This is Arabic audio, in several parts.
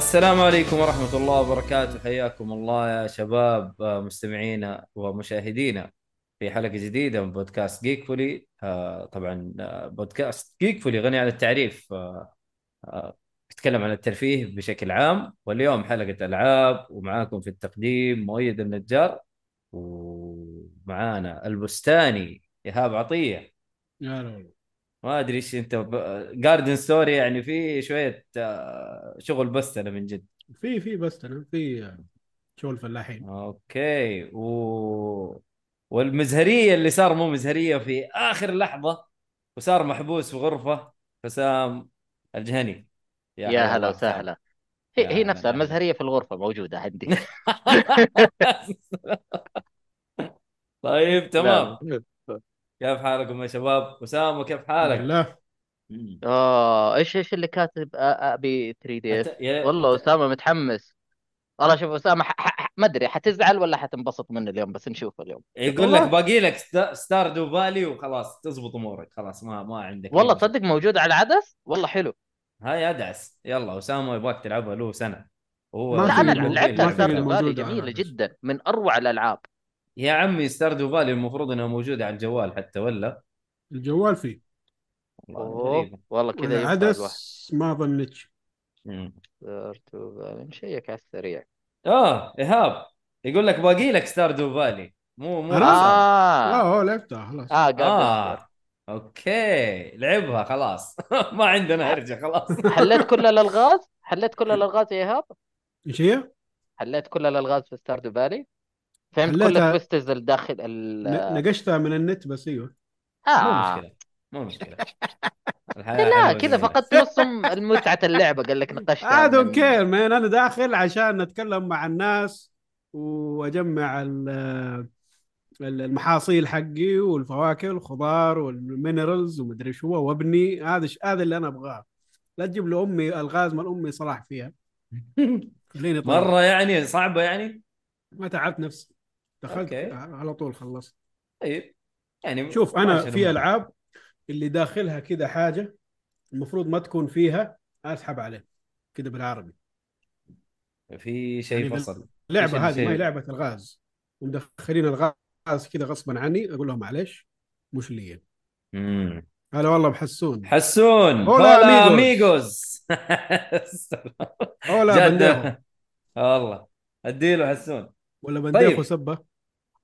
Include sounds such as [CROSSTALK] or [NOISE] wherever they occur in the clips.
السلام عليكم ورحمة الله وبركاته. حياكم الله يا شباب مستمعينا ومشاهدينا في حلقة جديدة من بودكاست جيك فولي آه، طبعا آه، بودكاست جيك فولي غني عن التعريف. آه، آه، عن الترفيه بشكل عام. واليوم حلقة ألعاب ومعاكم في التقديم مؤيد النجار ومعانا البستاني إيهاب عطية. يا ما أدري إيش أنت Garden Story يعني في شوية آه، شغل بس أنا من جد. في في بس أنا في شغل فلاحين. okay. و... والمزهرية اللي صار مو مزهرية في آخر لحظة وصار محبوس في غرفة حسام الجهني. يا حيا هلا وسهلا. يا هي, هي نفسها. المزهريه في الغرفة موجودة عندي. [LAUGHS] [LAUGHS] طيب تمام. لا. كيف حالكم يا شباب؟ اسامه كيف حالك؟ مم. آه إيش إيش اللي كاتب آ- أبي 3 دي اس والله اسامه متحمس. والله شوف اسامه ما أدري حتزعل ولا حتنبسط منه اليوم؟ بس نشوف اليوم. يقول لك باقي لك ست- ستاردو فالي وخلاص تزبط أمورك. خلاص ما ما عندك والله. تصدق موجود على العدس والله حلو. هاي ادعس يلا اسامه يبغاك تلعبها له سنة. وهو ما لا في أنا لعبتها الموجودة على جميلة. جدا من أروع الألعاب. يا عمي Stardew Valley المفروض انها موجوده على الجوال حتى ولا؟ الجوال فيه. والله والله كذا والعدس ما مم. Stardew Valley نشيك على السريع. آه إيهاب يقول لك باقي لك ستاردو فالي مو مو. آه. آه هو لعبتها خلاص. آه قاعد آه okay. لعبها خلاص. [LAUGHS] ما عندنا ارجع خلاص. حليت كل الألغاز؟ حليت كل [LAUGHS] الألغاز يا إيهاب؟ إيش هي؟ حليت كل الألغاز في Stardew Valley فهمت كل. ال twisters الداخل ال نقشتها من النت بس أيوه. مو آه. مشكلة. مو مشكلة. الحياة لا كذا. فقدت نص المتعة اللعبة قال لك نقشتها I don't من- أنا داخل عشان أتكلم مع الناس وأجمع ال- ال- المحاصيل حقي والفواكه والخضار وال minerals ومدري شو وابني. هذا ش- هذا اللي أنا أبغاه. لا تجيب لي أمي الغاز من أمي صلاح فيها. [LAUGHS] خليني. مرة يعني؟ صعبة يعني؟ ما تعبت نفسي. دخلت أوكي. على طول خلصت. طيب. يعني شوف أنا في. ألعاب اللي داخلها كذا حاجة المفروض ما تكون فيها أسحب عليه كذا بالعربي. في شيء يعني فصل. اللعبة هذه الشيء؟ ما هي لعبة الغاز. ومدخلين الغاز كذا غصبا عني أقول لهم معليش مش لي. هلا والله بحسون حسون. hola hola. amigos hola pendejo. والله. أديله حسون. hola pendejo طيب. سبه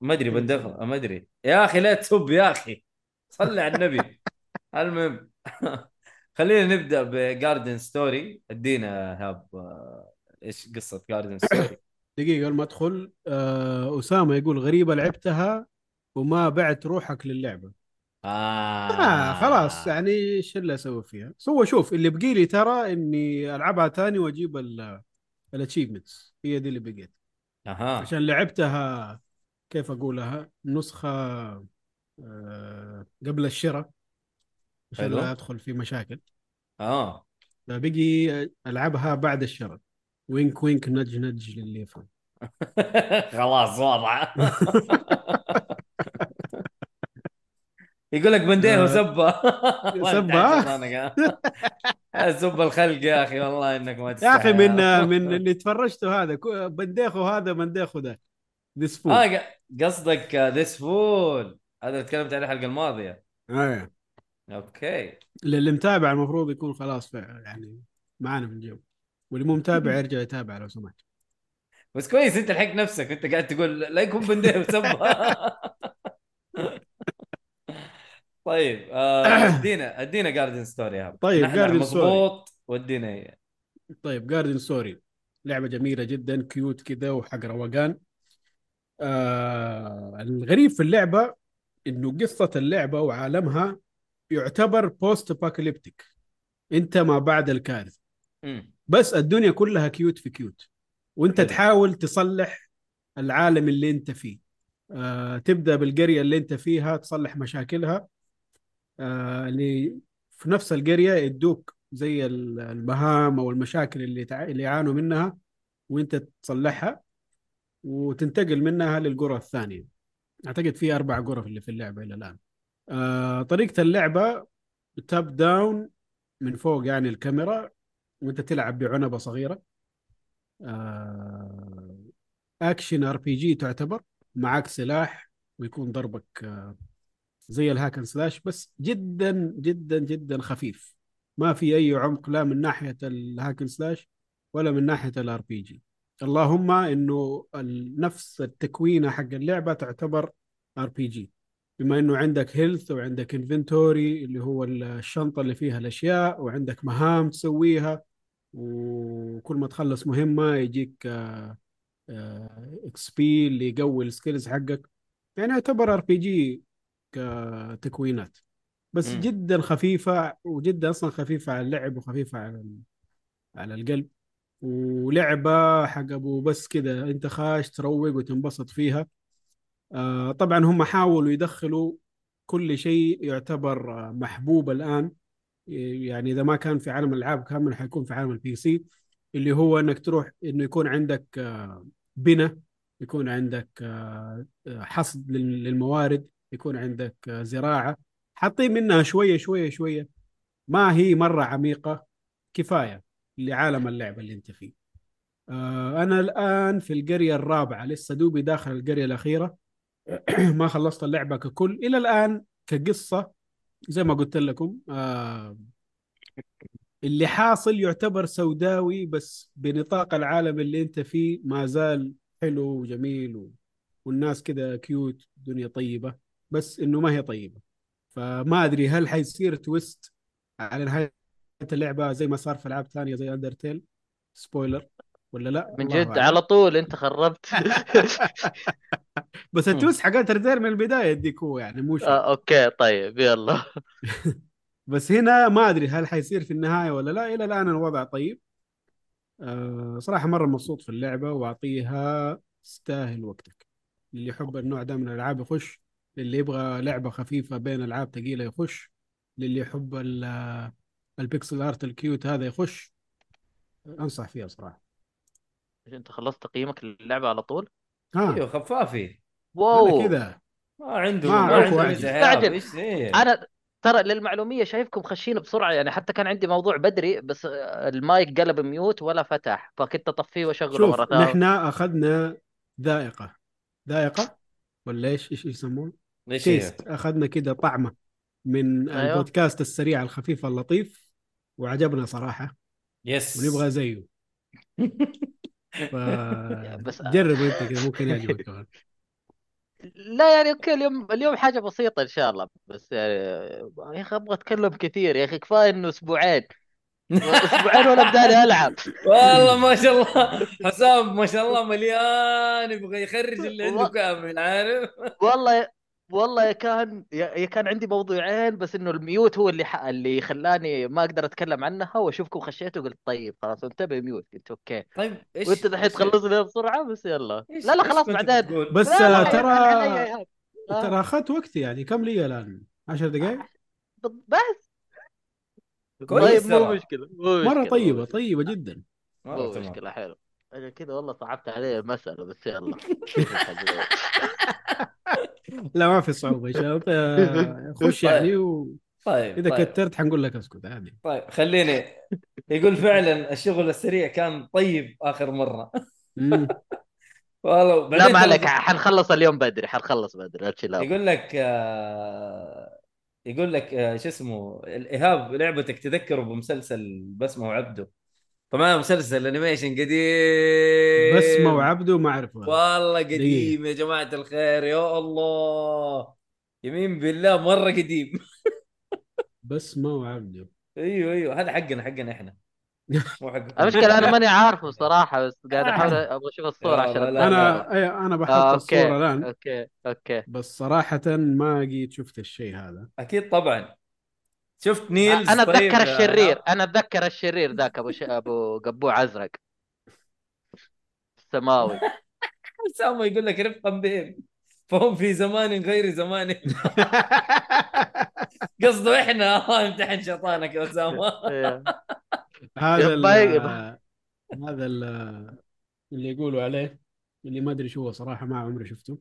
ما أدري pendejo ما أدري. يا أخي لا تسب يا أخي. صلي على النبي. [LAUGHS] المهم [LAUGHS] خلينا نبدأ ب Garden Story أدينا هاب آه، إيش قصة Garden Story [COUGHS] دقيقة قبل ما أدخل آه أسامة يقول غريبة لعبتها وما بعت روحك للعبة. آه. آه خلاص يعني إيش اللي أسوي فيها؟ سوى شوف اللي بقي لي ترى إني ألعبها تاني وأجيب ال achievements هي دي اللي بقيت. أها. عشان لعبتها كيف أقولها؟ نسخة آه قبل الشراء عشان. لا أدخل في مشاكل. آه. فبقي ألعبها بعد الشراء. wink wink nudge nudge للي يفهم. [LAUGHS] خلاص واضحه [LAUGHS] يقول لك بنديه. وسبه سبة؟ سب الخلق يا أخي والله إنك ما يا تستحي. أخي من من اللي تفرجته هذا pendejo هذا pendejo ذا. this fool آه قصدك this fool هذا اللي تكلمت عليه الحلقة الماضية. آه. okay. اللي متابع المفروض يكون خلاص يعني معانا في الجو واللي مو متابع يرجع يتابع لو سمحت. بس كويس انت لحقت نفسك. انت قاعد تقول لا يكون بنديه وسبه [LAUGHS] طيب آه، [COUGHS] ادينا ادينا Garden Story هذا طيب، نحن Garden مضبوط ودينا هي. طيب Garden Story لعبة جميلة جدا cute كذا وحق روقان. آه الغريب في اللعبة إنه قصة اللعبة وعالمها يعتبر post apocalyptic أنت ما بعد الكارثة. بس الدنيا كلها cute في cute وأنت. تحاول تصلح العالم اللي أنت فيه. آه تبدأ بالقرية اللي أنت فيها تصلح مشاكلها. آه اللي في نفس القرية يدوك زي ال- المهام أو المشاكل اللي تع... اللي يعانوا منها وأنت تصلحها. وتنتقل منها للقرى الثانية. أعتقد في أربع غرف اللي في اللعبة إلى الآن. آه طريقة اللعبة top down من فوق يعني الكاميرا وأنت تلعب بعنبة صغيرة. آه action RPG تعتبر معك سلاح ويكون ضربك آه زي ال hack and slash بس جدا جدا جدا خفيف. ما في أي عمق لا من ناحية ال hack and slash ولا من ناحية ال RPG اللهم إنه نفس التكوينه حق اللعبة تعتبر RPG بما إنه عندك health وعندك inventory اللي هو الشنطة اللي فيها الأشياء وعندك مهام تسويها وكل ما تخلص مهمة يجيك XP اللي يقوي ال skills حقك. يعني يعتبر RPG كتكوينات. بس مم. جدا خفيفة وجدا أصلا خفيفة على اللعب وخفيفة على على القلب. ولعبة حق أبو بس كده أنت خاش تروق وتنبسط فيها. آه طبعا هم حاولوا يدخلوا كل شيء يعتبر محبوب الآن. يعني إذا ما كان في عالم الألعاب كامل حيكون في عالم ال PC اللي هو إنك تروح إنه يكون عندك آه، بناء يكون عندك آه، آه، حصد لل- للموارد يكون عندك زراعة. حاطين منها شوية شوية شوية. ما هي مرة عميقة كفاية. لعالم اللعبه اللي انت فيه. آه، أنا الآن في القرية الرابعة لسه دوبي داخل القرية الأخيرة. [CLEARS THROAT] ما خلصت اللعبة ككل. إلى الآن كقصة زي ما قلت لكم آه اللي حاصل يعتبر سوداوي بس بنطاق العالم اللي انت فيه ما زال حلو وجميل. والناس كده كيوت الدنيا طيبة بس إنه ما هي طيبة. فما أدري هل حيصير twist على نهاية اللعبة زي ما صار في ألعاب ثانية زي Undertale spoiler ولا لا؟ من جد. على طول أنت خربت. [LAUGHS] بس ال twist حق Undertale من البداية يديك هو يعني مو آه okay طيب يلا. [LAUGHS] بس هنا ما أدري هل حيصير في النهاية ولا لا. إلى الآن الوضع طيب. أه صراحة مرة مبسوط في اللعبة وأعطيها تستاهل وقتك. اللي يحب النوع ده من الألعاب يخش اللي يبغى لعبة خفيفة بين ألعاب ثقيله يخش للي يحب ال- ال pixel art ال cute هذا يخش؟ أنصح فيها صراحة أنت خلصت تقييمك للعبة على طول؟ ها أيوه خفافي. wow. كذا. ما عنده ما ما, عنده إيه؟ أنا ترى للمعلومية شايفكم خشين بسرعة يعني حتى كان عندي موضوع بدري بس المايك قلب mute ولا فتح فكنت أطفيه وأشغله مرة ثانية. نحن أخذنا ذائقة. ذائقة؟ ولا إيش إيش يسمون؟ إيش أخذنا كده طعمة من أيوه. البودكاست السريع الخفيف اللطيف. وعجبنا صراحة. yes. ونبغى زيه. [LAUGHS] ف بس- جرب أنت كده ممكن يعجبك [LAUGHS] كمان. لا يعني okay اليوم اليوم حاجة بسيطة إن شاء الله. بس يعني يا أخي أبغى أتكلم كثير يا أخي كفاية إنه أسبوعين. أسبوعين ولا بداني ألعب. والله ما شاء الله. حسام ما شاء الله مليان يبغى يخرج اللي عنده كامل عارف؟ والله والله يا كان يا كان عندي موضوعين بس إنه ال mute هو اللي ح... اللي خلاني ما أقدر أتكلم عنها وأشوفكم خشيتوا قلت طيب خلاص انتبه mute. قلت okay. طيب إيش وأنت دحين إيش- تخلصني بسرعة بس يلا. إيش- لا لا خلاص بعدين؟ بس لا لا ترى آه. ترى أخذت وقتي يعني كم لي الآن؟ 10 دقائق بس. كويس طيب مو. مشكلة مو مرة مشكلة، طيبة مو مشكلة. طيبة جدا. تمام. مشكلة حلو. أنا كذا والله صعبت علي المساله بس يلا [LAUGHS] لا ما في صعوبة شاء الله آه، خش يعني واذا طيب طيب. كترت حنقول لك اسكت عادي طيب خليني يقول فعلا الشغل السريع كان طيب آخر مرة. [LAUGHS] والله لا ما عليك حنخلص اليوم بدري حنخلص بدري. يقول لك آه، يقول لك آه، شو اسمه الإيهاب لعبتك تذكره بمسلسل بسمه وعبده طبعا مسلسل انيميشن قديم. بسمه وعبده ما اعرف والله قديم يا جماعة الخير يا الله. يمين بالله مرة قديم. بسمه وعبده أيوه أيوه. هذا حقنا حقنا إحنا. [LAUGHS] مو حق المشكلة أنا ماني عارفه صراحة بس قاعد أحاول آه. أبغى أشوف الصورة عشان. أنا أي أنا بحط آه، الصورة okay. الآن. okay okay. بس صراحة ما قيد شفت الشيء هذا. أكيد طبعا. شفت نيلز؟ أنا طيب اتذكر الشرير آه، أنا أتذكر الشرير ذاك أبو ش... أبو قبوع أزرق. السماوي اسامه [LAUGHS] يقول لك رفقا بهم. فهم في زمان غير زمانهم [LAUGHS] قصده إحنا. [LAUGHS] امتحن شيطانك يا اسامه. هذا ال- يبا- هذا ال- اللي يقولوا عليه اللي ما أدري شو هو صراحة ما عمري شفته.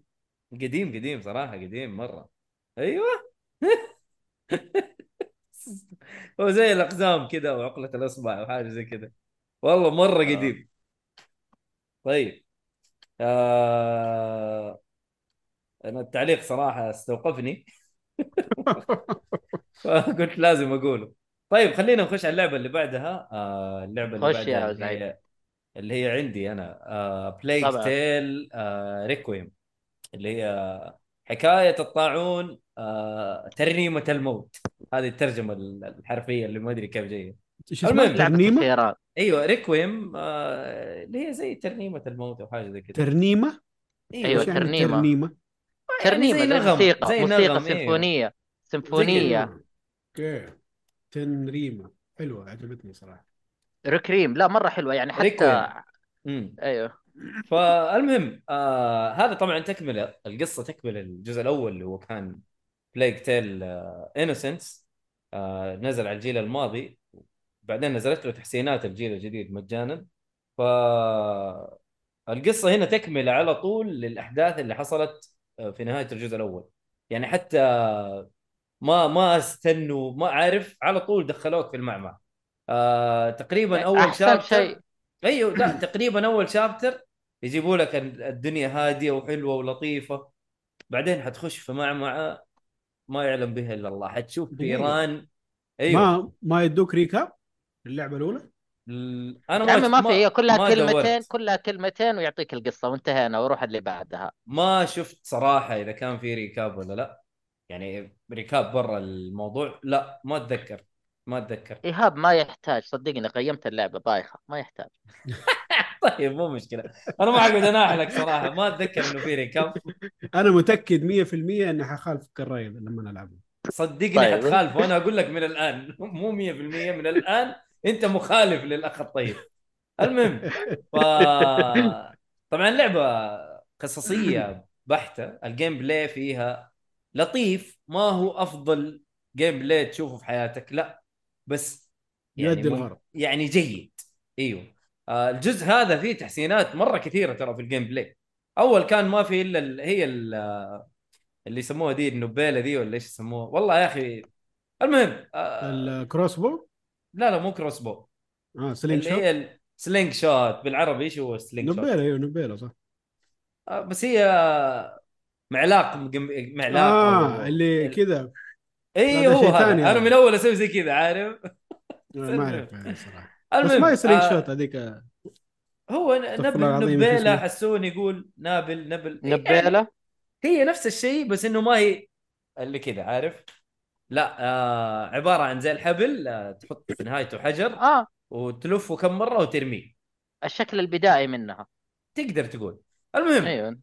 قديم قديم صراحة قديم مرة. أيوه. هو زي الأقزام كذا وعقله الأصبع وحاجه زي كذا والله مرة آه. قديم. طيب. آه... أنا التعليق صراحة استوقفني. [LAUGHS] فقلت لازم أقوله. طيب خلينا نخش على اللعبة اللي بعدها. آه اللعبة اللي بعدها اللي. هي, اللي هي عندي أنا. آه Plague طبعاً. Tale آه Requiem اللي هي حكاية الطاعون آه ترنيمة الموت. هذه الترجمة الحرفية اللي ما أدري كيف جاية. إيش اسمها؟ المهم، ترنيمة؟ أيوه Requiem آه اللي هي زي ترنيمة الموت أو حاجة زي كذا. ترنيمة؟ أيوة، إيش يعني ترنيمة. ترنيمة؟ يعني ترنيمة زي نغم، موسيقى زي موسيقى نغم، أيوة. سيمفونية سيمفونية. okay. تنريمة. حلوة عجبتني صراحة. Requiem لا مرة حلوة يعني حتى Requiem. أيوه. فالمهم آه هذا طبعا تكملة القصة تكملة الجزء الأول اللي هو كان Plague Tale Innocence نزل على الجيل الماضي. بعدين نزلت له تحسينات الجيل الجديد مجانا. ف القصة هنا تكمله على طول للأحداث اللي حصلت آه، في نهاية الجزء الأول. يعني حتى ما ما استنوا ما عارف على طول دخلوك في المعمعة. آه تقريبا أول أحسن شابتر شيء. أيوه لا تقريبا أول شابتر يجيبوا لك ال- الدنيا هادية وحلوة ولطيفة. بعدين حتخش في معمعة. ما يعلم بها إلا الله. حتشوف. فيران أيوه. ما ما يدوك ريكاب اللعبه الأولى؟ ال- أنا يا عمي ما في. هي كلها ما كلمتين دورت. كلها كلمتين ويعطيك القصة. وانتهينا وروح اللي بعدها. ما شفت صراحة إذا كان في recap ولا لا. يعني recap برا الموضوع. لا ما أتذكر. ما أتذكر. إيهاب ما يحتاج. صدقني قيمت اللعبة بايخة. ما يحتاج. [LAUGHS] طيب مو مشكلة. أنا ما أقعد أناحلك صراحة ما أتذكر إنه في recap. أنا متأكد 100% إني حخالفك الراي لما نلعبه. صدقني طيب. حتخالف وأنا أقول لك من الآن مو 100% من الآن أنت مخالف للأخ الطيب. المهم ف طبعا لعبة قصصية بحتة. ال gameplay فيها لطيف. ما هو أفضل gameplay تشوفه في حياتك لا. بس يعني الغرض. يعني جيد. إيوه. الجزء هذا فيه تحسينات مرة كثيرة ترى في ال gameplay. أول كان ما في إلا ال- هي ال- اللي يسموها دي النبيلة دي ولا إيش يسموها؟ والله يا أخي. المهم آه الكروس بو لا لا مو كروس بو آه سلينج اللي شوت هي السلينج شوت بالعربي إيش هو السلينج شوت نبيلة أيوه نبيلة صح. آه بس هي معلاق معلاق. آه أو- اللي كذا. اي هو هذا. أنا هذا. من أول أسوي زي كذا عارف؟ ما [LAUGHS] أعرف يعني صراحة. بس ما هي سلينج آه، شوت هذيك. هو نبل نبيلة؟ حسون يقول نابل نبل. يعني نبيلة؟ هي نفس الشيء بس إنه ما هي اللي كذا عارف؟ لا آه عبارة عن زي الحبل آه تحط في نهايته حجر آه. وتلفه كم مرة وترميه. الشكل البدائي منها. تقدر تقول. المهم أيوه.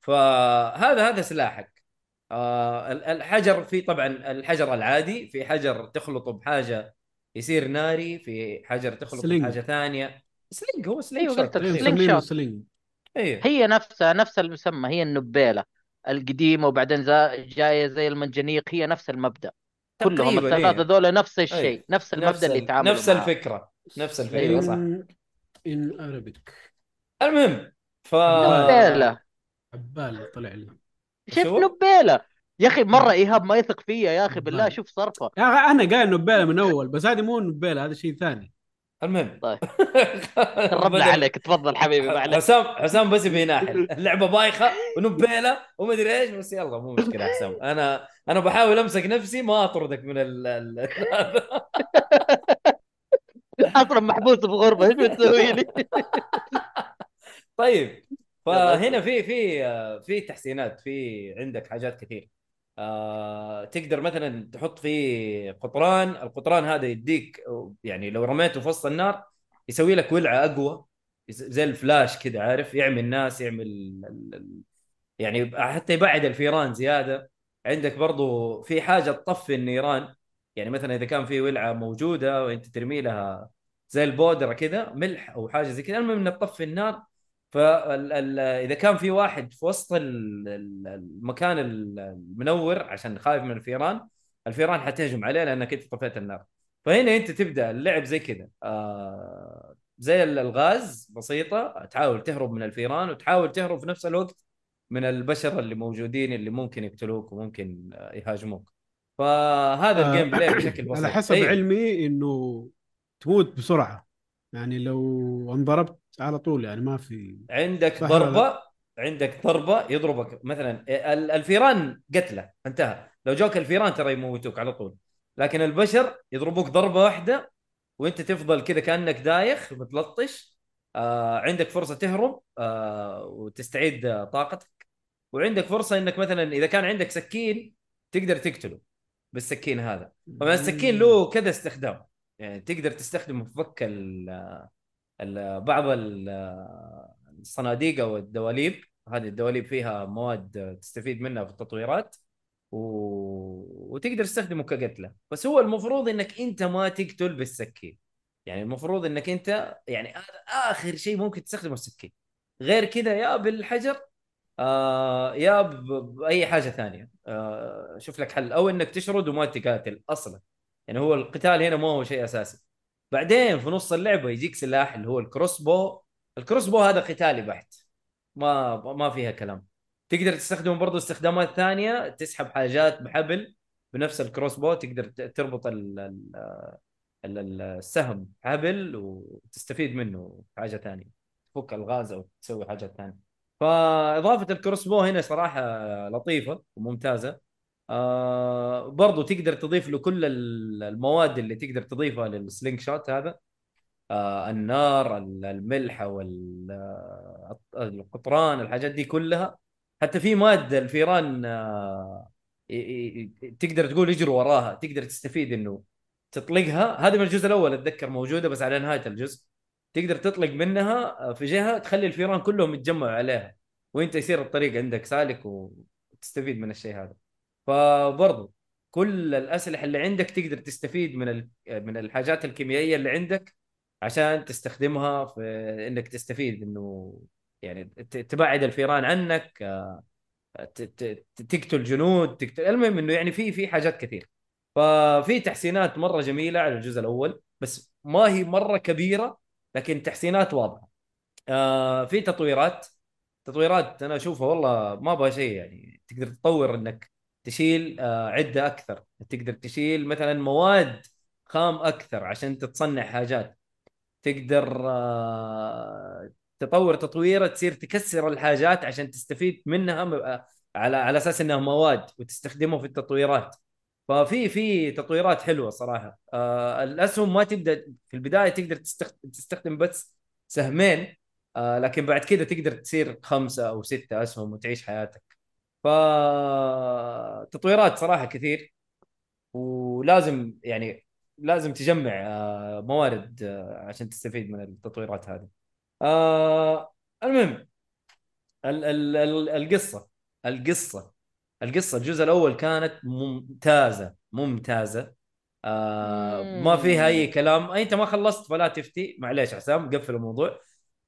فهذا هذا سلاحك. آه ال- الحجر في طبعا الحجر العادي في حجر تخلطه بحاجة يصير ناري في حجر تخلطه سلينج. بحاجه ثانية سلينج هو سلينج شوت قلت لك أيوه تقريباً. slingshot. sling أيوه هي نفسها نفس المسمى هي النبيلة القديمة وبعدين زا- جاية زي المنجنيق هي نفس المبدأ كلهم الثلاثة إيه. ذولا نفس الشيء أيوة. نفس نفس المبدا اللي ال- يتعاملوا نفس. الفكرة نفس الفكرة أيوة. صح ان ارابيك المهم ف نبيلة عبال طلع لي شوف شو؟ نبيلة يا أخي مرة إيهاب ما يثق فيا يا أخي بالله. شوف صرفة يا أخي أنا قايل نبيله من أول بس هذه مو نبيله هذا شيء ثاني المهم طيب. [LAUGHS] ربنا عليك تفضل حبيبي معلش حسام حسام بس يبي يناحل اللعبة بايخة ونبيله ومدري إيش بس يلا مو مشكلة حسام أنا أنا بحاول أمسك نفسي ما أطردك من ال ال- [LAUGHS] هذا. أصلا محبوس بغربة إيش بتسوي لي؟ [LAUGHS] طيب فهنا في في في تحسينات في عندك حاجات كثير آه تقدر مثلا تحط فيه قطران القطران هذا يديك يعني لو رميته في وسط النار يسوي لك ولعة أقوى زي الفلاش كذا عارف؟ يعمي الناس يعمل ال- يعني حتى يبعد الفيران زيادة. عندك برضو في حاجة تطفي النيران يعني مثلا إذا كان في ولعة موجودة وأنت ترمي لها زي البودرة كذا ملح أو حاجة زي كذا المهم إنها تطفي النار فاذا كان في واحد في وسط ال- ال- المكان المنور عشان خايف من الفيران الفيران حتهجم عليه لأنك أنت طفيت النار. فهنا أنت تبدأ اللعب زي كذا. آه زي ألغاز بسيطة تحاول تهرب من الفيران وتحاول تهرب في نفس الوقت من البشر اللي موجودين اللي ممكن يقتلوك وممكن آه، يهاجموك. فهذا آه، ال gameplay [CLEARS THROAT] بشكل بسيط. على حسب أيوه. على إنه تموت بسرعة. يعني لو انضربت على طول يعني ما في عندك ضربة عندك ضربة يضربك. مثلا ال- الفيران قتله انتهى. لو جوك الفيران ترى يموتوك على طول. لكن البشر يضربوك ضربة واحدة وانت تفضل كذا كأنك دايخ متلطش آه عندك فرصة تهرب آه وتستعيد آه، طاقتك. وعندك فرصة إنك مثلا إذا كان عندك سكين تقدر تقتله بالسكين هذا. طبعا السكين له كذا استخدام. يعني تقدر تستخدمه في فك بعض ال- الصناديق أو الدواليب هذه الدواليب فيها مواد تستفيد منها في التطويرات و... وتقدر تستخدمه كقتل. بس هو المفروض إنك أنت ما تقتل بالسكين. يعني المفروض إنك أنت يعني آخر شيء ممكن تستخدمه السكين. غير كذا يا بالحجر آه يا بأي حاجة ثانية. آه شوف لك حل. أو إنك تشرد وما تقاتل أصلا. يعني هو القتال هنا ما هو شيء أساسي. بعدين في نص اللعبة يجيك سلاح اللي هو ال crossbow ال crossbow هذا قتالي بحت. ما ما فيها كلام. تقدر تستخدمه برضه استخدامات ثانية تسحب حاجات بحبل بنفس ال crossbow تقدر تربط ال ال ال- ال- السهم حبل وتستفيد منه حاجة ثانية. تفك ألغاز أو تسوي حاجات ثانية. فإضافة ال crossbow هنا صراحة لطيفة وممتازة. آه برضو تقدر تضيف له كل ال- المواد اللي تقدر تضيفها لل slingshot هذا. آه النار ال- الملح والقطران الحاجات دي كلها. حتى في ماده الفيران آه تقدر تقول يجروا وراها تقدر تستفيد إنه تطلقها. هذه من الجزء الأول أتذكر موجودة بس على نهاية الجزء. تقدر تطلق منها آه، في جهة تخلي الفيران كلهم يتجمعوا عليها وإنت يصير الطريق عندك سالك وتستفيد من الشيء هذا. فبرضو كل الأسلحة اللي عندك تقدر تستفيد من من الحاجات الكيميائية اللي عندك عشان تستخدمها في إنك تستفيد إنه يعني تبعد الفيران عنك آه، تقتل جنود تقتل المهم إنه يعني في في حاجات كثير. ففي تحسينات مرة جميلة على الجزء الأول بس ما هي مرة كبيرة لكن تحسينات واضحة. آه في تطويرات. تطويرات أنا أشوفها والله ما أبغى شيء يعني تقدر تطور إنك تشيل آه عدة أكثر. تقدر تشيل مثلا مواد خام أكثر عشان تتصنع حاجات. تقدر آه تطور تطويرة تصير تكسر الحاجات عشان تستفيد منها آه، على على أساس إنها مواد وتستخدمها في التطويرات. ففي في تطويرات حلوة صراحة. الأسهم ما تبدأ في البداية تقدر تستخدم, بس سهمين لكن بعد كده تقدر تصير خمسة أو ستة أسهم وتعيش حياتك. ف تطويرات صراحة كثير ولازم يعني لازم تجمع آه موارد آه عشان تستفيد من التطويرات هذه. آه المهم ال ال ال القصة القصة القصة الجزء الأول كانت ممتازة ممتازة. آه ما فيها أي كلام. أنت ما خلصت فلا تفتي معليش حسام قفل الموضوع.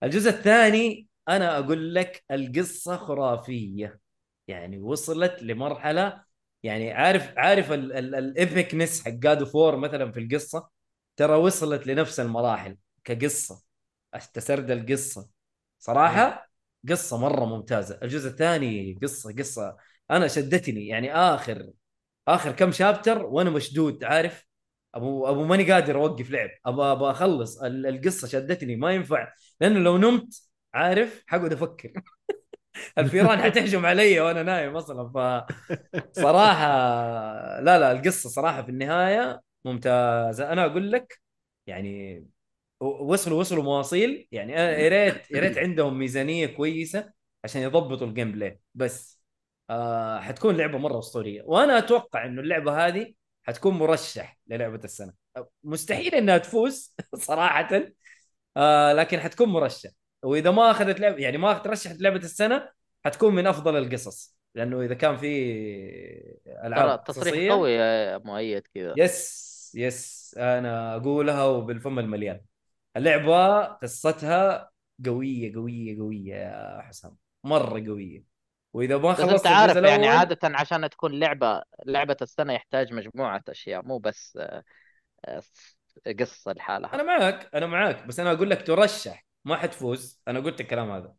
الجزء الثاني أنا أقول لك القصة خرافية. يعني وصلت لمرحلة يعني عارف عارف ال epicness حق God of War مثلا في القصة؟ ترى وصلت لنفس المراحل كقصة تسرد القصة. صراحة قصة مرة ممتازة. الجزء الثاني قصة قصة أنا شدتني. يعني آخر آخر كم chapter وأنا مشدود عارف؟ أبو أبو ماني قادر أوقف لعب. أبغى أبغى أخلص. ال- القصة شدتني. ما ينفع. لأنه لو نمت عارف؟ حقعد أفكر. [LAUGHS] الفيران حتهجم علي وأنا نايم أصلا. ف صراحة لا لا القصة صراحة في النهاية ممتازة. أنا أقول لك يعني وصلوا وصلوا مواصيل. يعني أنا يا ريت يا ريت عندهم ميزانية كويسة عشان يضبطوا ال gameplay بس آه حتكون لعبة مرة أسطورية. وأنا أتوقع إنه اللعبة هذه حتكون مرشح للعبة السنة. مستحيل إنها تفوز [LAUGHS] صراحة آه لكن حتكون مرشح. وإذا ما أخذت لعبه يعني ما ترشحت لعبة السنة حتكون من أفضل القصص. لأنه إذا كان في ألعاب تصريح قوي يا مؤيد كذا. يس يس أنا أقولها وبالفم المليان. اللعبة قصتها قوية قوية قوية يا حسام. مرة قوية. وإذا ما خلصت أنت عارف يعني عادة عشان تكون لعبة لعبة السنة يحتاج مجموعة أشياء مو بس آه، آه، قصة لحالها. أنا معك أنا معك. بس أنا أقول لك ترشح. ما حتفوز. أنا قلت الكلام هذا.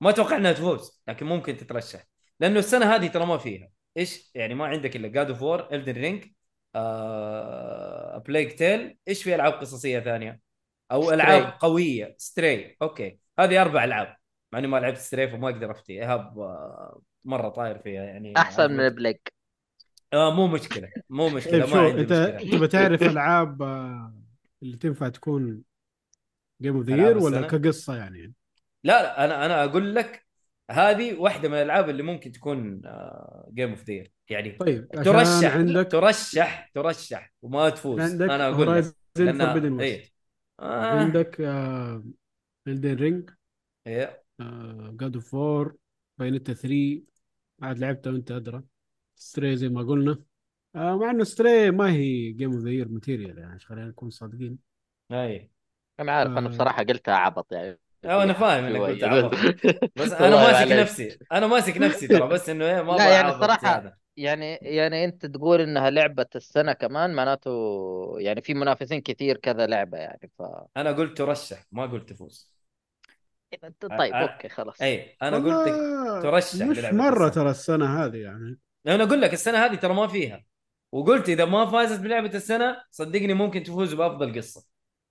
ما أتوقع إنها تفوز لكن ممكن تترشح. لأنه السنة هذه ترى ما فيها. إيش؟ يعني ما عندك إلا God of War Elden Ring آه... Plague Tale إيش في ألعاب قصصية ثانية؟ أو Stray. ألعاب قوية. Stray أوكي. هذه أربع ألعاب. مع إني ما لعبت Stray فما أقدر أفتي. إيهاب آه، مرة طاير فيها يعني. أحسن من Plague آه مو مشكلة. مو مشكلة. [LAUGHS] ما عندي أنت مشكلة. تبى تعرف [LAUGHS] ألعاب آه، اللي تنفع تكون game of the year ولا السنة؟ كقصة يعني؟ لا لا أنا أنا أقول لك هذه واحدة من الألعاب اللي ممكن تكون game of the year يعني طيب ترشح عندك ترشح ترشح وما تفوز. عندك أنا أقول لك Horizon لأنها Forbidden West اي آه. عندك Elden Ring إيه. God of War Bayonetta 3 بعد لعبتها وانت أدرى. Stray زي ما قلنا. آه مع إنه Stray ما هي game of the year material يعني خلينا نكون صادقين. اي أنا عارف أنا آه. بصراحة قلتها عبط يعني أو أنا فاهم إنك. قلت عبط [LAUGHS] بس أنا ماسك. نفسي أنا ماسك نفسي ترى بس إنه إيه ما لا يعني زيادة. يعني يعني أنت تقول إنها لعبة السنة كمان معناته يعني في منافسين كثير كذا لعبة يعني ف أنا قلت ترشح ما قلت تفوز طيب okay خلاص إي أنا قلت ترشح مش للعبة مرة السنة. ترى السنة هذه يعني أنا أقول لك السنة هذه ترى ما فيها وقلت إذا ما فازت بلعبة السنة صدقني ممكن تفوز بأفضل قصة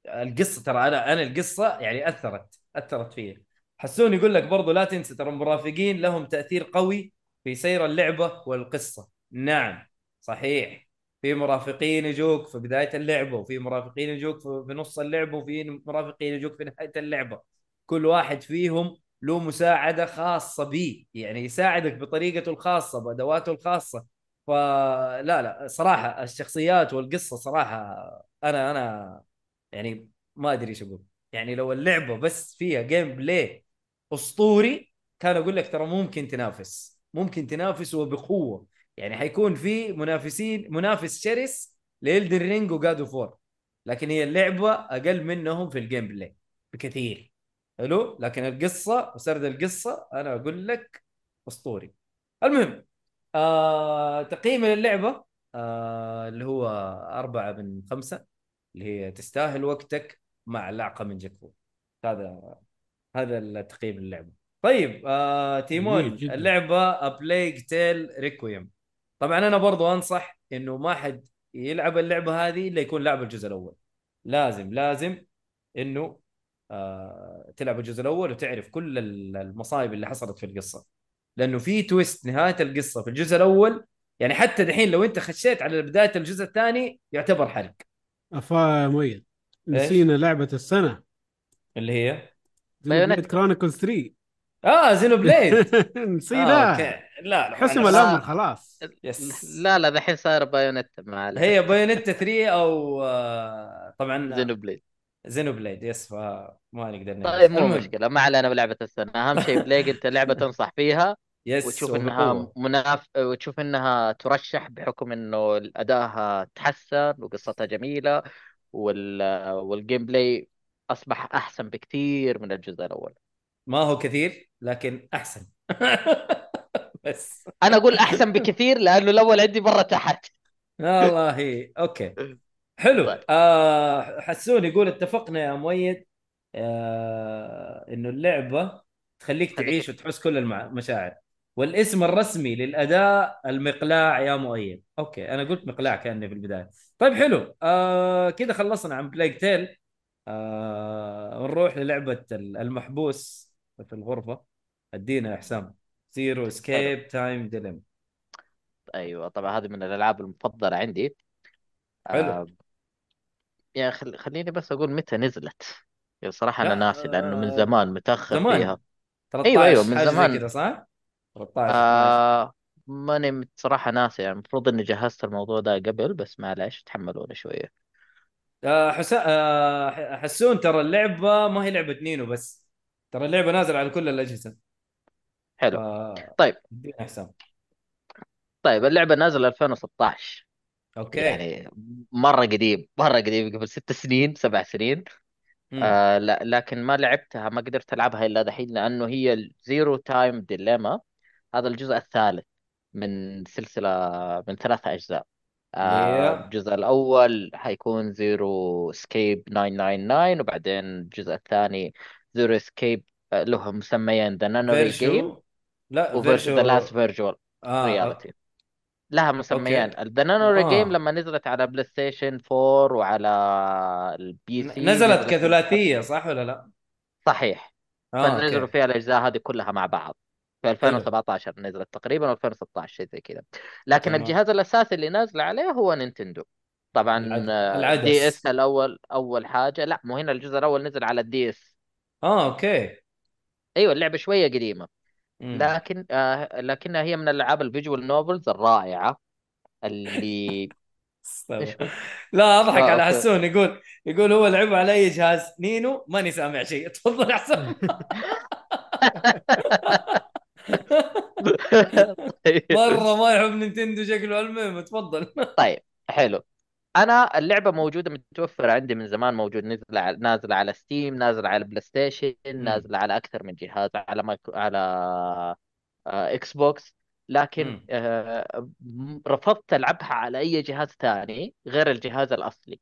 القصة ترى أنا أنا القصة يعني أثرت أثرت فيا. حسون يقول لك برضو لا تنسى ترى المرافقين لهم تأثير قوي في سير اللعبة والقصة. نعم صحيح. في مرافقين يجوك في بداية اللعبة وفي مرافقين يجوك في في نص اللعبة وفي مرافقين يجوك في نهاية اللعبة. كل واحد فيهم له مساعدة خاصة به يعني يساعدك بطريقته الخاصة بأدواته الخاصة. فلا لا صراحة الشخصيات والقصة صراحة أنا أنا يعني ما أدري إيش أقول. يعني لو اللعبة بس فيها gameplay أسطوري كان أقول لك ترى ممكن تنافس. ممكن تنافس وبقوة. يعني حيكون في منافسين منافس شرس ل Elden Ring و God of War. لكن هي اللعبة أقل منهم في ال gameplay بكثير. حلو؟ لكن القصة وسرد القصة أنا أقول لك أسطوري. المهم آه تقييمي للعبة آه اللي هو أربعة من خمسة. اللي هي تستاهل وقتك مع لعقة من جاكفو. هذا هذا التقييم للعبة. طيب آه تيمون. اللعبة Plague Tale Requiem طبعا أنا برضو أنصح إنه ما حد يلعب اللعبة هذه إلا يكون لعب الجزء الأول. لازم لازم إنه آه تلعب الجزء الأول وتعرف كل المصايب اللي حصلت في القصة. لأنه في twist نهاية القصة في الجزء الأول يعني حتى دحين لو أنت خشيت على بداية الجزء الثاني يعتبر حرق. أفا مؤيد. نسينا لعبة السنة. اللي هي؟ Bayonetta. Chronicles 3 آه Xenoblade [LAUGHS] آه، نسيناها أوكي. لا لا حسم. الأمر خلاص. yes لا لا دحين صار Bayonetta مع هي Bayonetta 3 أو آه، طبعا Xenoblade Xenoblade yes فما نقدر. طيب مو مشكلة ما علينا بلعبة السنة. أهم شيء Plague أنت لعبة تنصح فيها. yes وتشوف. إنها مناف وتشوف إنها ترشح بحكم إنه أدائها تحسن وقصتها جميلة وال... وال gameplay أصبح أحسن بكثير من الجزء الأول. ما هو كثير لكن أحسن. [LAUGHS] بس. أنا أقول أحسن بكثير لأنه الأول عندي مرة تحت. والله. أوكي. حلو. طيب. آه حسون يقول اتفقنا يا مؤيد. آه إنه اللعبة تخليك خليك- تعيش وتحس كل المشاعر والاسم الرسمي للأداء المقلاع يا مؤيد. أوكي أنا قلت مقلاع كأني في البداية. طيب حلو. آه كذا خلصنا عن Plague Tale آه نروح للعبة المحبوس في الغرفة. أدينا يا حسام. Zero Escape Time Dilemma أيوة طبعا هذه من الألعاب المفضلة عندي. حلو. آه... يعني خل... خليني بس أقول متى نزلت. أنا لا، ناسي لأنه من آه، زمان متأخر زمان. فيها. 13 أيوة، أيوة، من زمان. كذا صح؟ 13 12 آه ماني بصراحة ناسي يعني المفروض إني جهزت الموضوع ده قبل بس معلش تحملوني شوية. آه حسا... آه حسون ترى اللعبة ما هي لعبة نينو بس. ترى اللعبة نازلة على كل الأجهزة. حلو. آه... طيب. ادينا حسام طيب اللعبة نازلة 2016 أوكي. يعني مرة قديم مرة قديم قبل ست سنين سبع سنين. مم. آه لا لكن ما لعبتها ما قدرت ألعبها إلا دحين لأنه هي ال Zero Time Dilemma. هذا الجزء الثالث من سلسلة من ثلاثة أجزاء. آه الجزء الأول حيكون Zero Escape 999 وبعدين الجزء الثاني Zero Escape له مسميين The Nonary Games لا و Virtue's The Last virtual reality لها مسميين The Nonary Games لما نزلت على PlayStation 4 وعلى ال PC نزلت كثلاثية صح ولا لا؟ صحيح. آه فنزلوا فيها الأجزاء هذه كلها مع بعض. في حلو. 2017 نزلت تقريبا و2016 شيء زي كذا. لكن تمام. الجهاز الأساسي اللي نازل عليه هو Nintendo. طبعا العد... DS الأول أول حاجة. لا مو هنا الجزء الأول نزل على ال DS آه أوكي. أيوه اللعبة شوية قديمة. لكن آه لكنها هي من الالعاب ال visual novels الرائعة. اللي؟ [LAUGHS] لا أضحك آه على حسون. يقول يقول هو لعبه على أي جهاز؟ نينو؟ ماني سامع شيء. [LAUGHS] تفضل طيب [LAUGHS] [LAUGHS] مرة ما يحب Nintendo شكله المهم تفضل. [LAUGHS] طيب حلو. أنا اللعبة موجودة متوفرة عندي من زمان موجود نازله على نازله على Steam نازله على PlayStation نازله على أكثر من جهاز على مايكرو على آه، Xbox لكن آه، رفضت ألعبها على أي جهاز ثاني غير الجهاز الأصلي.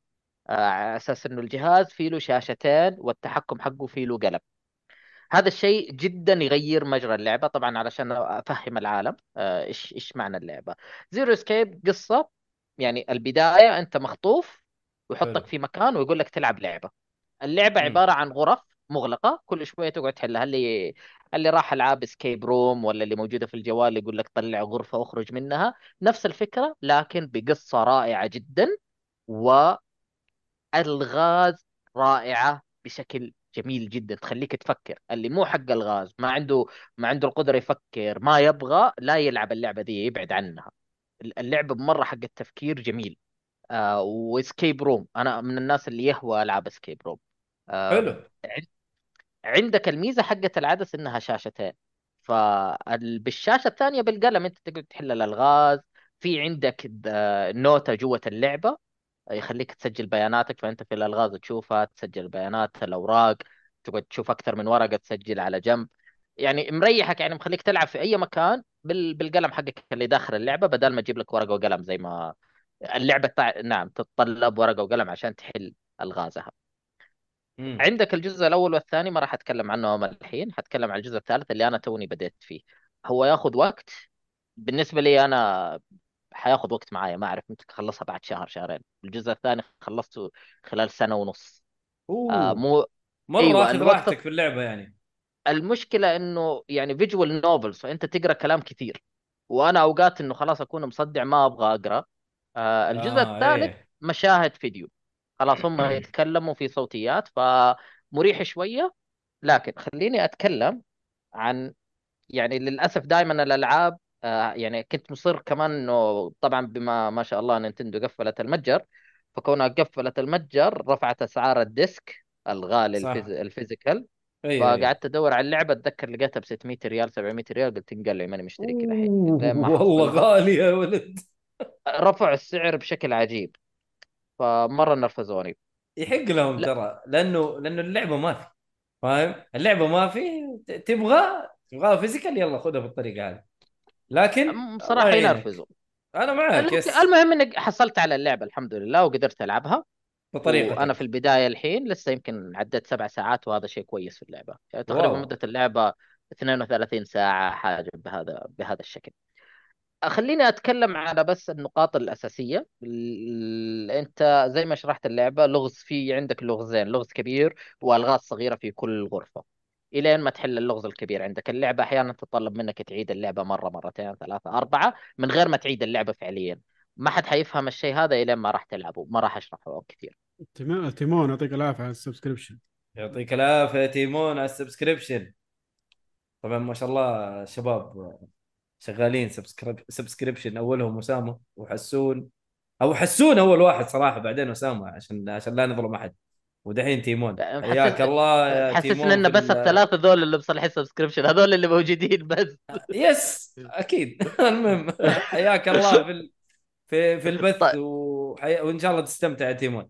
آه، على أساس إنه الجهاز فيه له شاشتين والتحكم حقه فيه له قلم. هذا الشيء جدا يغير مجرى اللعبة. طبعا علشان أفهم العالم آه، إيش إيش معنى اللعبة. Zero Escape قصة يعني البداية أنت مخطوف ويحطك في مكان ويقول لك تلعب لعبة. اللعبة عبارة عن غرف مغلقة كل شوية تقعد تحلها. اللي اللي راح ألعاب escape room ولا اللي موجودة في الجوال يقول لك طلع غرفة واخرج منها. نفس الفكرة لكن بقصة رائعة جدا والغاز رائعة بشكل جميل جدا تخليك تفكر. اللي مو حق الغاز ما عنده ما عنده القدرة يفكر ما يبغى لا يلعب اللعبة دي يبعد عنها. اللعبه مره حق التفكير جميل. آه و escape room أنا من الناس اللي يهوى العاب escape room آه حلو. عندك الميزة حقت ال DS إنها شاشتين. فبالشاشه الثانية بالقلم أنت تقدر تحل الألغاز. في عندك نوتة جوة اللعبة. يخليك تسجل بياناتك فأنت في الألغاز تشوفها تسجل بيانات الأوراق تقعد تشوف أكثر من ورقة تسجل على جنب. يعني مريحك يعني مخليك تلعب في أي مكان بال... بالقلم حقك اللي داخل اللعبة بدل ما تجيب لك ورقة وقلم زي ما اللعبة تع... نعم تتطلب ورقة وقلم عشان تحل ألغازها. امم عندك الجزء الأول والثاني ما راح أتكلم عنهم الحين حتكلم عن الجزء الثالث اللي أنا توني بديت فيه. هو ياخذ وقت. بالنسبة لي أنا حياخذ وقت معايا ما أعرف ممكن اخلصها بعد شهر شهرين. الجزء الثاني خلصته خلال سنة ونص. آه أوه. مو مرة أيوه اخذ الوقت راحتك في اللعبة يعني. المشكلة إنه يعني visual novels فأنت تقرأ كلام كثير. وأنا أوقات إنه خلاص أكون مصدع ما أبغى أقرأ. آه الجزء آه الثالث إيه. مشاهد فيديو. خلاص هم [CLEARS THROAT] يتكلموا في صوتيات فمريح شوية. لكن خليني أتكلم عن يعني للأسف دائما الألعاب آه، يعني كنت مصر كمان إنه طبعا بما ما شاء الله نينتندو قفلت المتجر فكونها قفلت المتجر رفعت أسعار ال disc الغالي ال phys... صح ال physical أيوه فقعدت أدور على اللعبة أتذكر لقيتها ب 600 ريال 700 ريال قلت انقلع ماني الحين لين ما أوه، والله غالي يا ولد. رفعوا السعر بشكل عجيب. فمرة نرفزوني. يحق لهم لا. ترى لأنه لأنه اللعبة ما في فاهم؟ اللعبة ما في تبغى تبغاها physical يلا خذها بالطريقة هذه. لكن بصراحه يعينك ينرفزوا. أنا معك yes المهم اني حصلت على اللعبة الحمد لله وقدرت العبها وأنا في بطريقتك البداية الحين لسه يمكن عديت سبع ساعات وهذا شيء كويس في اللعبة. يعني تقريبا مدة اللعبة 32 ساعة حاجة بهذا بهذا الشكل. خليني أتكلم على بس النقاط الأساسية. ال- أنت زي ما شرحت اللعبة لغز في عندك لغزين لغز كبير وألغاز صغيرة في كل غرفة. إلين ما تحل اللغز الكبير عندك. اللعبة أحيانا تتطلب منك تعيد اللعبة مرة مرتين ثلاثة أربعة من غير ما تعيد اللعبة فعليا. ما حد حيفهم الشيء هذا إلين ما راح تلعبه. ما راح أشرحه كثير. تيمون يعطيك العافية على ال subscription. يعطيك العافية تيمون على ال subscription. طبعا ما شاء الله شباب شغالين subscribe subscription أولهم اسامه وحسون. أو حسون أول واحد صراحة بعدين اسامه عشان عشان لا نظلم أحد. ودحين تيمون. حياك الله يا تيمون في بس ال- الثلاثه ذول اللي مصلحين subscription هذول اللي موجودين بس. yes أكيد. [LAUGHS] [LAUGHS] المهم حياك الله في ال... في في البث طيب. وحي... وإن شاء الله تستمتع يا تيمون.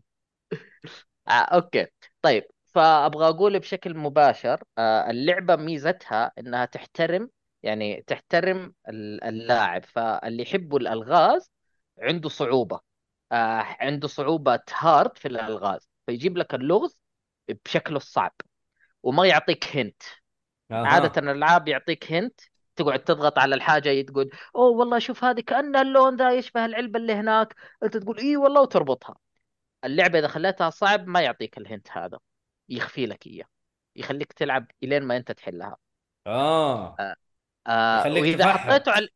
[LAUGHS] آه، okay. طيب فأبغى أقول بشكل مباشر آه، اللعبة ميزتها إنها تحترم يعني تحترم ال- اللاعب فاللي يحبوا الألغاز عنده صعوبة. آه، عنده صعوبة hard في الألغاز. فيجيب لك اللغز بشكله الصعب وما يعطيك hint أها. عادة الألعاب يعطيك hint تقعد تضغط على الحاجة تقول أوه والله شوف هذه كأن اللون ذا يشبه العلبة اللي هناك. أنت تقول إي والله. وتربطها. اللعبة إذا خليتها صعب ما يعطيك الهنت هذا. يخفي لك إياه. يخليك تلعب إلين ما أنت تحلها. آه. آه. يخليك وإذا تفحط. حطيته على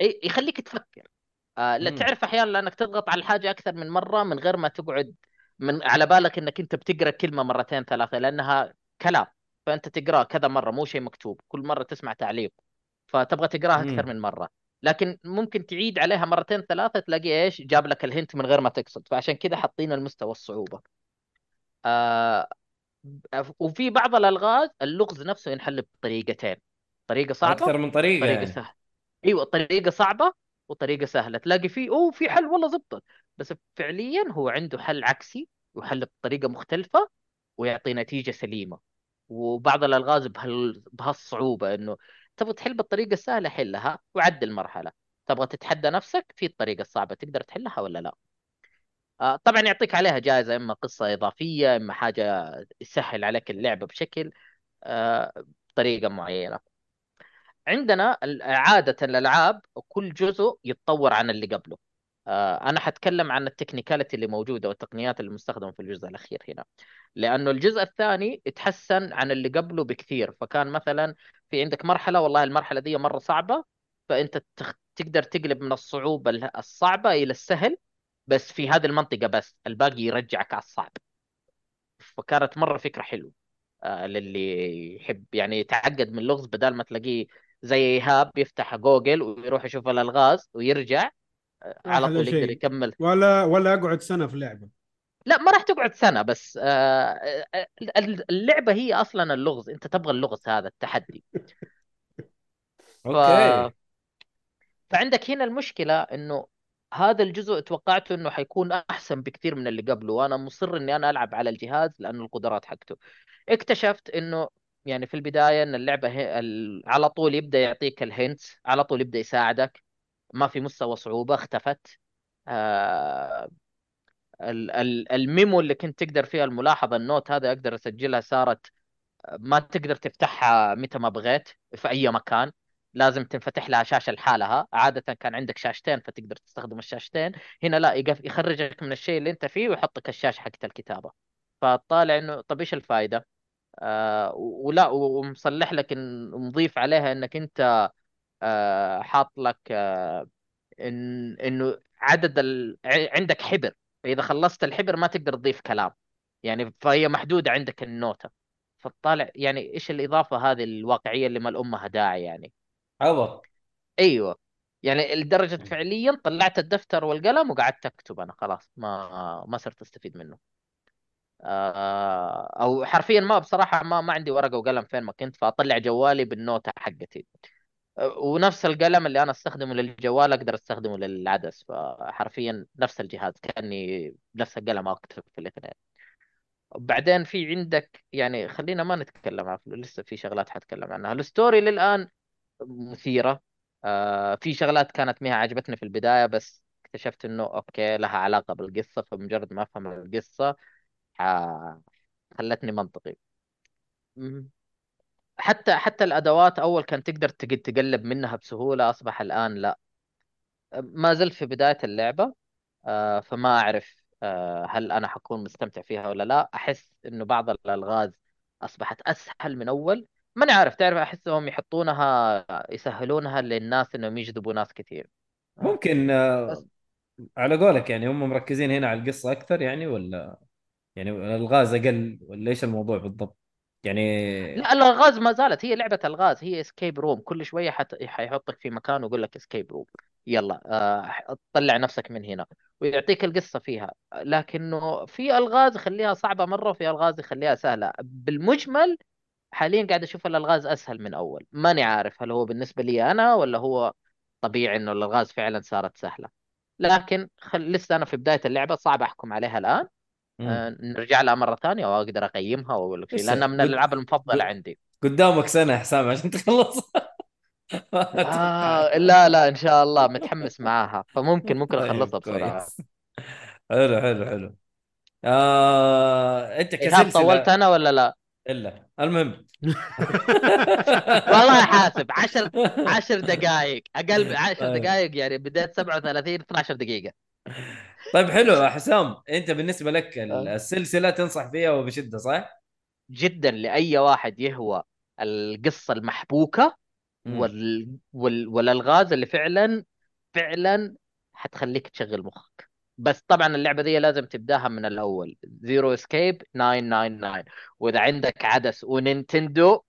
يخليك تفكر. آه. لا. تعرف أحيانا لأنك تضغط على الحاجة أكثر من مرة من غير ما تقعد من على بالك إنك أنت بتقرأ كلمة مرتين ثلاثة لأنها كلام فأنت تقراه كذا مرة مو شيء مكتوب كل مرة تسمع تعليق فتبغى تقرأها أكثر. من مرة لكن ممكن تعيد عليها مرتين ثلاثة تلاقي إيش جاب لك الهنت من غير ما تقصد فعشان كذا حاطين المستوى الصعوبة آه وفي بعض الألغاز اللغز نفسه ينحل بطريقتين طريقة صعبة أكثر من طريقة طريقة يعني. سهلة إيوه طريقة صعبة وطريقة سهلة. تلاقي فيه أوه في حل والله زبطت. بس فعليا هو عنده حل عكسي وحل بطريقة مختلفة ويعطي نتيجة سليمة. وبعض الألغاز بهال... بهالصعوبة إنه تبغى تحل بالطريقة السهلة حلها وعدل مرحلة تبغى تتحدى نفسك في الطريقة الصعبة تقدر تحلها ولا لا؟ آه، طبعا يعطيك عليها جائزة إما قصة إضافية إما حاجة يسهل عليك اللعبة بشكل آه، بطريقة معينة. عندنا ال- عادة الألعاب كل جزء يتطور عن اللي قبله. آه، أنا حتكلم عن التكنيكاليتي اللي موجودة والتقنيات اللي مستخدمة في الجزء الأخير هنا. لأنه الجزء الثاني اتحسن عن اللي قبله بكثير. فكان مثلا في عندك مرحلة والله المرحلة دي مرة صعبة فأنت تخ- تقدر تقلب من الصعوبة ال- الصعبة إلى السهل بس في هذه المنطقة بس الباقي يرجعك على الصعب. فكانت مرة فكرة حلوة آه، للي يحب يعني يتعقد من لغز بدل ما تلاقيه زي ايهاب يفتح جوجل ويروح يشوف الألغاز ويرجع آه، على طول يقدر. يكمل. ولا ولا أقعد سنة في لعبة. لا ما راح تقعد سنة بس آه، آه، اللعبة هي أصلا اللغز. أنت تبغى اللغز هذا التحدي. [LAUGHS] ف... أوكي. فعندك هنا المشكلة إنه هذا الجزء توقعته إنه حيكون أحسن بكثير من اللي قبله. وأنا مصر إني أنا ألعب على الجهاز لأنه القدرات حقته. اكتشفت إنه يعني في البداية إن اللعبة هي. على طول يبدأ يعطيك الهنت على طول يبدأ يساعدك. ما في مستوى صعوبة اختفت. آه... ال... ال... الميمو اللي كنت تقدر فيها الملاحظة النوت هذا أقدر أسجلها صارت ما تقدر تفتحها متى ما بغيت في أي مكان. لازم تنفتح لها شاشة لحالها. عادة كان عندك شاشتين فتقدر تستخدم الشاشتين. هنا لا يخرجك من الشيء اللي أنت فيه ويحطك الشاشة حقت الكتابة. فطالع إنه طب إيش الفائدة آه ولا ومصلح لك إن مضيف عليها إنك أنت آه حاط لك آه إن إنه عدد ال... عندك حبر. فاذا خلصت الحبر ما تقدر تضيف كلام. يعني فهي محدودة عندك النوتة. فطالع يعني إيش الإضافة هذه الواقعية اللي ما لامها داعي يعني؟ عبط أيوه. يعني لدرجة فعليا طلعت الدفتر والقلم وقعدت أكتب أنا خلاص ما ما صرت أستفيد منه. أو حرفيا ما بصراحة ما ما عندي ورقة وقلم فين ما كنت فأطلع جوالي بالنوتة حقتي. آه، ونفس القلم اللي أنا أستخدمه للجوال أقدر أستخدمه لل DS فحرفيا نفس الجهاز كأني نفس القلم أكتب في الاثنين بعدين في عندك يعني خلينا ما نتكلم عن لسه في شغلات حتكلم عنها. ال story للآن مثيرة. آه، في شغلات كانت مها عجبتني في البداية بس اكتشفت إنه okay لها علاقة بالقصة فمجرد ما أفهم القصة خلتني منطقي. مم. حتى حتى الأدوات أول كان تقدر تق- تقلب منها بسهولة أصبح الآن لا. ما زلت في بداية اللعبة آه، فما أعرف آه، هل أنا حكون مستمتع فيها ولا لا. أحس إنه بعض الألغاز أصبحت أسهل من أول. ماني عارف تعرف احسهم يحطونها يسهلونها للناس إنهم يجذبوا ناس كثير. ممكن آه، بس. على قولك يعني هم مركزين هنا على القصة أكثر يعني ولا؟ يعني الألغاز أقل ولا إيش الموضوع بالضبط؟ يعني لا الألغاز ما زالت هي لعبة ألغاز هي escape room كل شوية. حيحطك في مكان ويقول لك escape room يلا آه، طلع نفسك من هنا ويعطيك القصة فيها لكنه في ألغاز يخليها صعبة مرة وفي ألغاز يخليها سهلة بالمجمل حاليا قاعد أشوف الألغاز أسهل من أول ماني عارف هل هو بالنسبة لي أنا ولا هو طبيعي إنه الألغاز فعلا صارت سهلة لكن خل... لسه أنا في بداية اللعبة صعب أحكم عليها الآن مم. آه، نرجع لها مرة ثانية وأقدر أقيمها وأقول لك لأنها من المفضلة قد- عندي. قدامك سنة حسام عشان تخلص. [LAUGHS] آه لا لا إن شاء الله متحمس معاها فممكن ممكن طيب أخلصها بسرعة. كويس حلو حلو حلو. آه... أنت إيهاب طولت كسلسله أنا ولا لا؟ إلا. المهم. [LAUGHS] والله حاسب. 10 10 دقائق أقل من 10 طيب. دقائق يعني بديت 37 12 دقيقة. طيب حلو حسام انت بالنسبة لك آه. السلسلة تنصح فيها وبشدة صح؟ جدا لأي واحد يهوى القصة المحبوكة مم. وال... وال... والألغاز اللي فعلا فعلا حتخليك تشغل مخك. بس طبعا اللعبة دي لازم تبدأها من الأول. Zero Escape 999 وإذا عندك DS ونينتندو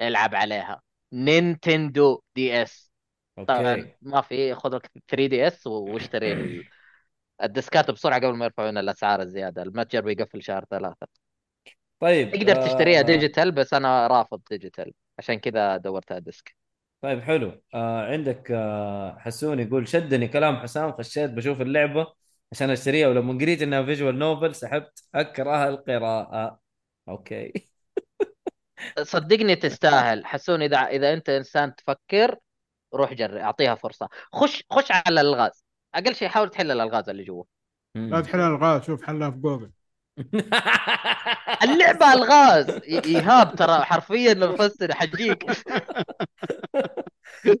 العب عليها. نينتندو DS. طبعا okay ما في خذ لك 3DS واشتري [CLEARS THROAT] [LAUGHS] الديسكات بسرعة قبل ما يرفعون الأسعار الزيادة المتجر بيقفل شهر ثلاثة. طيب تقدر تشتريها آه... digital بس أنا رافض digital عشان كذا دورتها disc. طيب حلو. آه عندك آه حسون يقول شدني كلام حسام خشيت بشوف اللعبة عشان أشتريها ولما قريت إنها visual novel سحبت أكره القراءة. okay. [LAUGHS] صدقني تستاهل. حسون إذا إذا أنت إنسان تفكر روح جرب أعطيها فرصة. خش خش على الالغاز أقل شيء حاول تحل الألغاز اللي جوا. لا تحل الغاز شوف حلها في جوجل. [LAUGHS] اللعبة ألغاز. إيهاب ترى حرفيا مفسر حجيك. [LAUGHS]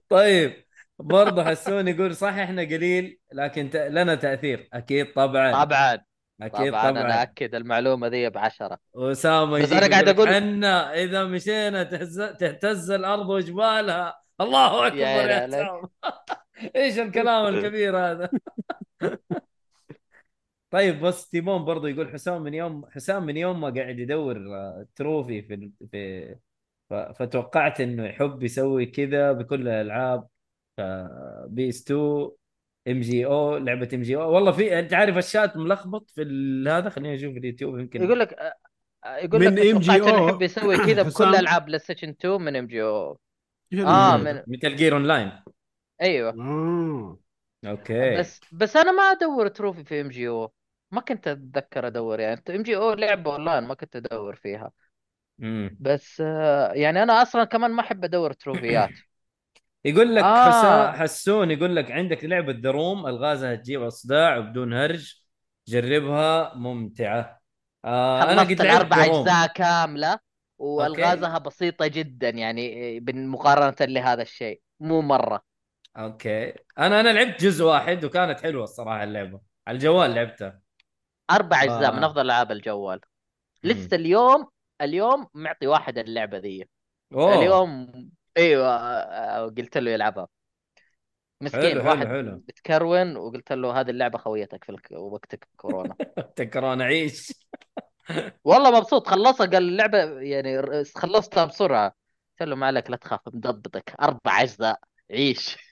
طيب برضه حسون يقول صح إحنا قليل لكن ت... لنا تأثير. أكيد طبعا. طبعا. أكيد طبعا طبعا, أنا أكد المعلومة ذي بعشرة. أسامة بس أنا قاعد أقول- عنا إذا مشينا تهز... تهتز الأرض وجبالها. الله أكبر يا يا, [LAUGHS] إيش الكلام الكبير هذا؟ [LAUGHS] طيب بس تيمون برضو يقول حسام من يوم حسام من يوم ما قاعد يدور آه، trophy في في فتوقعت إنه يحب يسوي كذا بكل الألعاب آه، PS 2 ام جي أو لعبة ام جي أو والله في أنت عارف الشات ملخبط في هذا؟ خليني أشوف اليوتيوب يمكن. يقول لك يقول من لك MGO توقعت إنه يحب يسوي [COUGHS] كذا بكل. ألعاب بلاي ستيشن 2 من MGO آه؟ من Metal Gear Online أيوه. آه. okay. بس بس أنا ما أدور trophy في MGO. ما كنت أتذكر أدور يعني. MGO لعبة أونلاين ما كنت أدور فيها. مم. بس آه، يعني أنا أصلا كمان ما أحب أدور تروفيات. [COUGHS] يقول لك آه. حسا حسون يقول لك عندك لعبة The Room ألغازها تجيب صداع وبدون هرج. جربها ممتعة. آه أنا خلصت قد لعبت الاربع The Room أجزاء كاملة وألغازها بسيطة جدا يعني مقارنه لهذا الشيء. مو مرة. okay. أنا أنا لعبت جزء واحد وكانت حلوة الصراحة اللعبة. على الجوال لعبتها أربع أجزاء آه. من أفضل ألعاب الجوال. لسه اليوم اليوم معطي واحد اللعبة ذي. أوه. اليوم إيوه آه، قلت له يلعبها. مسكين. حلو، حلو، واحد حلو. بتكرون وقلت له هذه اللعبة خويتك في الك... وقتك كورونا. [LAUGHS] تكران عيش. [LAUGHS] والله مبسوط. خلصها قال اللعبة يعني خلصتها بسرعة. قلت له ما عليك لا تخاف مضبطك أربع أجزاء. عيش.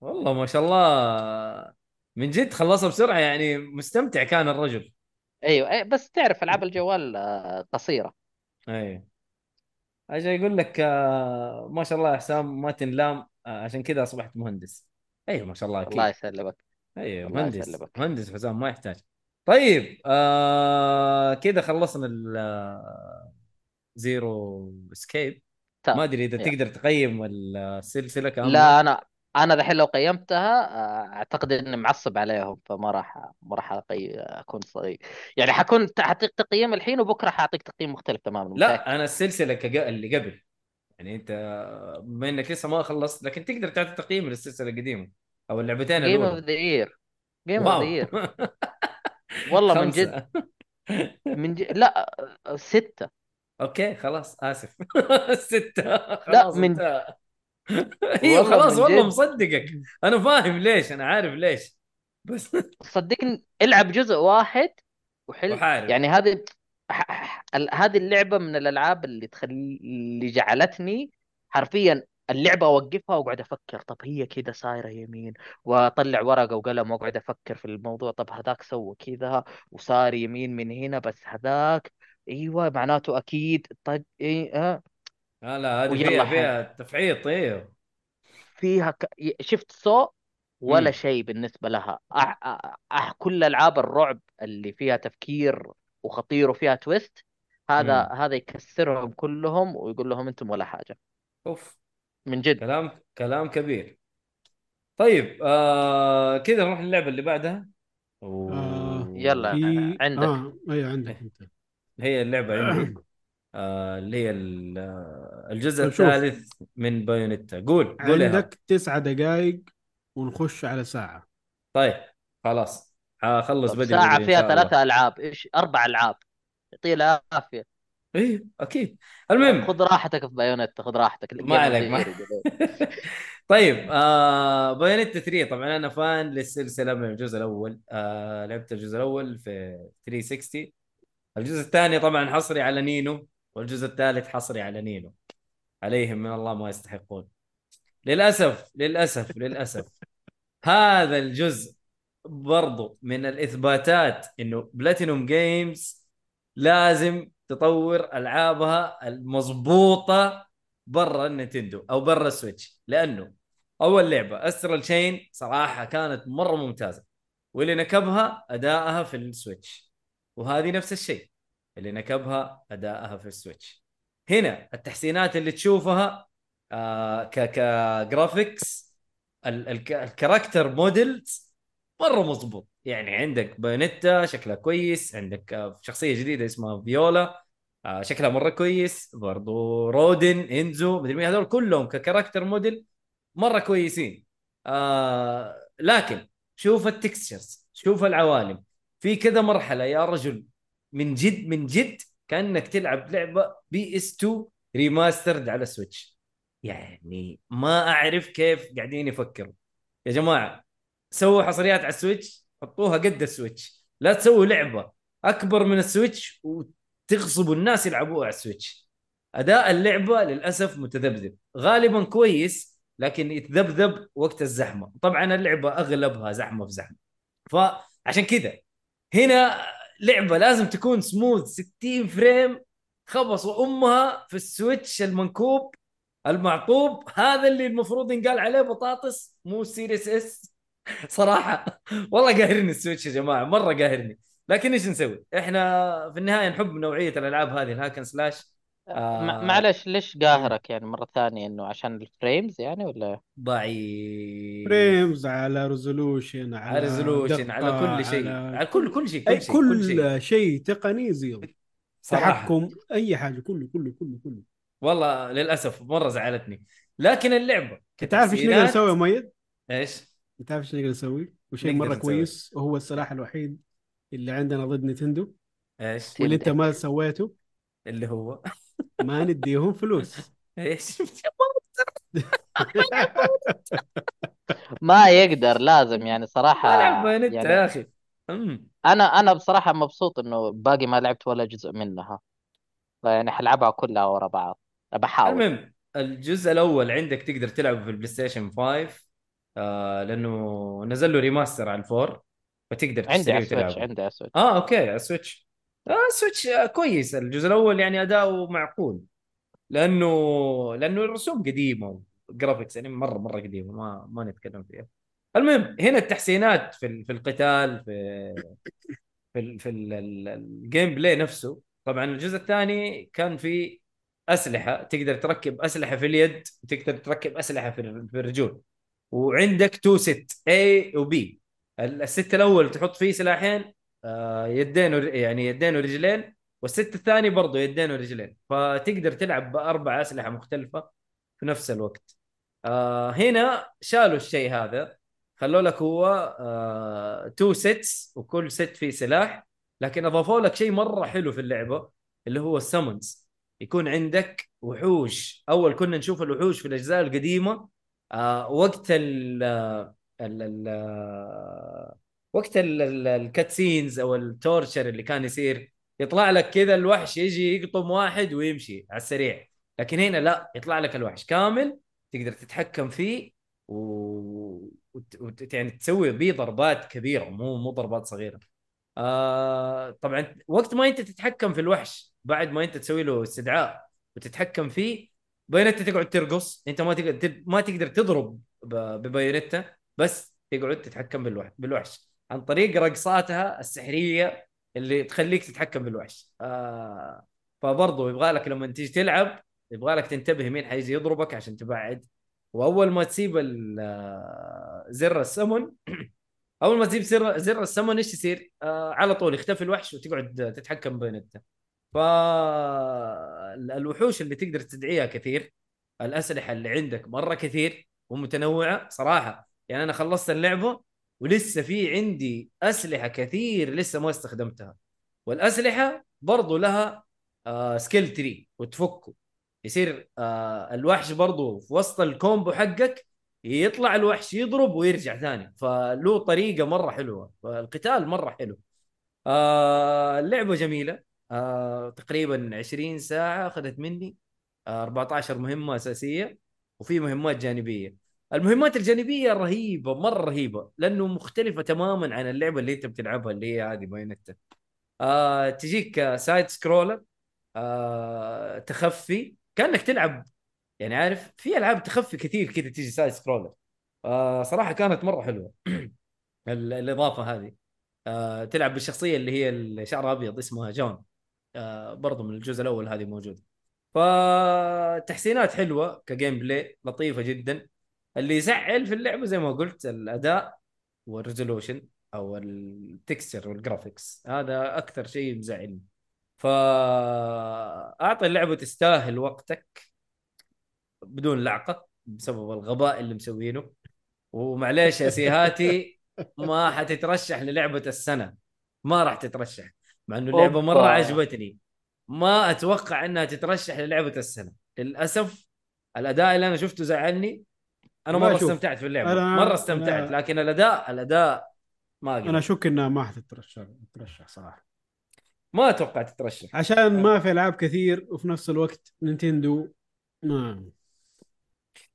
والله ما شاء الله. من جد خلصها بسرعة يعني مستمتع كان الرجل. أيوه أي بس تعرف ألعاب الجوال آه، قصيرة. أي. أجي يقول لك آه، ما شاء الله يا حسام ما تنلام. آه، عشان كذا أصبحت مهندس. أيوه ما شاء الله الله أكيد. يسلمك. أيوه الله مهندس يسلمك. مهندس حسام ما يحتاج. طيب آه كذا خلصنا ال Zero Escape. ما أدري إذا يلا. تقدر تقيم السلسلة كاملة. لا أنا أنا دحين لو قيمتها آه، أعتقد إني معصب عليهم فما راح ما راح أقي... أكون صغير. يعني حكون حعطيك تقييم الحين وبكرة حأعطيك تقييم مختلف تماما. لا أنا السلسلة كج... اللي قبل. يعني أنت بما إنك لسه ما خلصت لكن تقدر تعطي تقييم للسلسلة القديمة أو اللعبتين game of the year game of the year والله من. جد من جد لا آه، ستة. okay خلاص آسف. [LAUGHS] ستة. لا خلاص من انتهى. [LAUGHS] أيوه خلاص والله. مصدقك. أنا فاهم ليش أنا عارف ليش. بس [LAUGHS] صدقني العب جزء واحد وحل وحارب. يعني هذه هذه اللعبة من الألعاب اللي تخلي اللي جعلتني حرفيا اللعبة أوقفها وأقعد أفكر طب هي كذا صايرة يمين؟ وأطلع ورقة وقلم وأقعد أفكر في الموضوع. طب هذاك سوى كذا وصار يمين من هنا بس هذاك إيوه معناته أكيد طيب إيه آه. لا لا هذه ويلا فيها حي. فيها تفعيط أيوه فيها ك... شفت سو ولا. شيء بالنسبة لها. أح... أح... أح... كل ألعاب الرعب اللي فيها تفكير وخطير وفيها تويست هذا مم. هذا يكسرهم كلهم ويقول لهم أنتم ولا حاجة. أوف. من جد. كلام كلام كبير. طيب آه كذا نروح للعبة اللي بعدها. و... آه، يلا. في عندك. آه أيوه عندك أنت. هي اللعبة عندي. آه [COUGHS] اللي هي ال- آه، الجزء. الثالث من Bayonetta. قول قول. عندك تسعة دقائق ونخش على ساعة. طيب خلاص. حخلص طب بدري إن فيها. ثلاثة ألعاب. إيش؟ أربع ألعاب. يعطيه العافية. إيه أكيد. المهم. خذ راحتك في Bayonetta خذ راحتك. ما عليك ما [LAUGHS] طيب آه Bayonetta 3 طبعا أنا fan للسلسلة من الجزء الأول. آه لعبت الجزء الأول في 360 الجزء الثاني طبعا حصري على نينو. والجزء الثالث حصري على نينو. عليهم من الله ما يستحقون. للأسف للأسف للأسف. هذا الجزء برضو من الإثباتات إنه Platinum Games لازم تطور ألعابها المضبوطة برا ال Nintendo أو برا ال Switch لأنه أول لعبة Astral Chain صراحة كانت مرة ممتازة واللي نكبها أدائها في ال Switch. وهذه نفس الشيء. اللي نكبها ادائها في ال Switch. هنا التحسينات اللي تشوفها آه ك ك graphics ال- الك- ال character models مرة مضبوط. يعني عندك Bayonetta شكلها كويس عندك آه، شخصية جديدة اسمها Viola آه، شكلها مرة كويس. برضو Rodin Enzo مدري مين هذول كلهم ك character model مرة كويسين. آه لكن شوف ال textures شوف العوالم. في كذا مرحلة يا رجل من جد من جد كأنك تلعب لعبة PS 2 remastered على Switch يعني ما أعرف كيف قاعدين يفكروا. يا جماعة سووا حصريات على ال Switch حطوها قد ال Switch لا تسووا لعبة أكبر من ال Switch وتغصبوا الناس يلعبوها على ال Switch أداء اللعبة للأسف متذبذب. غالبا كويس لكن يتذبذب وقت الزحمة. طبعا اللعبة أغلبها زحمة في زحمة. فعشان كذا هنا لعبة لازم تكون smooth 60 frame خبصوا امها في ال Switch المنكوب المعطوب هذا اللي المفروض ينقال عليه بطاطس مو Series S. [LAUGHS] صراحة. والله قاهرني ال Switch يا جماعة مرة قاهرني. لكن إيش نسوي؟ إحنا في النهاية نحب نوعية الألعاب هذه ال hack and slash. آه. معلش ليش قاهرك يعني مرة ثانية إنه عشان ال frames يعني ولا ضعيف frames على resolution على على resolution على كل شيء على على كل كل شيء كل أي شيء كل شيء كل شيء تقني zero تحكم أي حاجة كله كله كله كله والله للأسف مرة زعلتني لكن اللعبة أنت عارف إيش نقدر نسوي يا مؤيد؟ إيش؟ أنت عارف إيش نقدر نسوي؟ وشيء مرة نسوي. كويس وهو السلاح الوحيد اللي عندنا ضد نتندو إيش؟ واللي أنت ما سويته اللي هو ما نديهم فلوس. إيش؟ [LAUGHS] ما يقدر لازم يعني لعب بايونيتا يعني يا أخي. أنا أنا بصراحة مبسوط إنه باقي ما لعبت ولا جزء منها. يعني حلعبها كلها ورا بعض. بحاول. المهم الجزء الأول عندك تقدر تلعبه في ال PlayStation 5 آه لأنه نزل له remaster على ال four فتقدر عندي تشتريه على ال Switch وتلعبه عندي على ال Switch آه okay على ال Switch آه ال Switch آه كويس. الجزء الأول يعني أداؤه معقول. لأنه لأنه الرسوم قديمة وال graphics يعني مرة مرة قديمة ما ما نتكلم فيها. المهم هنا التحسينات في في القتال في في في ال- ال- ال gameplay نفسه. طبعا الجزء الثاني كان في أسلحة تقدر تركب أسلحة في اليد وتقدر تركب أسلحة في ال- في الرجول. وعندك two set A و B. ال set الأول تحط فيه سلاحين يدين ور- يعني يدين ورجلين وال set الثاني برضه يدين ورجلين. فتقدر تلعب بأربع أسلحة مختلفة في نفس الوقت. آه هنا شالوا الشيء هذا خلوا لك هو آه two sets وكل set فيه سلاح. لكن أضافوا لك شيء مرة حلو في اللعبة اللي هو ال summons يكون عندك وحوش. أول كنا نشوف الوحوش في الأجزاء القديمة آه وقت ال ال ال وقت ال cutscenes أو ال torture اللي كان يصير يطلع لك كذا الوحش يجي يقطم واحد ويمشي على السريع. لكن هنا لا يطلع لك الوحش كامل تقدر تتحكم فيه و... وت... يعني تسوي بيه ضربات كبيرة مو مو ضربات صغيرة. آه طبعا وقت ما أنت تتحكم في الوحش بعد ما أنت تسوي له استدعاء وتتحكم فيه Bayonetta تقعد ترقص. أنت ما تقدر ما تقدر تضرب. ب Bayonetta بس تقعد تتحكم بالوحش بالوحش. عن طريق رقصاتها السحرية اللي تخليك تتحكم بالوحش. آه فبرضه يبغى لك لما تيجي تلعب يبغى لك تنتبه مين حيجي يضربك عشان تبعد. وأول ما تسيب آه، زر السمن [CLEARS THROAT] أول ما تسيب زر زر السمن إيش يصير؟ آه على طول يختفي الوحش وتقعد تتحكم ب Bayonetta فالوحوش اللي تقدر تدعيها كثير الأسلحة اللي عندك مرة كثير ومتنوعة صراحة. يعني أنا خلصت اللعبة ولسه في عندي أسلحة كثير لسه ما استخدمتها. والأسلحة برضو لها آه skill tree وتفكه. يصير آه الوحش برضو في وسط ال combo حقك يطلع الوحش يضرب ويرجع ثاني. فله طريقة مرة حلوة فالقتال مرة حلو. آه اللعبة جميلة. آه تقريبا 20 ساعة أخذت مني. آه 14 مهمة أساسية وفي مهمات جانبية. المهمات الجانبية رهيبة مرة رهيبة لأنه مختلفة تماما عن اللعبة اللي أنت بتلعبها اللي هي هذه Bayonetta آه تجيك side scroller آه تخفي كأنك تلعب يعني عارف في ألعاب تخفي كثير كذا تيجي side scroller آه صراحة كانت مرة حلوة [CLEARS THROAT] ال- الإضافة هذه. آه تلعب بالشخصية اللي هي اللي شعرها أبيض اسمها جين. آه برضو من الجزء الأول هذه موجودة. فتحسينات حلوة ك gameplay لطيفة جدا. اللي يزعل في اللعبة زي ما قلت الأداء وال resolution أو ال texture وال graphics هذا أكثر شيء مزعلني. فاعطي اللعبة تستاهل وقتك بدون لعقة بسبب الغباء اللي مسوينه. ومعليش يا سيهاتي ما حتترشح للعبة السنة. ما راح تترشح مع إنه اللعبة مرة. عجبتني. ما أتوقع إنها تترشح للعبة السنة. للأسف الأداء اللي أنا شفته زعلني. أنا مرة شوف، استمتعت في اللعبة. أنا- مرة استمتعت أنا- لكن الاداء الأداء ما أنا أقدر. أشك انها ما حتترشح تترشح صراحة. ما أتوقع تترشح. عشان ما في ألعاب كثير وفي نفس الوقت نينتندو ما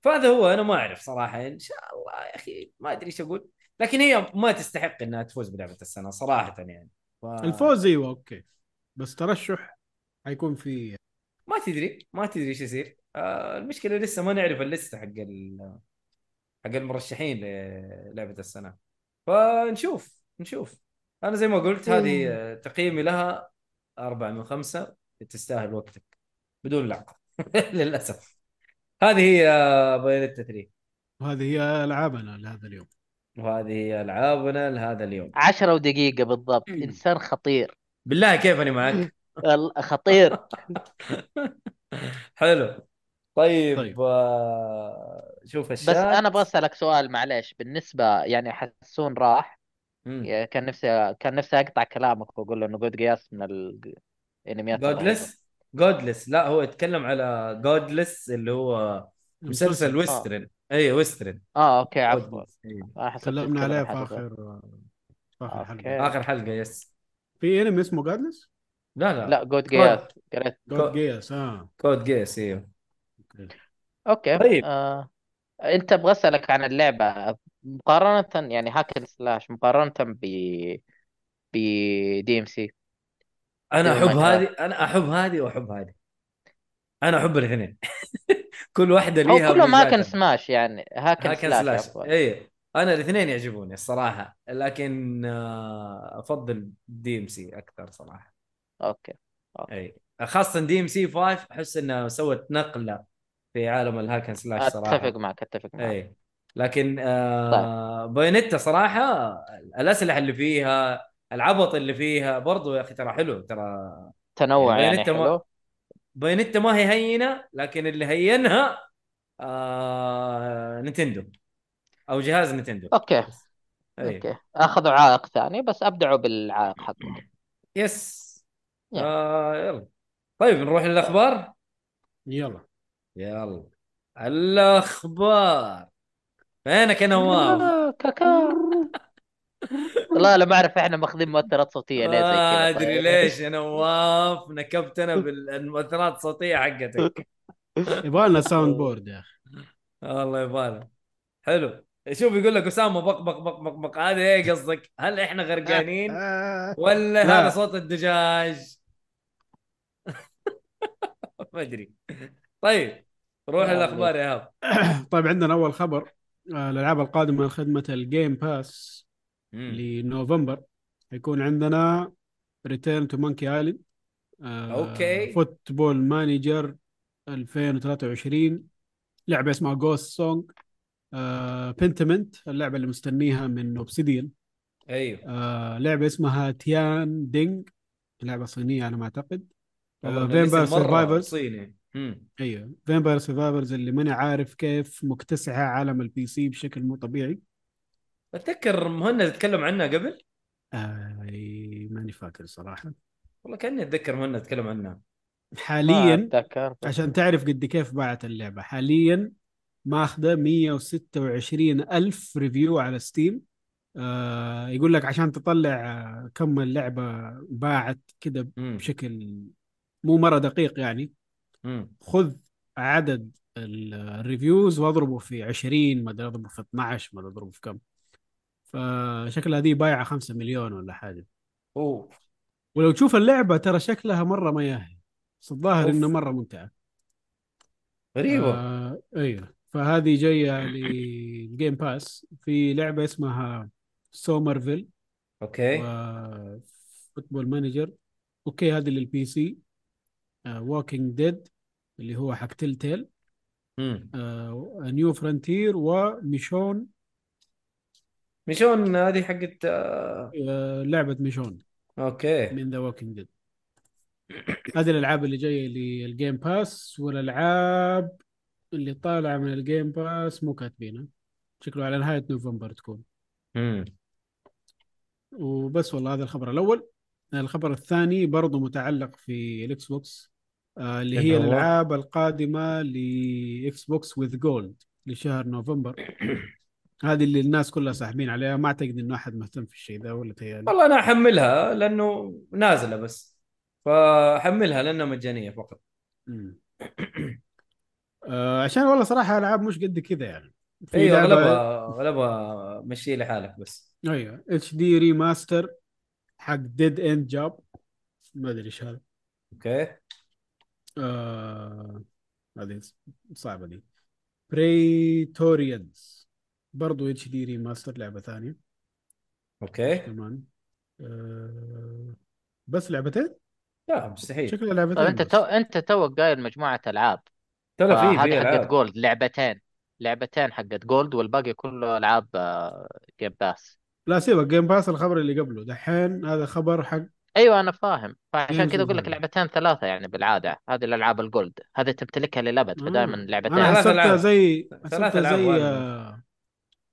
فهذا هو أنا ما أعرف صراحة. إن شاء الله يا أخي ما أدري إيش أقول. لكن هي ما تستحق إنها تفوز بلعبة السنة صراحة يعني. ف... الفوز أيوه okay. بس ترشح حيكون في ما تدري ما تدري إيش يصير. آه المشكلة لسه ما نعرف اللسته حق ال... حق المرشحين للعبة السنة. فنشوف نشوف. أنا زي ما قلت هذه تقييمي لها أربعة من خمسة تستاهل وقتك بدون لعقة. [LAUGHS] للأسف. هذه هي بايونيتا 3 وهذه هي ألعابنا لهذا اليوم. وهذه هي ألعابنا لهذا اليوم. عشرة ودقيقة بالضبط. إنسان خطير. بالله كيف أنا معك؟ [LAUGHS] والله خطير. [LAUGHS] حلو. طيب, طيب. آه شوف بس الشات أنا أبغى أسألك سؤال معلش بالنسبة يعني حسون راح مم. كان نفسي كان نفسي أقطع كلامك وأقول له إنه Code Geass من الرهيبة. Godless Godless لا هو يتكلم على Godless اللي هو مسلسل western اي western آه okay عفوا. إيه. آه، تكلمنا تتكلم عليه في. آخر في آخر. حلقة آخر حلقة yes في انمي اسمه Godless لا لا لا Code Geass قريت Code Geass آه Code Geass أيوه. okay طيب. آه. أنت أبغى أسألك عن اللعبة. مقارنة يعني hack slash مقارنة ب ب DMC أنا أحب هذه أنا أحب هذه وأحب هذه. أنا أحب الاثنين. [LAUGHS] كل واحدة أو ليها كلهم hack and ميزاتها. smash يعني hack and hack and slash slash عفوا اي أنا الاثنين يعجبوني الصراحة لكن آه، أفضل DMC أكثر صراحة. okay اي خاصة DMC 5 أحس انها سوت نقلة في عالم ال hack and slash صراحة أتفق معك أتفق معك. اي لكن آه Bayonetta صراحة الأسلحة اللي فيها العبط اللي فيها برضو يا أخي ترى حلو ترى تنوع يعني يعني بايونيتا ما- حلو. Bayonetta ما هي هينة لكن اللي هينها آه نينتندو أو جهاز نينتندو. okay. اي okay. أخذوا عائق ثاني بس أبدعوا بالعائق حقهم. yes. يلا. آه يلا. طيب نروح للأخبار؟ يلا. يلا. الأخبار. فينك يا نواف؟ كاكا. [LAUGHS] والله لا ما أعرف إحنا ماخذين مؤثرات صوتية ليه زي ما كذا أدري طيب. ليش يا نواف نكبتنا بالمؤثرات الصوتية حقتك. يبغى لنا soundboard يا أخي. الله يبارك حلو. شوف يقول لك أسامة بق بق بق بق بق. هذا إيه قصدك؟ هل إحنا غرقانين. ولا لا. هذا صوت الدجاج؟ [LAUGHS] ما أدري. طيب. روح الأخبار يا إيهاب. [CLEARS THROAT] طيب عندنا أول خبر. آه، الألعاب القادمة لخدمه ال Game Pass. لنوفمبر. حيكون عندنا Return to Monkey Island okay. Football Manager 2023 لعبة اسمها Ghost Song Pentiment اللعبة اللي مستنيها من Obsidian أيوه. آه لعبة اسمها Tianding لعبة صينية على ما أعتقد. من Vampire مرة Survivors صيني. مم. أيوه. Vampire Survivors اللي ماني عارف كيف مكتسحة عالم ال PC بشكل مو طبيعي. أتذكر مهند تكلم عنها قبل؟ آه ماني فاكر صراحة. والله كأني أتذكر مهند تكلم عنها. حاليا عشان تعرف قد كيف باعت اللعبة. حاليا ماخذة 126 ألف review على Steam آه يقول لك عشان تطلع آه، كم اللعبة باعت كده مم. بشكل مو مرة دقيق يعني. خذ عدد ال- ال reviews واضربه في 20 ما أدري اضربه في 12 ما أدري اضربه في كم. فشكلها دي بايعة 5 مليون ولا حاجة. أوه. ولو تشوف اللعبة ترى شكلها مرة ما ياهي بس الظاهر. إنه مرة ممتعة. غريبة. آه أيوه فهذه جاية لل Game Pass [CLEARS THROAT] في لعبة اسمها Somerville okay. Football Manager okay هذه لل PC و Walking Dead اللي هو حق Telltale مم. New Frontier و Michonne Michonne هذه حقت آه، آه، لعبة Michonne. Okay. من The Walking Dead هذه الألعاب اللي جاية لل Game Pass والألعاب اللي طالعة من ال Game Pass مو كاتبينها. شكله على نهاية نوفمبر تكون. مم. وبس والله هذا الخبر الأول. الخبر الثاني برضو متعلق في ال Xbox. آه اللي هي اللي هو؟ الألعاب القادمة ل Xbox with Gold لشهر نوفمبر. [COUGHS] هذه اللي الناس كلها ساحبين عليها. ما أعتقد إنه أحد مهتم في الشيء ده ولا تهيألي. والله أنا أحملها لأنه نازلة بس. فأحملها لأنها مجانية فقط. [COUGHS] آه عشان والله صراحة ألعاب مش قد كذا يعني. في أيوه اغلبها أغلبها مشي لحالك بس. أيوه. HD Remaster حق Dead End Job ما أدري إيش هذا. Okay. آه هذه صعبة دي. Praetorians برضو HD Remaster لعبة ثانية. Okay. كمان. آه بس لعبتين؟ لا مستحيل. شكلها لعبتين طيب أنت بس. تو أنت توك قايل مجموعة ألعاب. ترى في في هذه حقت ألعاب. Gold لعبتين. لعبتين حقت Gold والباقي كله ألعاب جيم باس لا سيبك جيم باس الخبر اللي قبله. دحين هذا خبر حق أيوه أنا فاهم فعشان كذا أقول لك Valor. لعبتين ثلاثة يعني بالعادة هذه الألعاب الجولد هذه تمتلكها للأبد فدائما آه. لعبتين أنا حسبتها. زي حسبتها زي. آه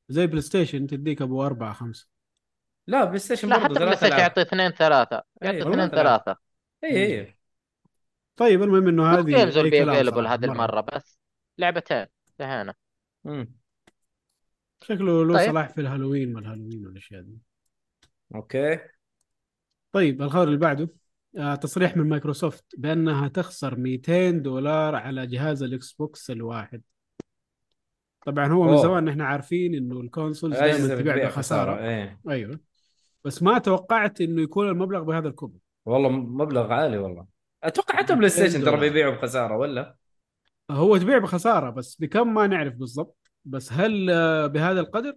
زي بلاي ستيشن تديك أبو أربعة خمسة لا بلاي ستيشن لا حتى بلاي ستيشن يعطي اثنين ثلاثة يعطي أيوة، اثنين. ثلاثة اي اي طيب المهم إنه هذه جيمز بي كلام افيلبل هذه. المرة بس لعبتين انتهينا. شكله له طيب. صلاح في الهالوين والهالوين والأشياء دي okay طيب الخبر اللي بعده آه تصريح من مايكروسوفت بأنها تخسر 200 دولار على جهاز ال Xbox الواحد. طبعا هو من أوه. زمان إحنا عارفين إنه ال consoles دائما تبيع بخسارة. خسارة إيه. أيوه. بس ما توقعت إنه يكون المبلغ بهذا الكبر والله مبلغ عالي والله. أتوقع حتى Play 200 Station ترى. بيبيعوا بخسارة ولا؟ هو تبيع بخسارة بس بكم ما نعرف بالضبط. بس هل آه، بهذا القدر؟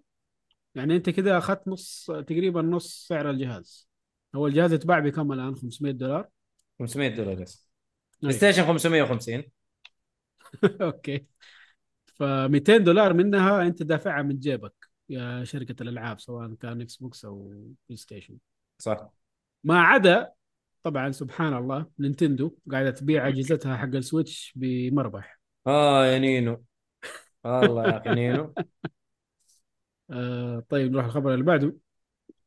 يعني أنت كده أخذت نص تقريبا نص سعر الجهاز. هو الجهاز يتباع بكم الآن؟ 500 دولار؟ 500 دولار بس Play. Station 550 okay. ف 200 دولار منها أنت دافعها من جيبك يا شركة الألعاب سواء كان Xbox أو PlayStation صح. ما عدا طبعا سبحان الله Nintendo قاعدة تبيع أجهزتها حق ال Switch بمربح. آه يا نينو. الله يا أخي نينو. [LAUGHS] آه طيب نروح الخبر اللي بعده.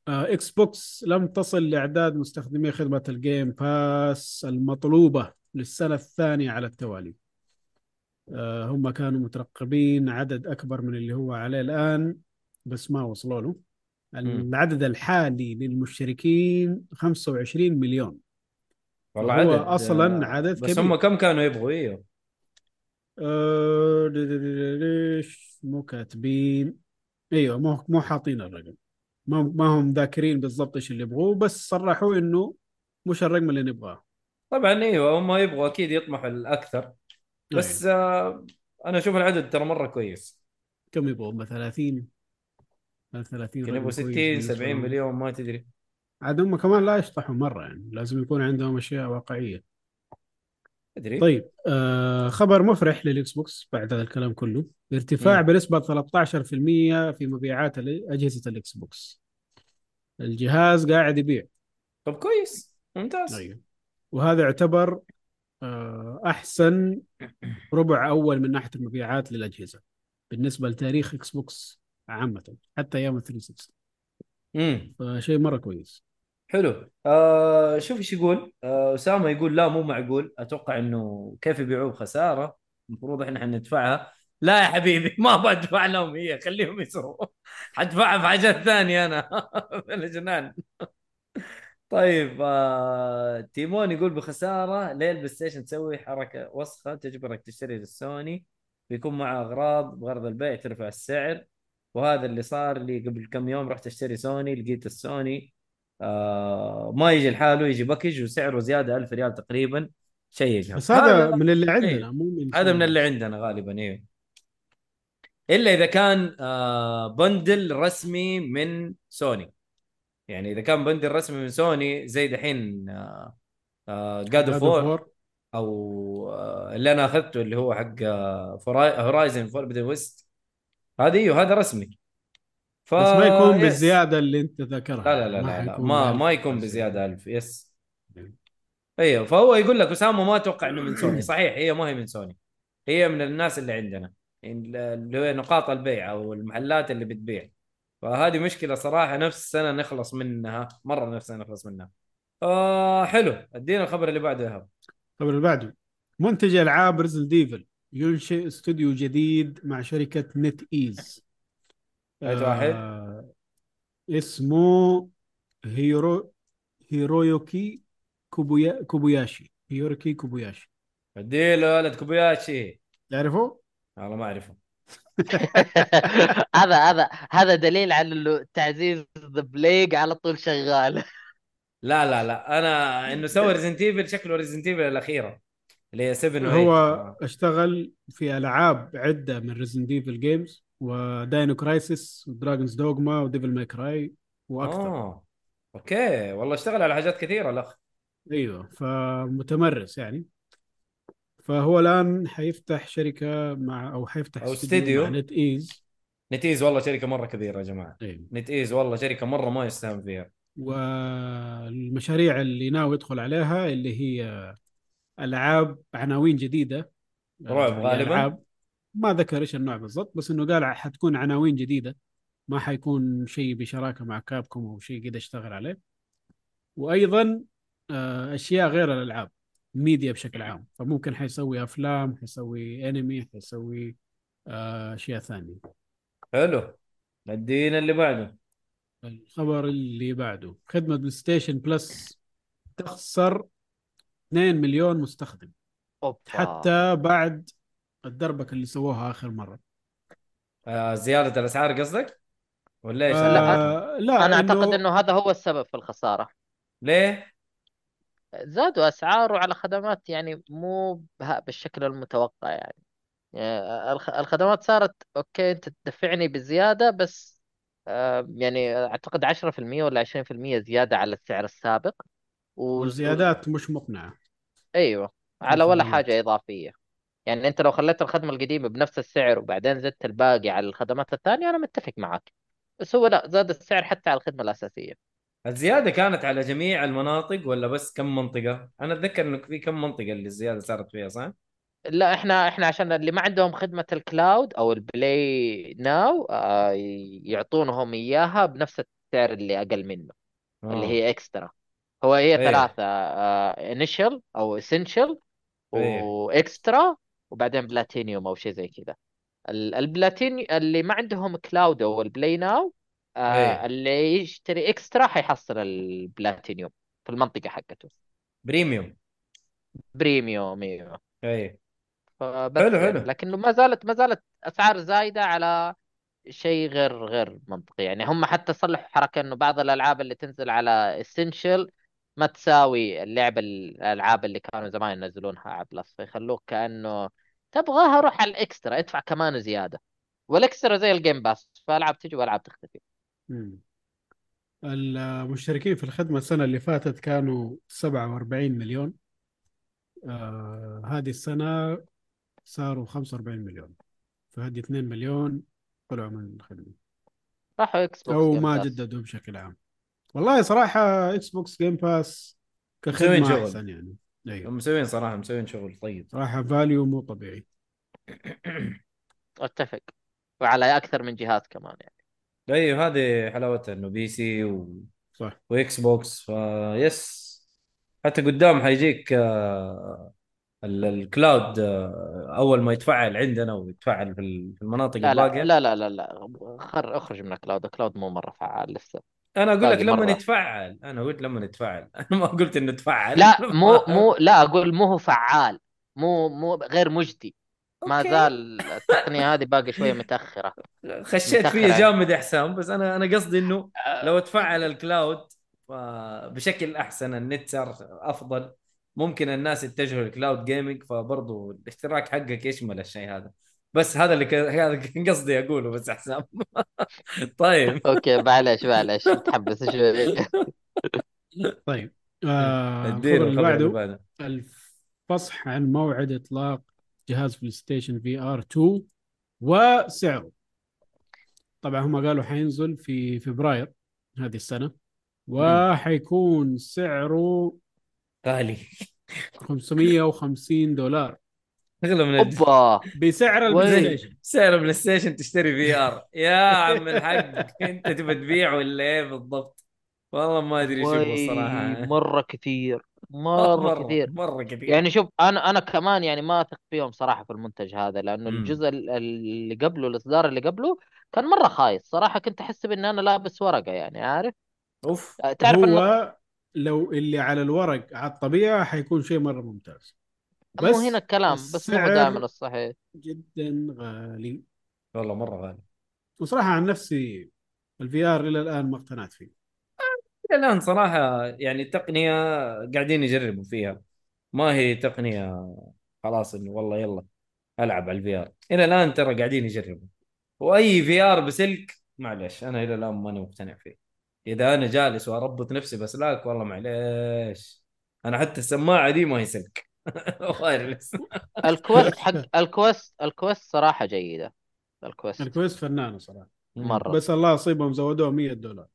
Xbox لم تصل لاعداد مستخدمي خدمه ال Game Pass المطلوبه للسنه الثانية على التوالي آه هم كانوا مترقبين عدد اكبر من اللي هو عليه الان بس ما وصلوا له العدد الحالي للمشتركين 25 مليون والله هو عدد أصلاً آه، عدد بس كبير. هم كم كانوا يبغوا أيوه آه، ليش مو كاتبين أيوه مو مو حاطين الرقم ما ما هم ذاكرين بالضبط إيش اللي يبغوه بس صرحوا إنه مش الرقم اللي نبغاه. طبعا أيوه هم يبغوا أكيد يطمحوا الاكثر بس أيوة. آه أنا أشوف العدد ترى مرة كويس. كم يبغوا؟ هم 30 30 يمكن رقم يبغوا كويس 60 بالنسبة 70 لهم. مليون ما تدري. عاد هم كمان لا يشطحوا مرة يعني لازم يكون عندهم أشياء واقعية. تدري طيب آه خبر مفرح لل Xbox بعد هذا الكلام كله. ارتفاع مم. بنسبة 13% في مبيعات أجهزة ال Xbox. الجهاز قاعد يبيع. طب كويس. ممتاز. أيوه وهذا يعتبر آه أحسن ربع أول من ناحية المبيعات للأجهزة بالنسبة لتاريخ Xbox عامة حتى أيام ال 360 امم فشيء مرة كويس. حلو. آه شوف إيش يقول. آه أسامة يقول لا مو معقول. أتوقع إنه كيف يبيعوه بخسارة. المفروض إحنا حندفعها. لا يا حبيبي ما بدفع لهم هي خليهم يسروا حدفعها في حاجات ثانية أنا. [LAUGHS] أنا جنان طيب آه تيمون يقول بخسارة. ليه ال PlayStation تسوي حركة وسخة تجبرك تشتري للسوني. بيكون معه أغراض بغرض البيع ترفع السعر. وهذا اللي صار لي قبل كم يوم رحت أشتري سوني لقيت السوني آه ما يجي لحاله يجي package وسعره زيادة 1000 ريال تقريبا شيء. بس هذا من اللي عندنا إيه. مو من هذا من. اللي عندنا غالبا أيوه إلا إذا كان آه bundle رسمي من سوني يعني إذا كان bundle رسمي من سوني زي دحين God of War. أو آه اللي أنا أخذته اللي هو حق Horizon Forbidden West هذه أيوه هذا رسمي ف بس ما يكون yes. بالزيادة اللي انت ذكرها لا لا لا لا, لا. حيكون ما ما يكون. بزيادة ألف yes. أيوه فهو يقول لك أسامة ما أتوقع إنه من سوني [CLEARS THROAT] صحيح هي ما هي من سوني هي من الناس اللي عندنا اللي هو نقاط البيع أو المحلات اللي بتبيع فهذه مشكلة صراحة نفسنا نخلص منها مرة نفسنا نخلص منها آه حلو أدينا الخبر اللي بعده يا الخبر اللي بعده منتج ألعاب Resident Evil ينشئ استوديو جديد مع شركة NetEase أية واحد؟ آه اسمه هيرو هيرويوكي كوبويا كوبوياشي. هيروكي كوبوياشي. اديله ولد كوبياشي تعرفه؟ والله ما أعرفه. [LAUGHS] هذا هذا هذا دليل على إنه تعزيز ذا بليج على طول شغال. لا لا لا. أنا إنه سوى ريزنت Evil شكله Resident Evil الأخيرة. اللي هي 7 و هو 8 اشتغل في ألعاب عدة من Resident Evil games و Dino Crisis و Dragon's Dogma و Devil May Cry وأكثر. آه. أوكي. والله اشتغل على حاجات كثيرة الأخ. أيوه. فمتمرس يعني. فهو الآن حيفتح شركة مع أو حيفتح أو استوديو استديو. مع NetEase. NetEase والله شركة مرة كبيرة يا جماعة. أيوه. NetEase والله شركة مرة ما يستهان فيها. والمشاريع اللي ناوي يدخل عليها اللي هي ألعاب عناوين جديدة. رعب آه، غالباً؟ لألعاب. ما ذكر إيش النوع بالضبط بس إنه قال حتكون عناوين جديدة ما حيكون شيء بشراكة مع Capcom أو شيء كده اشتغل عليه. وأيضا آه، أشياء غير الألعاب ميديا بشكل عام. فممكن حيسوي أفلام حيسوي أنمي حيسوي آه، أشياء ثانية. حلو. ادينا اللي بعده. الخبر اللي بعده. خدمة PlayStation Plus تخسر 2 مليون مستخدم. أوبا. حتى بعد الدربكه اللي سووها آخر مرة. آه زيادة الأسعار قصدك؟ ولا إيش؟ آه لا أنا إنه أعتقد إنه هذا هو السبب في الخسارة. ليه؟ زادوا اسعاره على خدمات يعني مو بها- بالشكل المتوقع يعني. يعني الخ- الخدمات صارت أوكي أنت تدفعني بزيادة بس آه، يعني أعتقد 10% ولا 20% زيادة على السعر السابق. و... والزيادات مش مقنعة. أيوه على ولا. حاجة إضافية. يعني أنت لو خليت الخدمة القديمة بنفس السعر وبعدين زدت الباقي على الخدمات الثانية أنا متفق معك بس هو لا زاد السعر حتى على الخدمة الأساسية الزيادة كانت على جميع المناطق ولا بس كم منطقة أنا أتذكر انه في كم منطقة اللي الزيادة صارت فيها صح لا إحنا إحنا عشان اللي ما عندهم خدمة ال cloud أو ال Play Now آه، يعطونهم إياها بنفس السعر اللي أقل منه اللي آه. هي اكسترا هو هي إيه. ثلاثة initial أو Essential. و Extra وبعدين بلاتينيوم أو شيء زي كذا. ال- البلاتينيوم اللي ما عندهم cloud أو ال Play Now آه، إيه. اللي يشتري Extra حيحصل البلاتينيوم في المنطقة حقته. Premium. Premium أيوه حلو، حلو. لكنه ما زالت ما زالت أسعار زايدة على شيء غير غير منطقي. يعني هم حتى صلحوا حركة إنه بعض الألعاب اللي تنزل على Essential ما تساوي اللعبه الألعاب اللي كانوا زمان ينزلونها على Plus فيخلوك كأنه تبغاها روح على ال Extra ادفع كمان زيادة. وال Extra زي ال Game Pass فألعاب تجي وألعاب تختفي. مم. المشتركين في الخدمة السنة اللي فاتت كانوا 47 مليون. آه هذه السنة صاروا 45 مليون. فهذه 2 مليون طلعوا من الخدمة. راحوا Xbox Game ما. جددوا بشكل عام. والله صراحة Xbox Game Pass مسوين كخدمة شغل. أحسن يعني. أيوه. مسوين صراحة مسوين شغل طيب. صراحة value مو طبيعي. [COUGHS] أتفق. وعلى أكثر من جهاز كمان يعني. أيوه هذه حلاوتها إنه PC و... صح. و Xbox فيس حتى قدام حيجيك آه، ال- ال cloud آه، أول ما يتفعل عندنا ويتفعل في ال- في المناطق لا لا الباقية. لا لا لا لا خر اخرج من cloud cloud مو مرة فعال لسه. أنا أقول لك لما مرة. يتفعل أنا قلت لما يتفعل [LAUGHS] أنا ما قلت إنه تفعل لا [LAUGHS] مو مو لا أقول مو هو فعال مو مو غير مجدي. ما أوكي. زال التقنية هذه باقي شوية متأخرة. [LAUGHS] خشيت متأخر فيه يعني. جامد حسام بس أنا أنا قصدي إنه لو تفعل ال cloud ف- بشكل أحسن النت صار أفضل. ممكن الناس يتجهوا لل cloud gaming فبرضه الاشتراك حقك يشمل الشيء هذا. بس هذا اللي ك- هذا كان قصدي أقوله بس يا حسام [LAUGHS] طيب. أوكي معلش معلش متحمس شوي. طيب آه الخبر اللي بعده. الإفصاح عن موعد إطلاق جهاز PlayStation VR 2 وسعره. طبعا هم قالوا حينزل في فبراير هذه السنة وحيكون سعره غالي. 550 دولار. اغلى من أوبا. بسعر ال Play؟ Station سعر PlayStation تشتري VR يا عم الحق. انت تبى تبيع ولا إيه بالضبط؟ والله ما أدري وي، الصراحة. مرة كثير. مرة كثير. مرة كثير. يعني شوف أنا أنا كمان يعني ما أثق فيهم صراحة في المنتج هذا لأنه. الجزء ال- اللي قبله الإصدار اللي قبله كان مرة خايس. صراحة كنت احسب ان أنا لابس ورقة يعني عارف؟ أوف. تعرف هو [LAUGHS] لو اللي على الورق على الطبيعة حيكون شيء مرة ممتاز. مو بس هنا الكلام بس مو دائما الصحيح. جدا غالي. والله مرة غالي. وصراحة عن نفسي ال VR إلى الآن ما اقتنعت فيه. إلى الآن صراحة يعني التقنيه قاعدين يجربوا فيها. ما هي تقنية خلاص إنه والله يلا ألعب على ال VR إلى الآن ترى قاعدين يجربوا. و VR بسلك معلش أنا إلى الآن ماني مقتنع فيه. إذا أنا جالس وأربط نفسي بسلاك والله معليش. أنا حتى السماعة دي ما هي سلك. [LAUGHS] wireless. الكويست [LAUGHS] حق الكويست الكويست صراحة جيدة. الكويست الكويست فنانة صراحة. مرة. بس الله يصيبهم زودوه 100 دولار.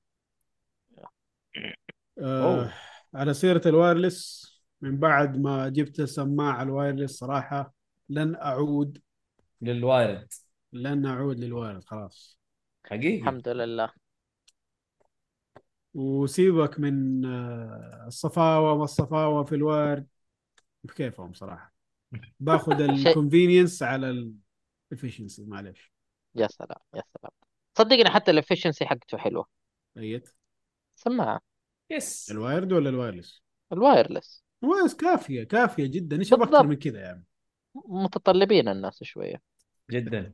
آه على سيرة ال wireless من بعد ما جبت السماعة ال wireless صراحة لن أعود. لل wired لن أعود لل wireless خلاص. حقيقي. الحمد لله. وسيبك من آه الصفاوة ما الصفاوة في ال wired بكيفهم صراحة. [LAUGHS] باخذ ال convenience على الافشنسي معلش يا سلام يا سلام. صدقني حتى الافشنسي حقته حلوة ايت سماعة. يس الوايرد ولا الوايرلس؟ الوايرلس. الوايرلس كافية كافية جدا. إيش. أكثر من كذا يعني متطلبين الناس شوية. جدا.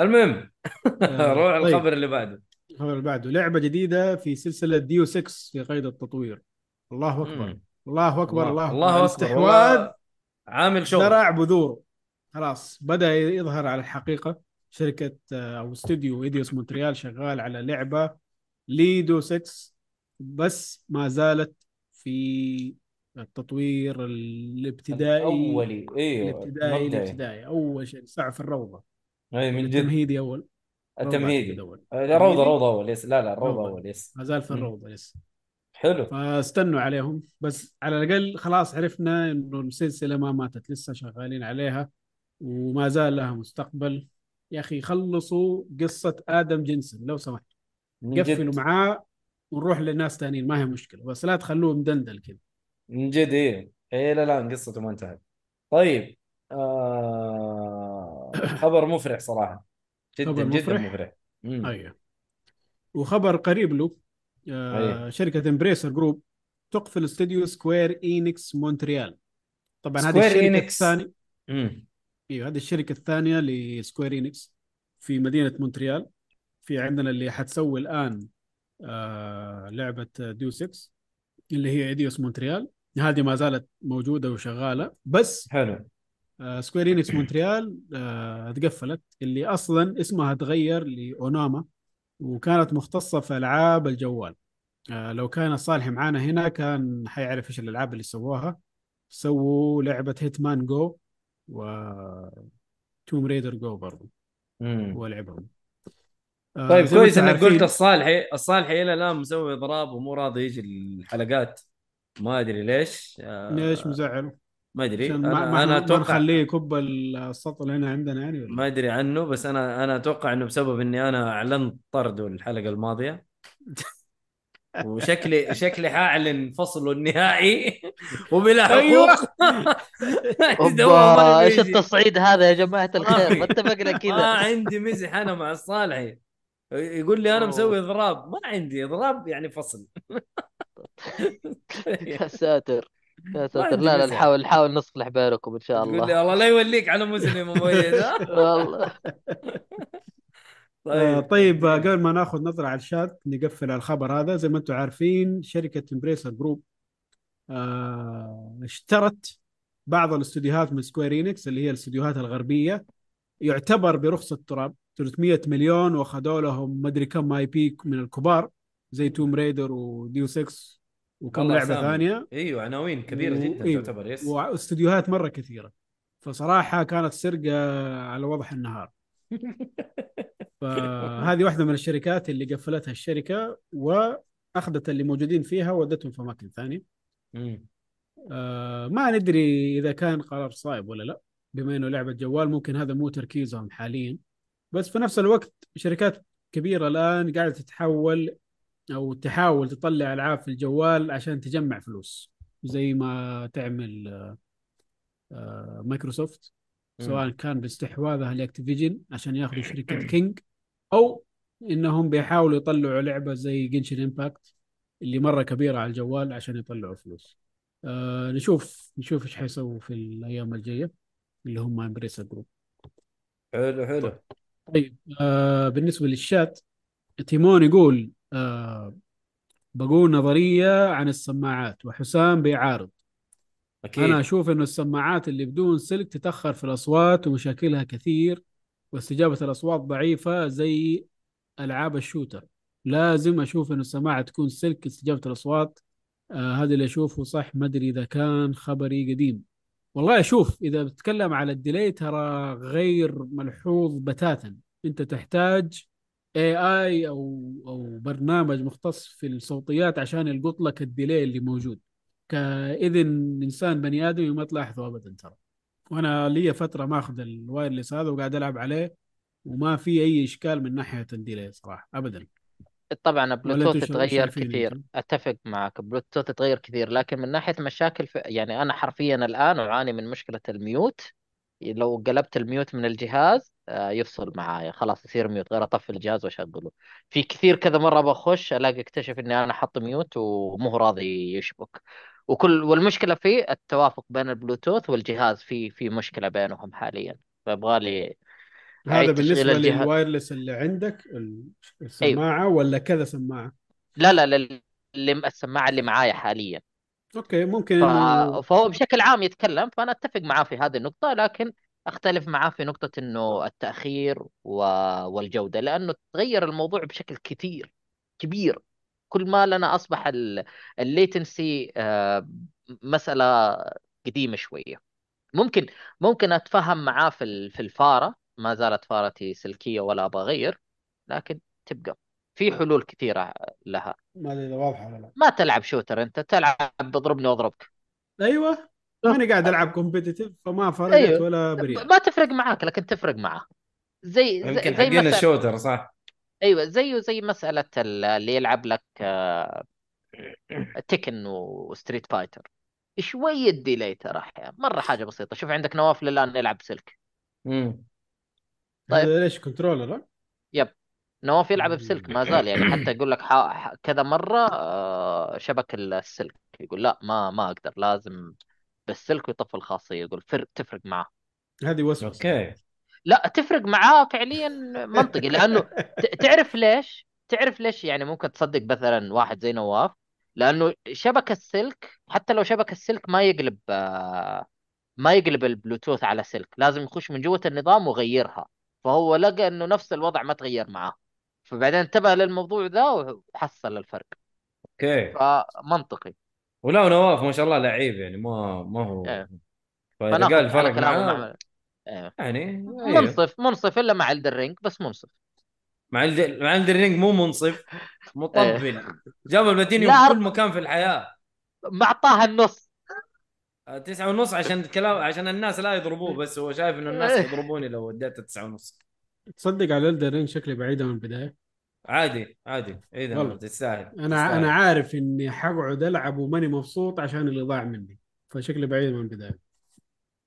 المهم آه، [LAUGHS] روح طيب. الخبر اللي بعده. الخبر اللي بعده. لعبة جديدة في سلسلة ديو 6 في قيد التطوير. الله أكبر. مم. الله أكبر الله, الله أكبر. الاستحواذ والله عامل شغل. زرع بذوره. خلاص بدأ يظهر على الحقيقة. شركة آه، أو استوديو إيديوس مونتريال شغال على لعبة ليدو 6 بس ما زالت في التطوير الابتدائي. اولي أيوه الابتدائي الابتدائي. أول شيء سعف الروضة. اي من جد. التمهيدي روضة التمهيدي. روضة؟ روضة أول يس. لا لا روضة روضة. أول يس. ما زال في مم. الروضة لسه حلو. فاستنوا عليهم. بس على الأقل خلاص عرفنا إنه السلسلة ما ماتت لسه شغالين عليها وما زال لها مستقبل. يا أخي خلصوا قصة آدم جنسن لو سمحت. قفلوا معاه ونروح لناس ثانيين ما هي مشكلة بس لا تخلوه مدندل كذا. من جد إيه. إيه لا لا قصته ما انتهت. طيب آه... [COUGHS] خبر مفرح صراحة. جدا خبر جدا مفرح؟ مفرح. أيوه. وخبر قريب له. آه. شركة امبريسر Group تقفل استوديو سكوير انكس مونتريال طبعا هذه الشركة إينكس. الثانية. إيوه هذه الشركة الثانية لسكوير انكس في مدينة مونتريال في عندنا اللي حتسوي الآن آه لعبة ديوس إكس اللي هي آيدوس مونتريال هذه ما زالت موجودة وشغالة بس حلو آه سكوير انكس مونتريال آه تقفلت اللي أصلا اسمها تغير لأونوما وكانت مختصة في ألعاب الجوال. آه لو كان صالح معانا هنا كان حيعرف إيش الألعاب اللي سووها. سووا لعبة هيتمان جو و توم ريدر جو برضو مم. هو لعبهم آه، طيب كويس إنك قلت الصالح الصالح إلى الآن مسوي إضراب ومو راضي يجي الحلقات. ما أدري ليش. آه، ليش مزعل؟ ما أدري عشان ما, أنا ما, أنا ما أتوقع نخليه يكب السطل هنا عندنا يعني ولا؟ ما أدري عنه بس أنا أنا أتوقع إنه بسبب إني أنا أعلنت طرده الحلقة الماضية [LAUGHS] وشكلي شكلي حاعلن فصله النهائي [LAUGHS] وبلا حقوق أيوة. [LAUGHS] ما إيش. التصعيد هذا يا جماعة ما الخير. ما اتفقنا ما كذا عندي مزح أنا مع الصالحي يقول لي أنا. مسوي إضراب ما عندي إضراب يعني فصل يا ساتر يا ساتر. لا لا. نحاول نحاول نصلح بينكم إن شاء تقول لي الله الله لا يوليك على مسلم مميز ها والله. [LAUGHS] آه طيب آه، قبل ما ناخذ نظرة على الشات نقفل على الخبر هذا. زي ما أنتم عارفين شركة امبريسر Group آه اشترت بعض الاستديوهات من سكوير انكس اللي هي الاستديوهات الغربية. يعتبر برخص التراب 300 مليون وأخذوا لهم مدري كم IP من الكبار زي توم ريدر وديوس إكس وكم لعبة أسامي. ثانية إيوه عناوين كبيرة و- جدا أيوة. تعتبر يس واستديوهات مرة كثيرة فصراحة كانت سرقة على وضح النهار [LAUGHS] فهذه واحدة من الشركات اللي قفلتها الشركة وأخذت اللي موجودين فيها ودتهم في أماكن ثانية. آه ما ندري إذا كان قرار صائب ولا لا بما إنه لعبة جوال ممكن هذا مو تركيزهم حاليا بس في نفس الوقت شركات كبيرة الآن قاعدة تتحول أو تحاول تطلع ألعاب في الجوال عشان تجمع فلوس زي ما تعمل آه، مايكروسوفت سواء كان باستحواذها لأكتيفيجن عشان ياخذوا شركة [CLEARS THROAT] كينج أو إنهم بيحاولوا يطلعوا لعبة زي جنشن امباكت اللي مرة كبيرة على الجوال عشان يطلعوا فلوس. آه نشوف نشوف إيش حيسووا في الأيام الجاية اللي هم امبريسر Group. حلو حلو طيب آه بالنسبة للشات تيمون يقول بقول نظرية عن السماعات وحسام بيعارض. أكيد. أنا أشوف إنه السماعات اللي بدون سلك تتأخر في الأصوات ومشاكلها كثير واستجابة الأصوات ضعيفة زي ألعاب الشوتر. لازم أشوف إنه السماعة تكون سلك استجابة الأصوات. آه هذا اللي أشوفه صح ما أدري إذا كان خبري قديم. والله أشوف إذا بتتكلم على ال delay ترى غير ملحوظ بتاتا. أنت تحتاج AI أو أو برنامج مختص في الصوتيات عشان يلقط لك ال delay اللي موجود. كإذن إنسان بني آدمي ما تلاحظه ابدا ترى. وأنا لي فترة ماخذ ال wireless هذا وقاعد ألعب عليه وما في أي إشكال من ناحية ال delay صراحة ابدا. طبعا بلوتوث تغير كثير. أنتم؟ أتفق معك بلوتوث تغير كثير لكن من ناحية مشاكل في يعني أنا حرفيا الآن أعاني من مشكلة ال mute. لو قلبت ال mute من الجهاز آه، يفصل معايا خلاص يصير mute غير اطفي الجهاز واشغله في كثير كذا مره بخش الاقي اكتشف اني أنا حط mute ومو راضي يشبك وكل والمشكلة في التوافق بين البلوتوث والجهاز في في مشكله بينهم حاليا فيبغى لي هذا بالنسبة. لل wireless اللي عندك ال- السماعه ولا كذا سماعه لا لا اللي السماعه اللي معايا حاليا okay ممكن ف... فهو بشكل عام يتكلم فأنا أتفق معاه في هذه النقطة لكن أختلف معاه في نقطة إنه التأخير و... والجودة لأنه تغير الموضوع بشكل كثير كبير. كل ما لنا أصبح ال... ال latency مسألة قديمة شوية. ممكن ممكن أتفهم معاه في في الفارة ما زالت فارتي سلكية ولا أبغى أغير لكن تبقى. في حلول كثيرة لها. ما أدري إذا واضحة ولا لا. ما تلعب shooter أنت تلعب اضربني واضربك. أيوه. ماني قاعد ألعب competitive فما فرقت أيوه. ولا بريال ما تفرق معاك لكن تفرق معاه زي يمكن زي, زي حقين مسألة ال shooter صح؟ أيوه زيه زي مسألة ال- اللي يلعب لك تكن وستريت فايتر شوية delay ترى أحيانا. مرة حاجة بسيطة. شوف عندك نواف الآن يلعب بسلك مم. طيب. ليش controller ها؟ نواف يلعب بسلك ما زال يعني. حتى [COUGHS] يقول لك كذا مرة آه، شبك السلك. يقول لا ما ما أقدر لازم بالسلك ويطفي الخاصية. يقول فرق تفرق معاه. هذه وسوسة. okay. لا تفرق معاه فعليا منطقي. لأنه ت- تعرف ليش؟ تعرف ليش يعني ممكن تصدق مثلا واحد زي نواف؟ لأنه شبكه السلك حتى لو شبكه السلك ما يقلب آه، ما يقلب البلوتوث على سلك. لازم يخش من جوة النظام ويغيرها فهو لقى إنه نفس الوضع ما تغير معاه. فبعدين انتبه للموضوع ذا وحصل الفرق. okay. فمنطقي. ولا نواف ما شاء الله لعيب يعني ما ما هو. إيه. فإذا قال على فرق كلامه معاه مع إيه. يعني أيوه. منصف منصف إلا مع Elden Ring بس منصف. مع الد... مع Elden Ring مو منصف مطبل. جاب المدينة لا، في كل مكان في الحياة. معطاها النص. تسعة ونص عشان الكلام عشان الناس لا يضربوه بس هو شايف انه الناس إيه. يضربوني لو وديته تسعة ونص. تصدق على الدرين شكلي بعيده من البداية. عادي عادي. اذا والله. تستاهل أنا تستاهل. أنا عارف إني حقعد ألعب وماني مبسوط عشان اللي ضاع مني فشكلي بعيد من البداية.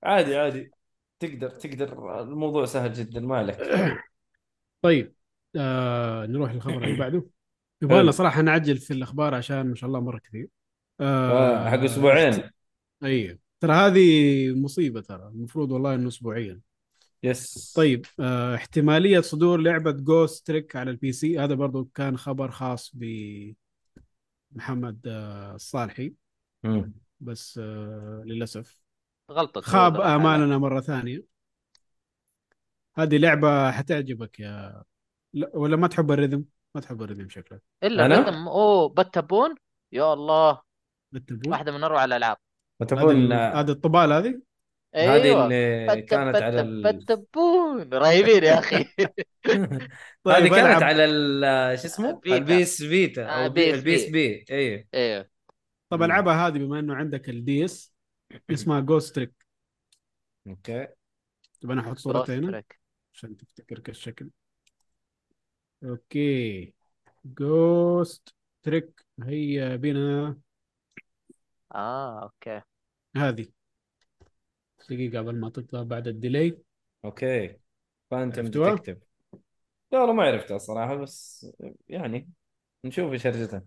عادي عادي. تقدر تقدر. الموضوع سهل جدا ما عليك. [COUGHS] طيب آه نروح للخبر اللي بعده. [COUGHS] يبغى لنا صراحة نعجل في الأخبار عشان ما شاء الله مرة كثير. آه، حق أسبوعين. أي ترى هذه مصيبة ترى. المفروض والله إنه اسبوعيا. yes طيب آه احتمالية صدور لعبة Ghost Trick على ال PC هذا برضو كان خبر خاص بمحمد آه الصالحي مم. بس آه للأسف. غلطة خاب امالنا مرة ثانية. هذه لعبة حتعجبك يا لا ولا ما تحب ال rhythm؟ ما تحب ال rhythm شكلك. إلا أنا؟ ال rhythm أوه Patapon يا الله. Patapon واحدة من أروع الألعاب. وتكون هذه هذه الطبال هذه؟ هذه أيوه. اللي كانت على ال... Patapon رهيبين يا أخي. [LAUGHS] طيب هذه كانت على ال- شو اسمه؟ Vita. ال PS Vita آه، أو ال PSP. اي أيوه طب. ألعبها هذه بما إنه عندك ال DS اسمها Ghost Trick okay. طب أنا أحط صورتها هنا Trick. عشان تفتكر كالشكل. okay. Ghost Trick هي بنا آه okay. هذه. دقيقة قبل ما تطلع بعد ال delay. okay. Phantom عرفتوها؟ Detective لا والله ما عرفتها الصراحه بس يعني نشوف إيش هرجتها.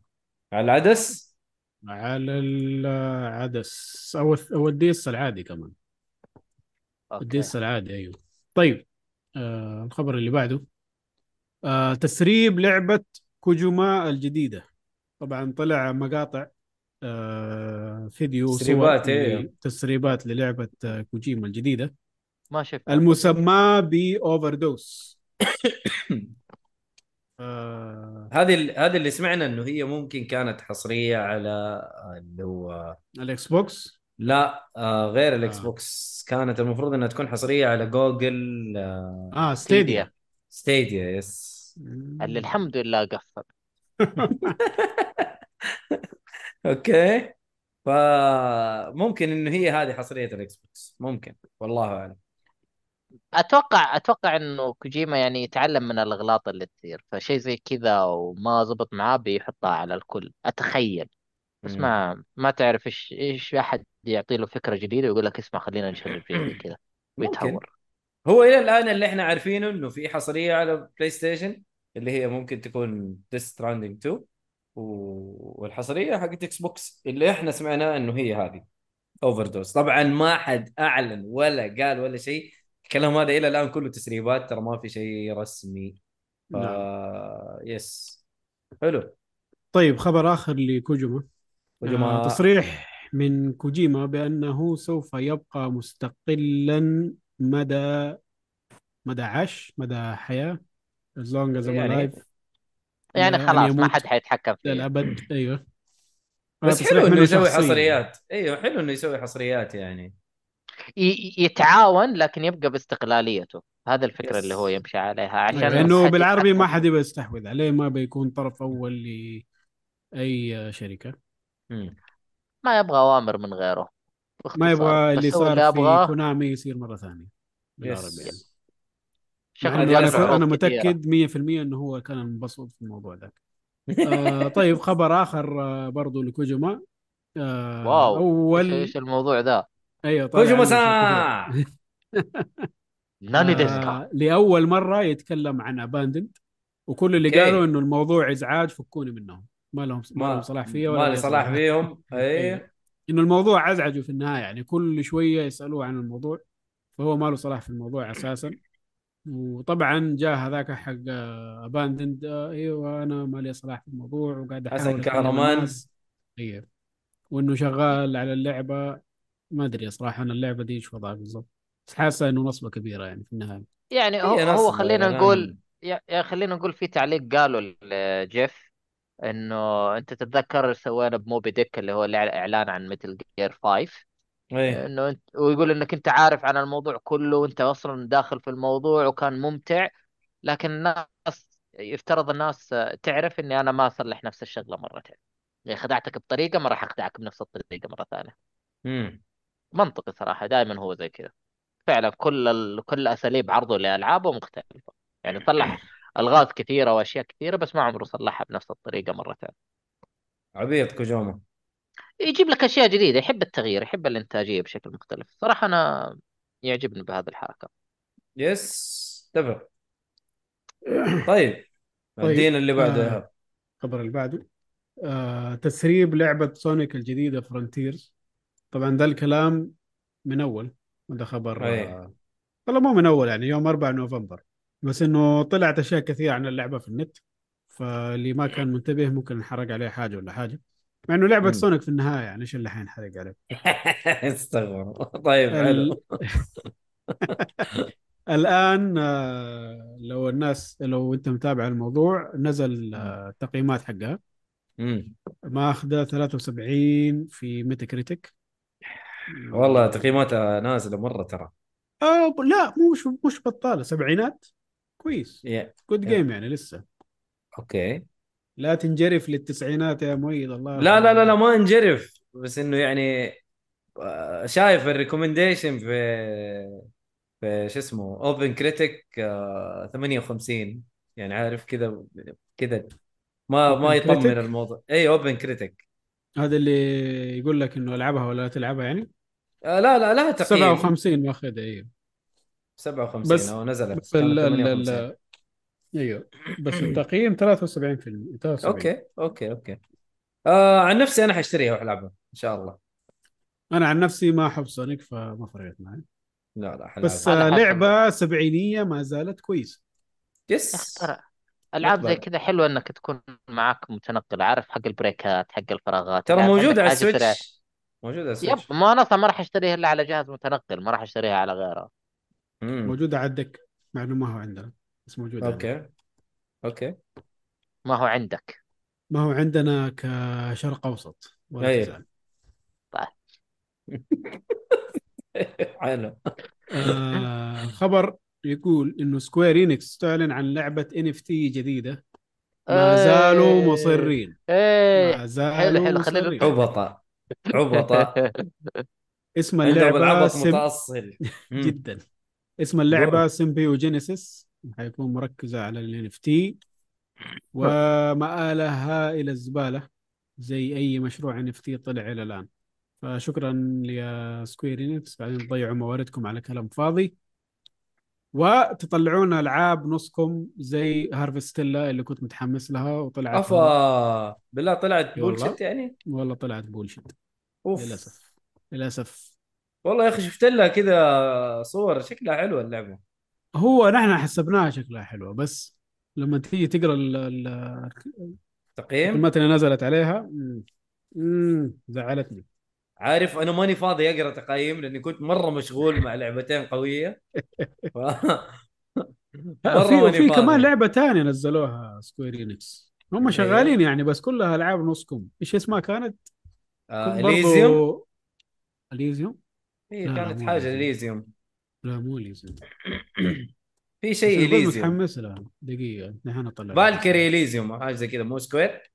على ال DS؟ على ال DS. أو أو ال DS العادي كمان. okay. ال DS العادي أيوه. طيب آه الخبر اللي بعده. آه تسريب لعبة كوجيما الجديدة. طبعا طلع مقاطع آه فيديو وصور تسريبات،. ل- تسريبات للعبة آه كوجيما الجديدة ما شفت المسمى ب Overdose [COUGHS] آه هذه ال- هذه اللي سمعنا إنه هي ممكن كانت حصرية على اللي هو ال Xbox لا آه غير ال X آه. box كانت المفروض إنها تكون حصرية على جوجل آه آه Stadia. Stadia. yes. اللي الحمد لله قفل [LAUGHS] okay. فممكن إنه هي هذه حصرية ال Xbox. ممكن. والله أعلم. أتوقع أتوقع إنه كوجيما يعني يتعلم من الأغلاط اللي تصير. فشيء زي كذا وما زبط معاه بيحطها على الكل. أتخيل. بس. ما ما تعرف إيش إيش أحد يعطي له فكرة جديدة ويقول لك اسمع خلينا نشغل فيه [CLEARS THROAT] كذا. ويتهور. هو إلى الآن اللي إحنا عارفينه إنه في حصرية على PlayStation اللي هي ممكن تكون Death Stranding 2 و- والحصرية حقت Xbox اللي إحنا سمعناه انه هي هذه. Overdose طبعا ما حد أعلن ولا قال ولا شيء. الكلام هذا إلى الآن كله تسريبات ترى ما في شيء رسمي. ف... نعم. yes حلو. طيب خبر آخر لكوجيما كوجيما- آه تصريح من كوجيما بأنه سوف يبقى مستقلا مدى مدى عش مدى حياة as long as I'm يعني- alive. يعني أن خلاص ما حد حيتحكم فيه للأبد أيوه بس حلو إنه يسوي. حصريات أيوه حلو إنه يسوي حصريات يعني يتعاون لكن يبقى باستقلاليته هذا الفكرة يس. اللي هو يمشي عليها عشان أيوة. ما لأنه بالعربي ما. حد يبغى يستحوذ عليه ما بيكون طرف أول لأي شركة مم. ما يبغى أوامر من غيره ما. يبغى اللي صار في كونامي يصير مرة ثانية بالعربي يس. يعني. شغل مع إنه هذه أنا كثيرة. متأكد 100% إنه هو كان منبسط في الموضوع ذاك. آه طيب خبر آخر آه برضو لكوجوما. آه واو اول إيش الموضوع ذا؟ أيوه طالع كوجوما عنه شيء سان! [LAUGHS] ناني آه ديسكا لأول مرة يتكلم عن اباندنت وكل اللي أوكي. قالوا إنه الموضوع إزعاج فكوني منهم. ما لهم ما لهم صلاح فيه ولا ما لي صلاح. فيهم. [LAUGHS] إيه. أي. إنه الموضوع أزعجوا في النهاية يعني كل شوية يسألوه عن الموضوع فهو ما له صلاح في الموضوع أساسا. وطبعا جاء هذاك حق Abandoned إيوه أنا ما لي صلاح في الموضوع وقاعد احاول كهرمان. أيوه وإنه شغال على اللعبة ما أدري صراحة أنا اللعبة دي إيش وضعها بالضبط بس حاسة إنه نصبة كبيرة يعني في النهاية يعني هو هو خلينا الإعلان. نقول يا يا خلينا نقول في تعليق قالوا لجيف إنه أنت تتذكر سوينا ب Moby Dick اللي هو الإعلان عن Metal Gear 5 إيه. إنه أنت ويقول إنك أنت عارف عن الموضوع كله وأنت أصلا داخل في الموضوع وكان ممتع لكن الناس يفترض الناس تعرف إني أنا ما أصلح نفس الشغلة مرتين. يعني خدعتك بطريقة ما راح أخدعك بنفس الطريقة مرة ثانية. امم منطقي صراحة دائما هو زي كذا. فعلا كل ال... كل أساليب عرضه لألعابه مختلفة. يعني صلح ألغاز كثيرة وأشياء كثيرة بس ما عمره صلحها بنفس الطريقة مرتين عبيط كوجيما يجيب لك أشياء جديدة يحب التغيير يحب الإنتاجية بشكل مختلف. صراحة أنا يعجبني بهذه الحركة. yes اتفق. طيب [COUGHS] الدين اللي بعده آه. الخبر اللي بعده. آه تسريب لعبة Sonic الجديدة Frontiers طبعا ده الكلام من أول وده خبر. آه والله مو من أول يعني يوم 4 نوفمبر. بس إنه طلعت أشياء كثيرة عن اللعبة في النت فاللي ما كان منتبه ممكن انحرق عليه حاجة ولا حاجة. مع إنه لعبة. Sonic في النهاية يعني إيش اللي حينحرق عليه [LAUGHS] استغفر طيب حلو. [LAUGHS] الآن آه، لو الناس لو أنت متابع الموضوع نزل آه، التقييمات حقها. ماخذة 73 في Metacritic والله تقييماتها نازلة مرة ترى. آه ب- لا مش مش بطاله سبعينات؟ كويس. good يا. game يعني لسه. okay لا تنجرف للتسعينات يا مؤيد الله لا لا لا لا ما انجرف بس إنه يعني آه، شايف ال recommendation في في شو اسمه OpenCritic 58 يعني عارف كذا كذا ما ما يطمن؟ الموضوع. اي OpenCritic هذا اللي يقول لك إنه ألعبها ولا لا تلعبها يعني؟ آه لا لا لها تقييم. 57 ماخذها أيوه 57 بس- أو نزلت بس ال كانت ال 58 ال أيوه. بس [CLEARS THROAT] التقييم 73% 73 أوكي أوكي أوكي. آه عن نفسي أنا حاشتريها والعبها إن شاء الله. أنا عن نفسي ما أحب Sonic فما فرقت معي. لا لا حلعبها بس آه،. لعبة سبعينية ما زالت كويسة. yes. ألعاب زي. كذا حلوة إنك تكون معك متنقل عارف حق ال break ات حق الفراغات. ترى يعني موجوده على. ال Switch. موجوده على yep ال Switch. ما أنا ما راح أشتريها إلا على جهاز متنقل ما راح أشتريها على غيره. موجودة على ال Deck مع انه ما هو عندنا. بس عندنا. okay. okay. ما هو عندك. ما هو عندنا كشرق أوسط ولا أيوة. تزعل. [LAUGHS] حلو آه خبر يقول إنه Square Enix تعلن عن لعبة NFT جديدة. ما إيه. زالوا مصرين. إيه. ما زالوا حلو حلو خلينا مصرين. عبطة. عبطة. اسم اللعبة سم... متأصل. [LAUGHS] جدا. اسم اللعبة Symbiogenesis حيكون مركزة على NFT ومآلها إلى الزبالة زي أي مشروع NFT طلع إلى الآن. فشكرا يا Square Enix بعدين تضيعوا مواردكم على كلام فاضي. وتطلعون ألعاب نصكم زي Harvestella اللي كنت متحمس لها وطلعت أفا بالله طلعت. بولشت يعني؟ والله طلعت بولشيت أوف. للأسف. للأسف. والله يا أخي شفت لها كذا صور شكلها حلوة اللعبة. هو نحن حسبناها شكلها حلوة بس لما تيجي تقرأ ال- ال- تقييم الكلمات اللي نزلت عليها مم، مم، زعلتني عارف أنا ماني فاضي أقرأ تقييم لأني كنت مرة مشغول مع لعبتين قوية [LAUGHS] ف... مرة في كمان لعبة تانية نزلوها Square Enix هم هي؟ شغالين يعني بس كلها ألعاب نصكم إيش اسمها كانت؟ آه كنت برضو- Elysium Elysium؟ هي كانت حاجة. Elysium لا مو Elysium. [CLEARS THROAT] في شيء Elysium. متحمس لها دقيقة نحن نطلع. Valkyrie Elysium حاجة زي كذا مو Square؟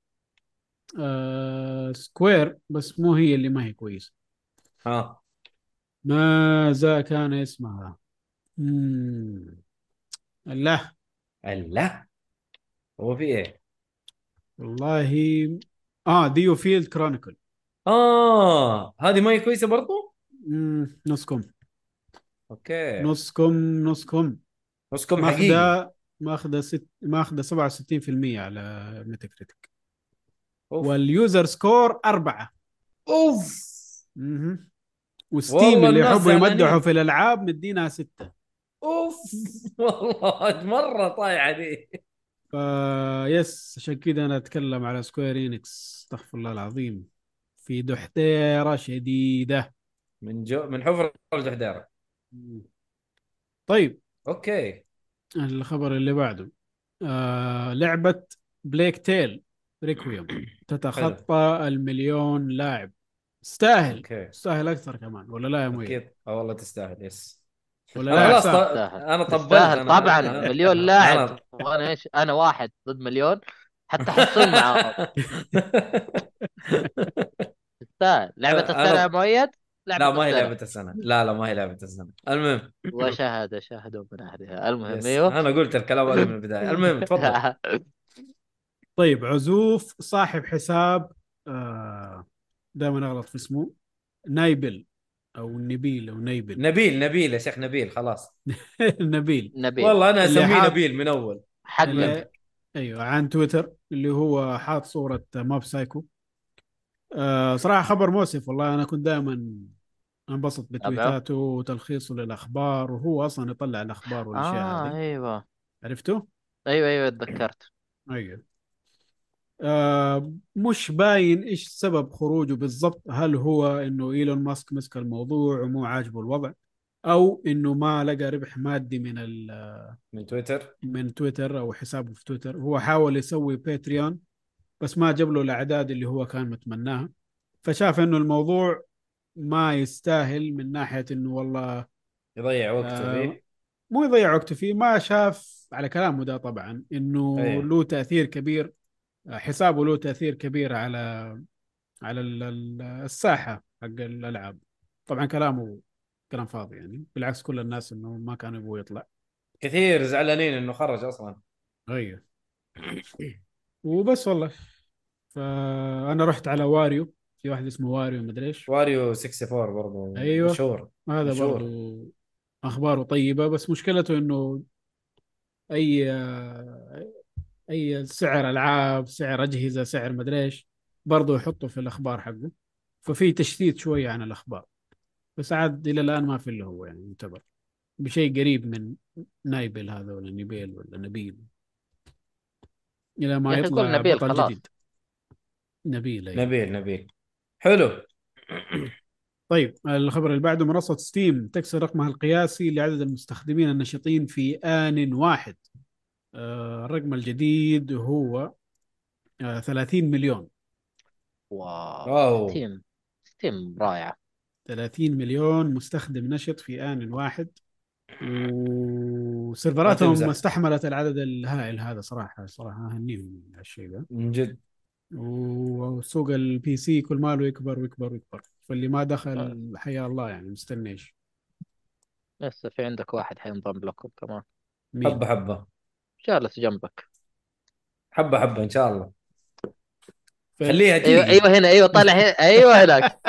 آه Square بس مو هي اللي ما هي كويسة. ها. ماذا كان اسمها؟ مم. لا لا هو في إيه؟ والله. آه DioField Chronicle آه هذه ما هي كويسة برضو؟ مم. نصكم. okay. نصكم نصكم. نصكم حقيقي. ماخذه ماخذه ست ماخذه 67% على Metacritic. و ال user score أربعة. أوف. مهم. و Steam اللي يحبوا يمدحوا. في الألعاب مدينها ستة. أوف. [LAUGHS] والله مرة طايحه دي. فا yes عشان كذا أنا أتكلم على Square Enix. استغفر الله العظيم. في دحديرة شديدة. من جو من حفر الدحديرة طيب okay. الخبر اللي بعده. آه لعبة Plague Tale Requiem تتخطى المليون لاعب. تستاهل. okay. تستاهل أكثر كمان ولا لا يا مؤيد أكيد. آه والله تستاهل yes. ولا أنا لا؟ خلاص. أنا طبلت تستاهل. أنا طبعا أنا- مليون لاعب. وأنا إيش؟ أنا واحد ضد مليون. حتى حصل معاهم. [LAUGHS] تستاهل. لعبة أنا- السنة يا مؤيد؟ لا ما هي السنة. لعبة السنة. لا لا ما هي لعبة السنة. المهم. وشهد شهدوا من أهلها. المهم. أيوه. أنا قلت الكلام هذا من البداية. المهم [LAUGHS] تفضل. طيب عزوف صاحب حساب آه دائما أغلط في اسمه. نايبل أو نبيل أو نيبل نبيل نبيل يا شيخ نبيل خلاص. [LAUGHS] نبيل. نبيل. والله أنا أسميه نبيل من أول. حق اللي أيوه عن تويتر اللي هو حاط صورة Mob Psycho. آه صراحة خبر مؤسف والله. أنا كنت دائما أنبسط بتويتاته وتلخيصه للأخبار وهو أصلا يطلع الأخبار والأشياء آه هذه. أيوه. عرفته؟ أيوه أيوه تذكرت. أيوه آه مش باين إيش سبب خروجه بالضبط. هل هو إنه إيلون ماسك مسك الموضوع ومو عاجبه الوضع أو إنه ما لقى ربح مادي من ال- من تويتر؟ من تويتر أو حسابه في تويتر؟ هو حاول يسوي باتريون بس ما جاب له الأعداد اللي هو كان متمناها. فشاف إنه الموضوع ما يستاهل من ناحية إنه والله يضيع وقته آه، فيه. مو يضيع وقته فيه ما شاف على كلامه ده طبعا إنه أيه. له تأثير كبير حسابه له تأثير كبير على على ال- ال- الساحة حق الألعاب. طبعا كلامه كلام فاضي يعني بالعكس كل الناس إنه ما كانوا يبغوا يطلع. كثير زعلانين إنه خرج أصلا. أيوه. وبس والله. فأنا رحت على واريو في واحد اسمه واريو مدري إيش واريو 64 برضه أيوة. مشهور هذا مشهور. برضو أخباره طيبة بس مشكلته إنه أي أي سعر ألعاب سعر أجهزة سعر مدري إيش برضه يحطه في الأخبار حقه ففي تشتيت شوية عن الأخبار بس عاد إلى الآن ما في اللي هو يعني يعتبر بشيء قريب من نايبل هذا ولا نبيل ولا نبيل إلى ما أخي يطلع نبيل بطل خلاص. جديد نبيل أيوة. نبيل نبيل. حلو. [CLEARS THROAT] طيب الخبر اللي بعده منصة Steam تكسر رقمها القياسي لعدد المستخدمين النشطين في آن واحد. آه، الرقم الجديد هو آه، 30 مليون. wow. Steam. Steam رائعه 30 مليون مستخدم نشط في آن واحد. و server اتهم. استحملت العدد الهائل هذا صراحة صراحة أهنيهم على الشيء ده. من جد. وسوق ال PC كل ماله يكبر ويكبر ويكبر. فاللي ما آه. دخل حيا الله يعني مستنيش لسه في عندك واحد حينضم لكم كمان مين؟ حبة حبة. جالس جنبك. حبة حبة إن شاء الله. ف- خليها تيجي أيوه أيوه هنا أيوه طالع هنا. أيوه هناك.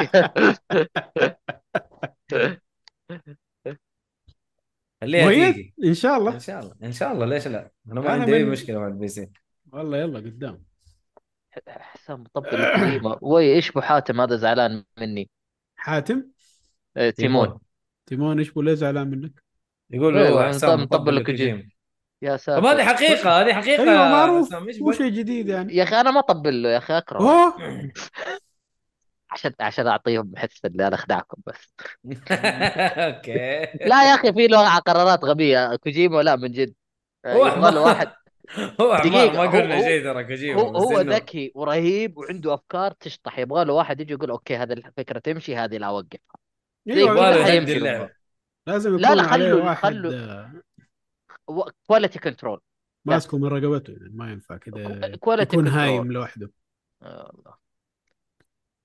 خليها تيجي إن شاء الله. إن شاء الله. إن شاء الله. ليش لا؟ أنا ما أنا عندي أي من- مشكلة مع ال PC والله يلا قدام. حسام مطبل لكوجيما [COUGHS] وي إيش أبو حاتم؟ هذا زعلان مني. حاتم؟ إيه، تيمون. تيمون. إيش ليه زعلان منك؟ يقول له حسام مطبل مطبل لك لكوجيما. يا طب ساتر. هذه حقيقة هذه حقيقة أيوه يا معروف. حسام، مو؟ شيء جديد يعني. يا أخي أنا ما اطبل له. يا أخي اكره أوه. عشان عشان أعطيهم حس إني أنا اخدعكم بس. [LAUGHS] okay. لا يا أخي في له قرارات غبية. كوجيما لا من جد. هو يبغى له واحد. [LAUGHS] هو دقيقة، ما هو- قلنا هو- شيء ترى كوجيما هو هو إنه- ذكي ورهيب وعنده أفكار تشطح. يبغى له واحد يجي يقول okay هذه الفكرة تمشي هذه لا اوقفها أيوه يبغى. لازم لا، يكون لا، عليه خلوا- واحد خلوا- آه، quality control ماسكه من رقبته يعني ما ينفع كذا يكون. هايم لوحده.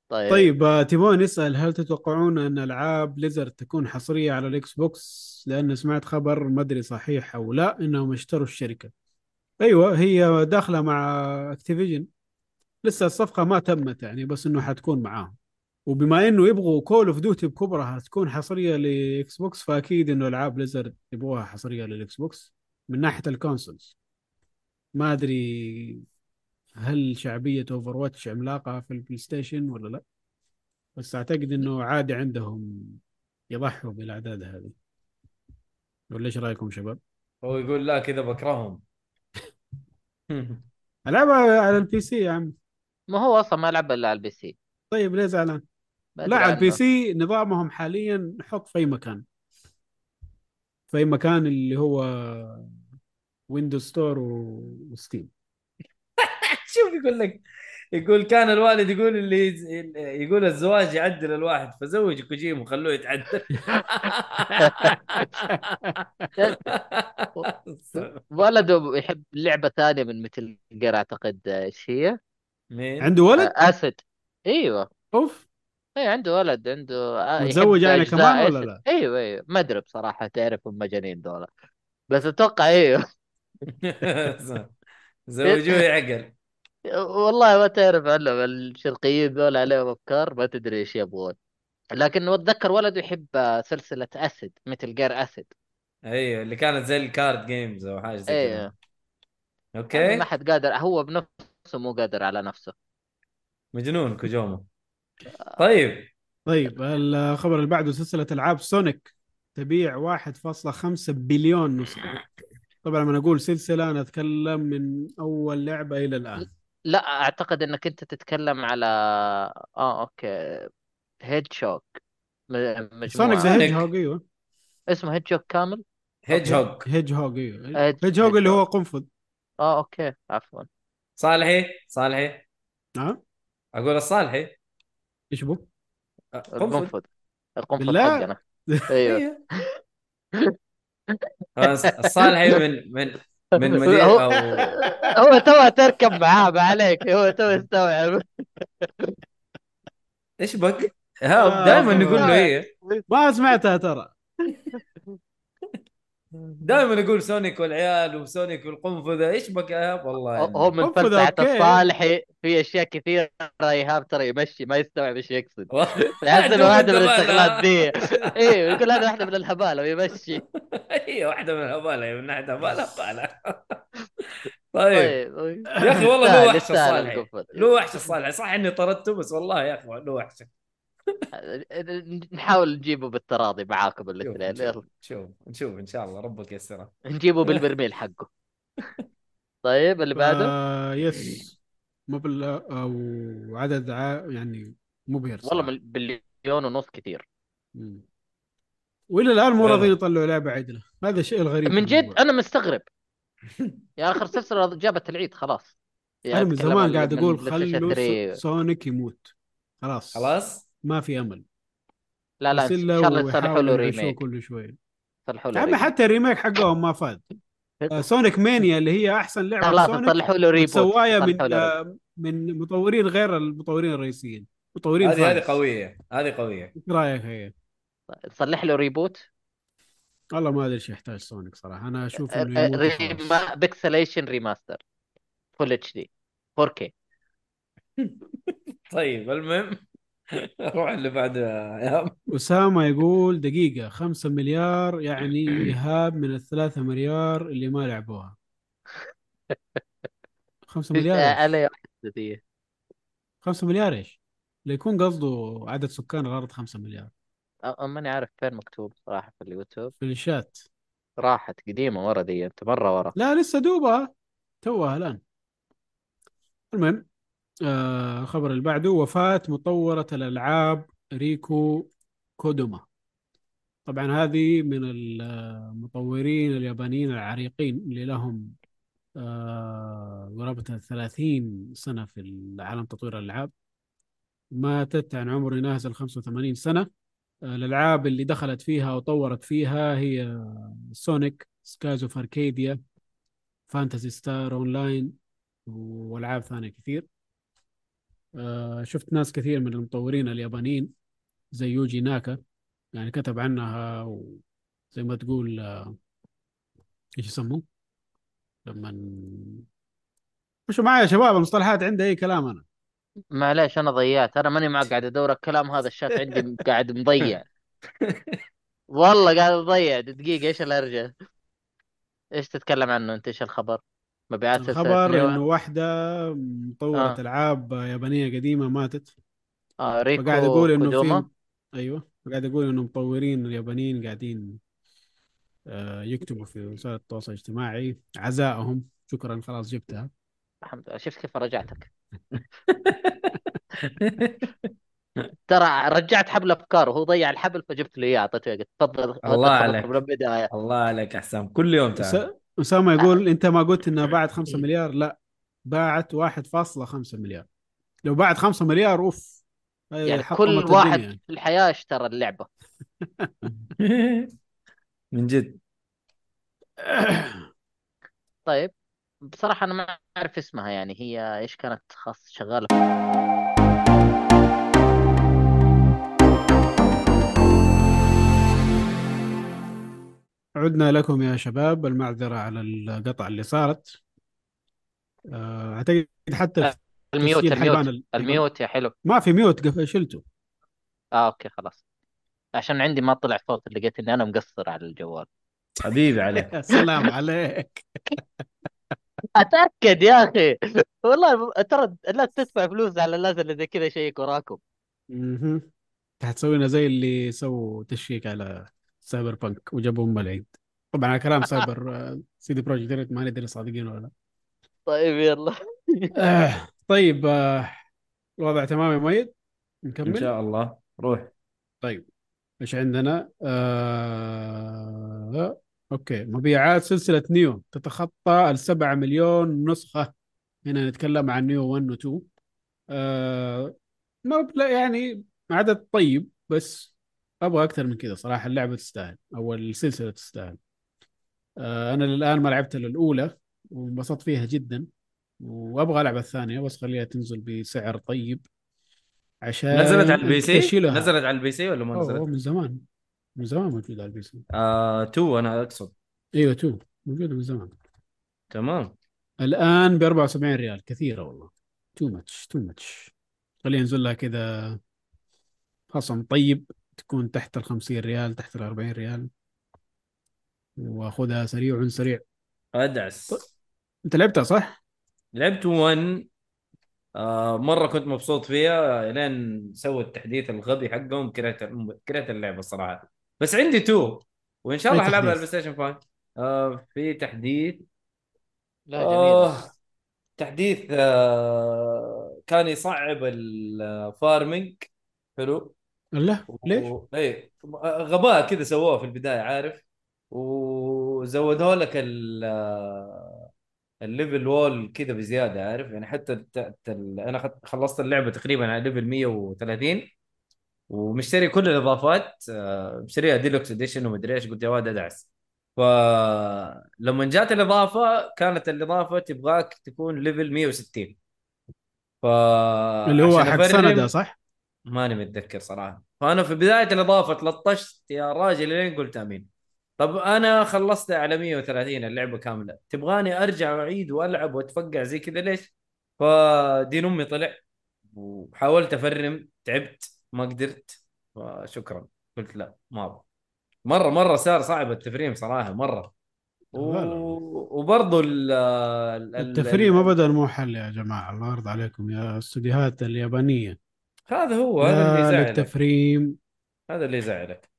طيب. طيب آه، تيمون يسأل هل تتوقعون أن ألعاب Blizzard تكون حصرية على ال Xbox؟ لأن سمعت خبر ما أدري صحيح أو لا إنهم اشتروا الشركة. أيوه هي داخلة مع Activision لسه الصفقة ما تمت يعني بس إنه حتكون معاهم. وبما إنه يبغوا Call of Duty بكبرها تكون حصرية ل Xbox فأكيد إنه ألعاب Blizzard يبغوها حصرية لل Xbox من ناحية ال consoles. ما أدري هل شعبية Overwatch عملاقة في ال PlayStation ولا لا؟ بس أعتقد إنه عادي عندهم يضحوا بالأعداد هذه ولا إيش رأيكم شباب؟ هو يقول لا كذا بكرههم ألعبها على ال PC يا عم ما هو أصلا ما لعب إلا على ال PC طيب ليه زعلان؟ لا على ال PC نظامهم حاليا حط في أي مكان. في أي مكان اللي هو ويندوز ستور وستيم شوف يقول لك يقول كان الوالد يقول اللي يقول الزواج يعدل الواحد فزوج كوجيمو خلوه يتعدل [LAUGHS] ولده يحب لعبة ثانية من مثل جير أعتقد إيش هي؟ مين؟ عنده ولد؟ أسد أيوه أوف اي عنده ولد عنده آه، متزوج يعني كمان ولا. لا؟ أيوه أيوه ما أدري بصراحة تعرف مجانين دول بس أتوقع أيوه [LAUGHS] زوجوه يعقل والله ما تعرف عنهم الشرقيين ذول عليهم أفكار ما تدري إيش يبغون. لكن اتذكر ولده يحب آه، سلسلة Acid Metal Gear Acid. أيوه اللي كانت زي ال card games أو حاجة زي كذا. أيوه. يعني okay ما حد قادر هو بنفسه مو قادر على نفسه. مجنون كوجومو. طيب. طيب الخبر اللي بعده سلسلة ألعاب Sonic تبيع 1.5 بليون نسخة. طبعا لما نقول سلسلة أنا أتكلم من أول لعبة إلى الآن. لا أعتقد إنك أنت تتكلم على آه okay Hedgehog Sonic the. Hedge هوج أيوه. اسمه Hedgehog كامل؟ هيج هوج هيج هوج أيوه. هيج هوج اللي هو. قنفذ. آه okay عفوا. صالحي؟ صالحي؟ ها أقول الصالحي. إيش بو؟ قنفذ. القنفذ. القنفذ بالله؟ حقنا. [LAUGHS] أيوه. أيوه. خلاص، الصالحي من من من مدينة هو- أو هو تو تركب معاه ما عليك هو تو يستوعب إيش بك؟ آه، ها دائما خلاص. نقول له إيه ما سمعتها ترى دائما نقول Sonic والعيال و Sonic والقنفذة. إيش بك يا ايهاب والله يعني. هو من okay. الصالحي في أشياء كثيرة ايهاب ترى يمشي ما يستوعب إيش يقصد. [LAUGHS] يحس عنده إنه [LAUGHS] واحدة من. الشغلات دي. [LAUGHS] أيوه يقول هذا واحدة من الهباله ويمشي. هي واحدة من الهباله من ناحية هباله هباله طيب. طيب يا أخي والله له وحش الصالحي. له وحش الصالحي. صح إني طردته بس والله يا أخي له وحش [LAUGHS] نحاول نجيبه بالتراضي معاكم الاثنين. نشوف يلا. نشوف نشوف إن شاء الله ربك يسرها نجيبه بالبرميل حقه. [LAUGHS] طيب اللي بعده؟ آه yes مبلغ أو عدد ع... يعني مبهر والله صراحة. مل- بليون ونص كثير. مم. وإلى الآن مو. راضيين يطلعوا لعبة عدلة. هذا الشيء الغريب من جد. أنا مستغرب. [LAUGHS] يا آخر سلسلة جابت العيد خلاص. أنا من أتكلم زمان قاعد أقول خلوا 3. سو- Sonic يموت. خلاص. خلاص؟ ما في أمل. لا لا إن شاء الله يصلحوا له remake كل شوي. يصلحوا له حتى ال remake حقهم ما فاد. آه، Sonic Mania اللي هي أحسن لعبة خلاص Sonic يصلحوا له reboot سوايا من آه، من مطورين غير المطورين الرئيسيين. مطورين هذه هذه. قوية. هذه قوية. إيش رأيك هي؟ يصلح له reboot والله ما أدري إيش يحتاج Sonic صراحة. أنا أشوف آه،. rema- pixelation remaster full HD 4K طيب المهم. [LAUGHS] روح اللي يا إيهاب. أسامة يقول دقيقة خمسة مليار يعني إيهاب من الثلاثة مليار اللي ما لعبوها. خمسة [LAUGHS] مليار خمسة مليار إيش؟ ليكون قصده عدد سكان الأرض خمسة مليار. ماني عارف فين مكتوب صراحة في اليوتيوب. في الشات. راحت قديمة ورا دي أنت مرة ورا. لا لسه دوبها. توها الآن. المهم آه الخبر اللي بعده وفاة مطورة الألعاب ريكو كوداما. طبعا هذه من المطورين اليابانيين العريقين اللي لهم آه قرابة 30 سنة في عالم تطوير الألعاب. ماتت عن عمر يناهز ال 85 سنة. آه الألعاب اللي دخلت فيها وطورت فيها هي Sonic Skies of Arcadia Phantasy Star Online وألعاب ثانية كثير. آه شفت ناس كثير من المطورين اليابانيين زي يوجي ناكا يعني كتب عنها وزي ما تقول آه إيش يسموه؟ لما مشوا معايا يا شباب المصطلحات عندي أي كلام أنا؟ معليش أنا ضيعت. أنا ماني معك قاعد أدور الكلام هذا الشات عندي [LAUGHS] قاعد مضيع. والله قاعد اضيع دقيقة إيش الهرجة إيش تتكلم عنه؟ أنت إيش الخبر؟ مبيعات نيو إنه واحدة مطورة آه. ألعاب يابانية قديمة ماتت. آه ريكو فقاعد أقول إنه كودوما. في أيوه. قاعد أقول إنه مطورين اليابانيين قاعدين آه، يكتبوا في وسائل التواصل الاجتماعي. عزائهم. شكرا خلاص جبتها. الحمد لله. شفت كيف رجعتك؟ [LAUGHS] ترى رجعت حبل أفكار وهو ضيع الحبل فجبت له إياه. أعطيته قلت تفضل الله تفضل عليك. من البداية. الله عليك يا حسام. كل يوم تعال. أسامة يقول أنت ما قلت انها باعت 5 مليار؟ لا باعت 1.5 مليار. لو باعت 5 مليار أوف. يعني كل واحد يعني. في الحياة اشترى اللعبة. [LAUGHS] من جد. طيب بصراحة أنا ما أعرف اسمها يعني هي إيش كانت خاص شغالة؟ عدنا لكم يا شباب المعذرة على القطع اللي صارت. آه، أعتقد حتى ال mute ال mute ال mute يا حلو. ما في mute قف- شلته آه okay خلاص. عشان عندي ما طلع صوت لقيت إني أنا مقصر على الجوال. حبيبي عليك. [LAUGHS] يا سلام عليك. أتأكد يا أخي. والله ترى لا تدفع فلوس على الناس اللي زي كذا شيك وراكم. مهم. حتسوي لنا زي اللي سووا check على Cyberpunk وجابوا ام العيد طبعا على كلام سايبر آه، CD Projekt Red ما ندري صادقين ولا لا. [LAUGHS] طيب يلا. آه طيب آه الوضع تمام يا إن نكمل؟ شاء الله. روح. طيب إيش عندنا؟ آه... okay. مبيعات سلسلة Nioh. تتخطى السبعة مليون نسخة. هنا نتكلم عن Nioh 1 و 2 آه... مبلغ يعني عدد طيب بس أبغى أكثر من كذا صراحة اللعبة تستاهل أو السلسلة تستاهل. آه... أنا للآن ما لعبت إلا الأولى وانبسطت فيها جدا. وأبغى ألعب الثانية بس خليها تنزل بسعر طيب عشان نزلت على ال PC. نزلت على ال PC ولا ما نزلت؟ من زمان. من زمان موجودة على ال PC. آه two أنا أقصد. إيوه two. موجودة من زمان. تمام. الآن ب 74 ريال. كثيرة والله. too much too much خلينا ننزل لها كذا خصم طيب. تكون تحت ال 50 ريال تحت ال 40 ريال. وأخذها سريع سريع. أدعس. أنت لعبتها صح؟ لعبت 1 آه مرة كنت مبسوط فيها. لين سووا التحديث الغبي حقهم كرهت كرهت اللعبة الصراحه بس عندي 2 وإن شاء الله حلعبها على؟ ال PlayStation 5 آه في تحديث. لا جميل آه تحديث آه كان يصعب ال farming حلو. لا ليش؟ و... إيه غباء كذا سووه في البداية عارف وزودوا لك ال ال level wall كذا بزيادة عارف يعني حتى الت... الت... ال- أنا خلصت اللعبة تقريبا على level 130 ومشتري كل الإضافات آه، مشتريها deluxe edition ومدري إيش قلت يا واد أدعس فلما جات الإضافة كانت الإضافة تبغاك تكون level 160 ف اللي هو حق سندا صح؟ ماني متذكر صراحة. فأنا في بداية الإضافة تلطشت يا راجل لين قلت آمين. طب أنا خلصت على 130 اللعبة كاملة. تبغاني أرجع واعيد وألعب وأتفقع زي كذا ليش؟ فدين أمي طلع وحاولت أفرم تعبت ما قدرت. فشكرا. قلت لا ما أبغى. مرة مرة صار صعب التفريم صراحة مرة. و... وبرضه ال... ال- ال- التفريم ال- ابدا مو حل يا جماعة الله يرضى عليكم يا استديوهات اليابانية. هذا هو هذا اللي يزعلك للتفريم. هذا اللي يزعلك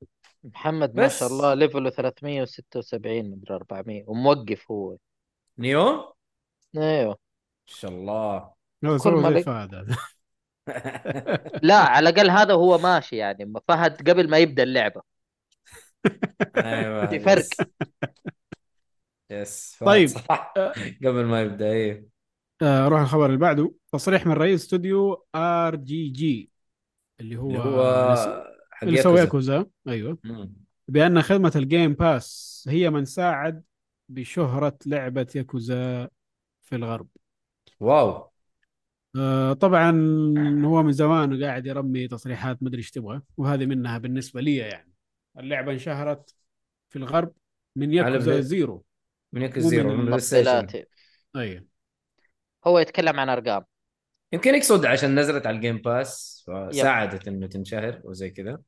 محمد ما شاء الله ليفله 376 مدري 400 وموقف هو. Nioh؟ أيوه ما شاء الله. كل ما فهد. [LAUGHS] لا على الأقل هذا هو ماشي يعني. فهد قبل ما يبدأ اللعبة. [LAUGHS] أيوه في فرق. yes. طيب. [LAUGHS] قبل ما يبدأ إيه. آه، روح الخبر اللي بعده. تصريح من رئيس استوديو RGG اللي هو اللي هو حق اللي سوى ياكوزا. أيوه. مم. بأن خدمة ال Game Pass هي من ساعد بشهرة لعبة ياكوزا في الغرب. wow. آه، طبعا هو من زمان قاعد يرمي تصريحات مدري إيش تبغى وهذه منها بالنسبة لي يعني. اللعبة انشهرت في الغرب من على Yakuza Zero. من Yakuza Zero من من. تفضيلاتي أيوه. هو يتكلم عن أرقام. يمكن يقصد عشان نزلت على ال Game Pass فساعدت إنه تنشهر وزي كذا.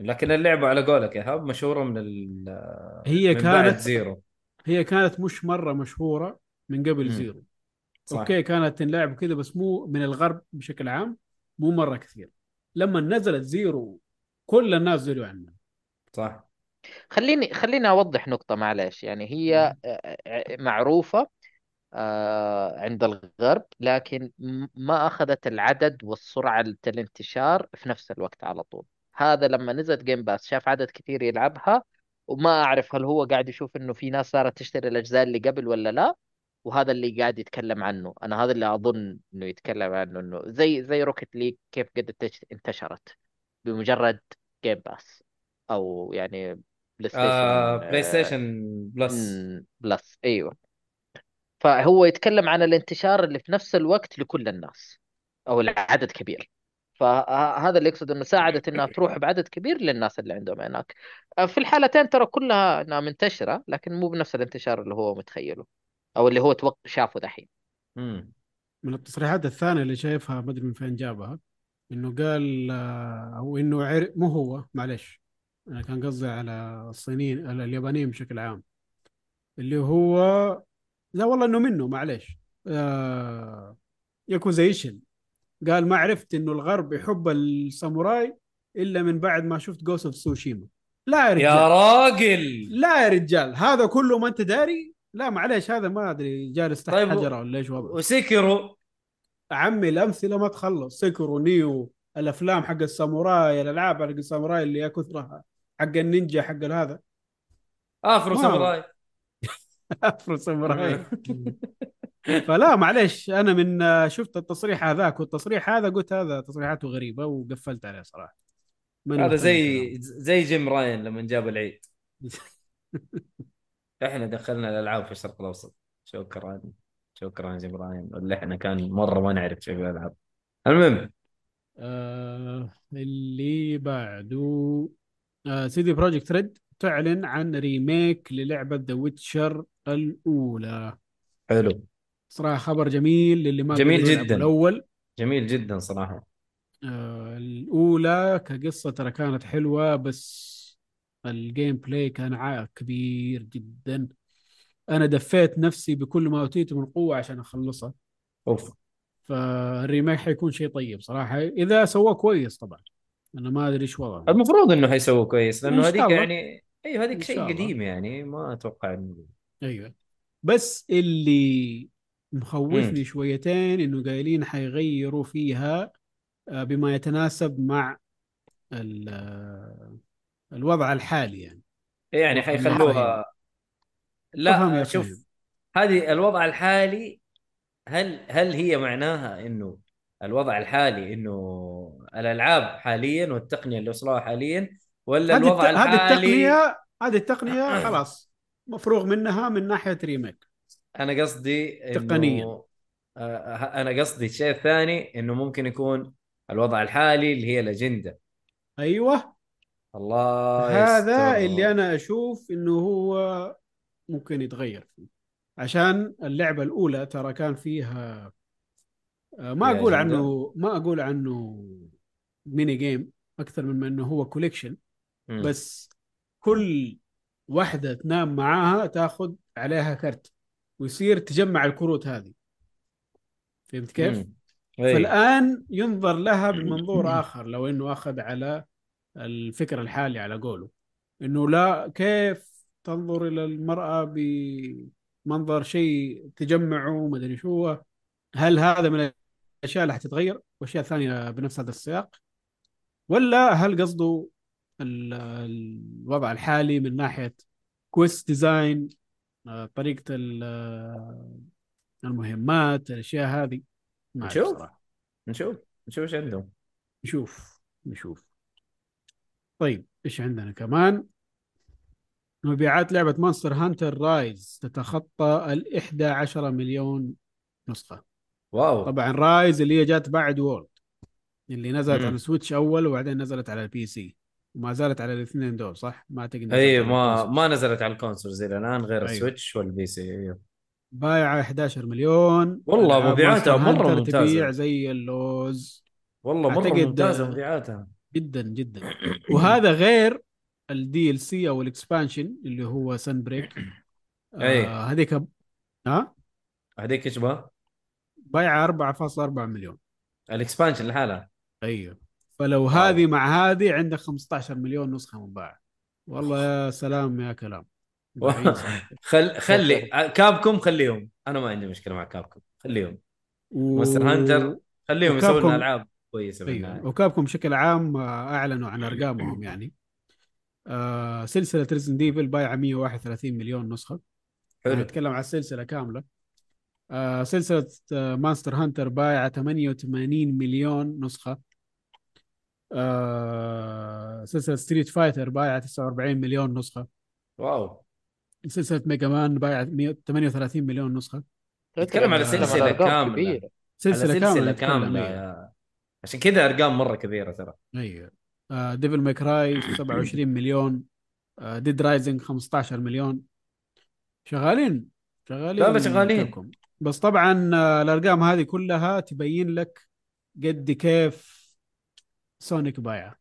لكن اللعبة على قولك يا هاب مشهورة من ال هي من بعد كانت Zero هي كانت مش مرة مشهورة من قبل مم. Zero صح. okay كانت تنلعب كذا بس مو من الغرب بشكل عام مو مرة كثير. لما نزلت Zero كل الناس دروا عنها. صح. خليني خليني أوضح نقطة معلش. يعني هي معروفة آه، عند الغرب لكن ما أخذت العدد والسرعة الانتشار في نفس الوقت على طول. هذا لما نزلت Game Pass شاف عدد كثير يلعبها وما أعرف هل هو قاعد يشوف إنه في ناس صارت تشتري الأجزاء اللي قبل ولا لا وهذا اللي قاعد يتكلم عنه. أنا هذا اللي أظن إنه يتكلم عنه إنه زي زي Rocket League كيف قد انتش- انتشرت بمجرد Game Pass أو يعني PlayStation آه آه، PlayStation Plus Plus أيوه. فهو يتكلم عن الانتشار اللي في نفس الوقت لكل الناس أو العدد كبير. فهذا اللي يقصد إنه ساعدت إنها تروح بعدد كبير للناس اللي عندهم هناك في الحالتين ترى كلها إنها منتشرة لكن مو بنفس الانتشار اللي هو متخيله أو اللي هو توق... شافه دحين. من التصريحات الثانية اللي شايفها ما أدري من فين جابها إنه قال آه، أو إنه عرف مو هو معلش أنا كان قصدي على الصينيين اليابانيين بشكل عام. اللي هو لا والله إنه منه معلش آه ياكوزايشن قال ما عرفت إنه الغرب يحب الساموراي إلا من بعد ما شفت جوست اوف سوشيما لا يا رجال. يا راجل. لا يا رجال. هذا كله ما أنت داري؟ لا معليش هذا ما أدري جالس تحت طيب حجره ولا إيش وضعه. وسكروا عمي الأمثلة ما تخلص. سكرو نيو الأفلام حق الساموراي الألعاب حق الساموراي اللي يا كثرها حق النينجا حق هذا. Afro ما- Samurai. Afro Samurai فلا معليش أنا من شفت التصريح هذاك والتصريح هذا قلت هذا تصريحاته غريبة وقفلت عليه صراحة. هذا زي. زي جيم راين لما جاب العيد. إحنا دخلنا الألعاب في الشرق الأوسط. شكرا شكرا جيم راين. ولا إحنا كان مرة ما نعرف شيء في الألعاب. المهم. آه اللي بعده. آه CD Projekt Red تعلن عن remake للعبة The Witcher الأولى. حلو. صراحة خبر جميل للي ما جميل جداً. الأول جميل جدا صراحة. آه الأولى كقصة ترى كانت حلوة بس ال gameplay كان عائق كبير جدا. أنا دفيت نفسي بكل ما أوتيته من قوة عشان أخلصها أوف. فالريميك حيكون شيء طيب صراحة. إذا سواه كويس طبعا. أنا ما أدري إيش وضعه. المفروض إنه حيسووا كويس شاء هذيك. يعني أيوه هذيك شيء. قديم يعني ما أتوقع إنه أيوه بس اللي مخوفني. شويتين إنه قايلين حيغيروا فيها آه، بما يتناسب مع ال- آه، الوضع الحالي يعني يعني أفهم يا حيخلوها لا شوف. هذه الوضع الحالي هل هل هي معناها إنه الوضع الحالي إنه الألعاب حاليا والتقنية اللي وصلوها حاليا ولا هذه الوضع الت- هذه الحالي التقنيه هذه التقنية [CLEARS THROAT] خلاص مفروغ منها من ناحية ريميك أنا قصدي تقنياً. آه، أنا قصدي الشيء الثاني إنه ممكن يكون الوضع الحالي اللي هي الأجندة أيوه الله هذا يستر. اللي أنا أشوف إنه هو ممكن يتغير فيه عشان اللعبة الأولى ترى كان فيها آه، ما أقول؟ عنه ما أقول عنه mini game أكثر من إنه هو collection. بس كل واحدة تنام معاها تاخذ عليها كرت ويصير تجمع الكروت هذه فهمت كيف؟ مم. أي. فالآن ينظر لها [CLEARS THROAT] بمنظور آخر لو إنه أخذ على الفكر الحالي على قوله إنه لا كيف تنظر إلى المرأة بمنظر شيء تجمعه ما أدري شو هو. هل هذا من الأشياء اللي حتتغير وأشياء ثانية بنفس هذا السياق ولا هل قصده الوضع الحالي من ناحية كويست ديزاين آه، طريقة آه، المهمات الأشياء هذه. نشوف. صراحة. نشوف. نشوف إيش عندهم. نشوف. نشوف. طيب إيش عندنا كمان؟ مبيعات لعبة Monster Hunter Rise تتخطى ال 11 مليون نسخة. wow. طبعا Rise اللي هي جات بعد World اللي نزلت مم. على ال Switch أول وبعدين نزلت على ال PC وما زالت على الاثنين دول صح؟ ما اعتقد نزلت اي ما. ما نزلت على ال consoles إلى الآن غير أيوه. ال Switch وال PC أيوه بايعة 11 مليون والله مبيعاتها Hunter ممتازة. تبيع زي اللوز والله مرة ممتازة مبيعاتها جدا جدا وهذا غير ال DLC أو ال expansion اللي هو Sunbreak أي. آه هذيك ها هذيك إيش؟ بايعة 4.4 مليون ال expansion لحالها أيوه فلو هذه مع هذه عندك 15 مليون نسخة منباعة والله يا سلام يا كلام. [LAUGHS] خل خلي Capcom خليهم. أنا ما عندي مشكلة مع Capcom خليهم. و... Monster Hunter خليهم يسوون ألعاب كويسة بالنهاية. و Capcom بشكل عام آه، أعلنوا عن أرقامهم يعني. آه سلسلة Resident Evil بايعة 131 مليون نسخة. حلو. نتكلم عن السلسله كاملة. آه سلسلة آه Monster Hunter بايعة 88 مليون نسخة. آه سلسلة Street Fighter بايعة 49 مليون نسخة. wow. سلسلة Mega Man بايعة 138 مليون نسخة. نتكلم على. سلسلة, كاملة. سلسلة كاملة. يا... عشان كذا أرقام مرة كبيرة ترى. أيوه. آه Devil May Cry 27 مليون. آه Dead Rising 15 مليون. شغالين. شغالين لا، لا، شغالين. بس طبعا آه الأرقام هذه كلها تبين لك قد كيف Sonic بايعه.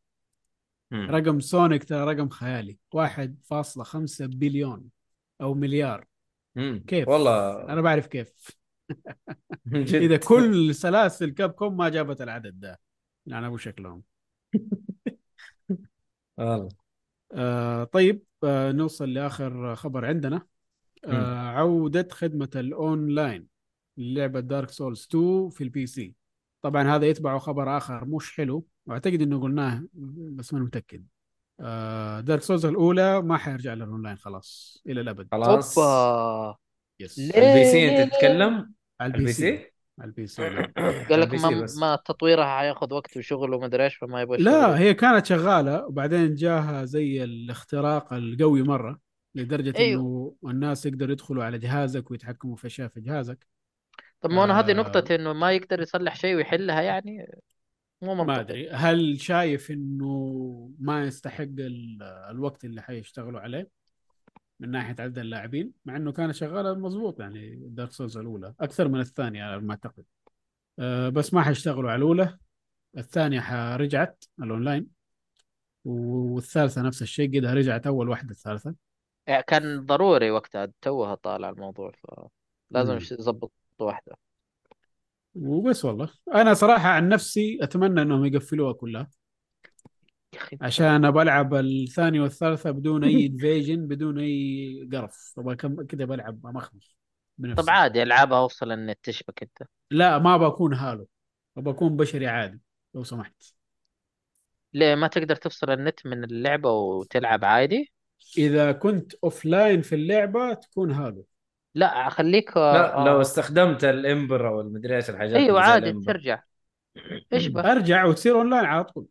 رقم Sonic ترى رقم خيالي. 1.5 بليون أو مليار. مم. كيف؟ والله أنا بعرف كيف. [LAUGHS] جد. إذا كل سلاسل Capcom ما جابت العدد ده. يعني أبو شكلهم. [LAUGHS] والله. آه طيب آه نوصل لآخر خبر عندنا. آه عودة خدمة الأونلاين للعبة Dark Souls 2 في ال PC طبعا هذا يتبعه خبر آخر مش حلو. واعتقد إنه قلناه بس ما متأكد آه Dark Souls الأولى ما حيرجع للاونلاين خلاص إلى الأبد خلاص أوبا yes؟ ال PC؟ أنت تتكلم على ال PC على ال PC. [COUGHS] قال لك ما. ما تطويرها حياخذ وقت وشغل وما أدري إيش فما يبغى لا. هي كانت شغالة وبعدين جاها زي الاختراق القوي مرة لدرجة أيوه. إنه الناس يقدروا يدخلوا على جهازك ويتحكموا في أشياء في جهازك طب ما أنا هذه آه. نقطة إنه ما يقدر يصلح شيء ويحلها يعني مو منطقي. ما أدري هل شايف إنه ما يستحق ال- الوقت اللي حيشتغلوا عليه من ناحية عدد اللاعبين؟ مع إنه كانت شغاله مضبوط يعني Dark Souls الأولى أكثر من الثانية على ما أعتقد. أه بس ما حيشتغلوا على الأولى. الثانية حرجعت الأونلاين والثالثة نفس الشيء قدها رجعت أول واحدة الثالثة. يعني كان ضروري وقتها توها طالع الموضوع فلازم يظبط واحدة. وبس والله. أنا صراحة عن نفسي أتمنى إنهم يقفلوها كلها. عشان أبى ألعب الثانية والثالثة بدون أي [LAUGHS] انفيجن بدون أي قرف. أبغى كذا بلعب بنفسي. طب عادي ألعابها أوصل النت تشبك أنت. لا ما بكون هالو. أبغى أكون بشري عادي لو سمحت. ليه ما تقدر تفصل النت من اللعبة وتلعب عادي؟ إذا كنت offline في اللعبة تكون hollow. لا خليك لا آه، لو استخدمت ال ember أو المدري إيش الحاجات أيوه عادي. ترجع إيش بقى؟ ارجع وتصير أونلاين على طول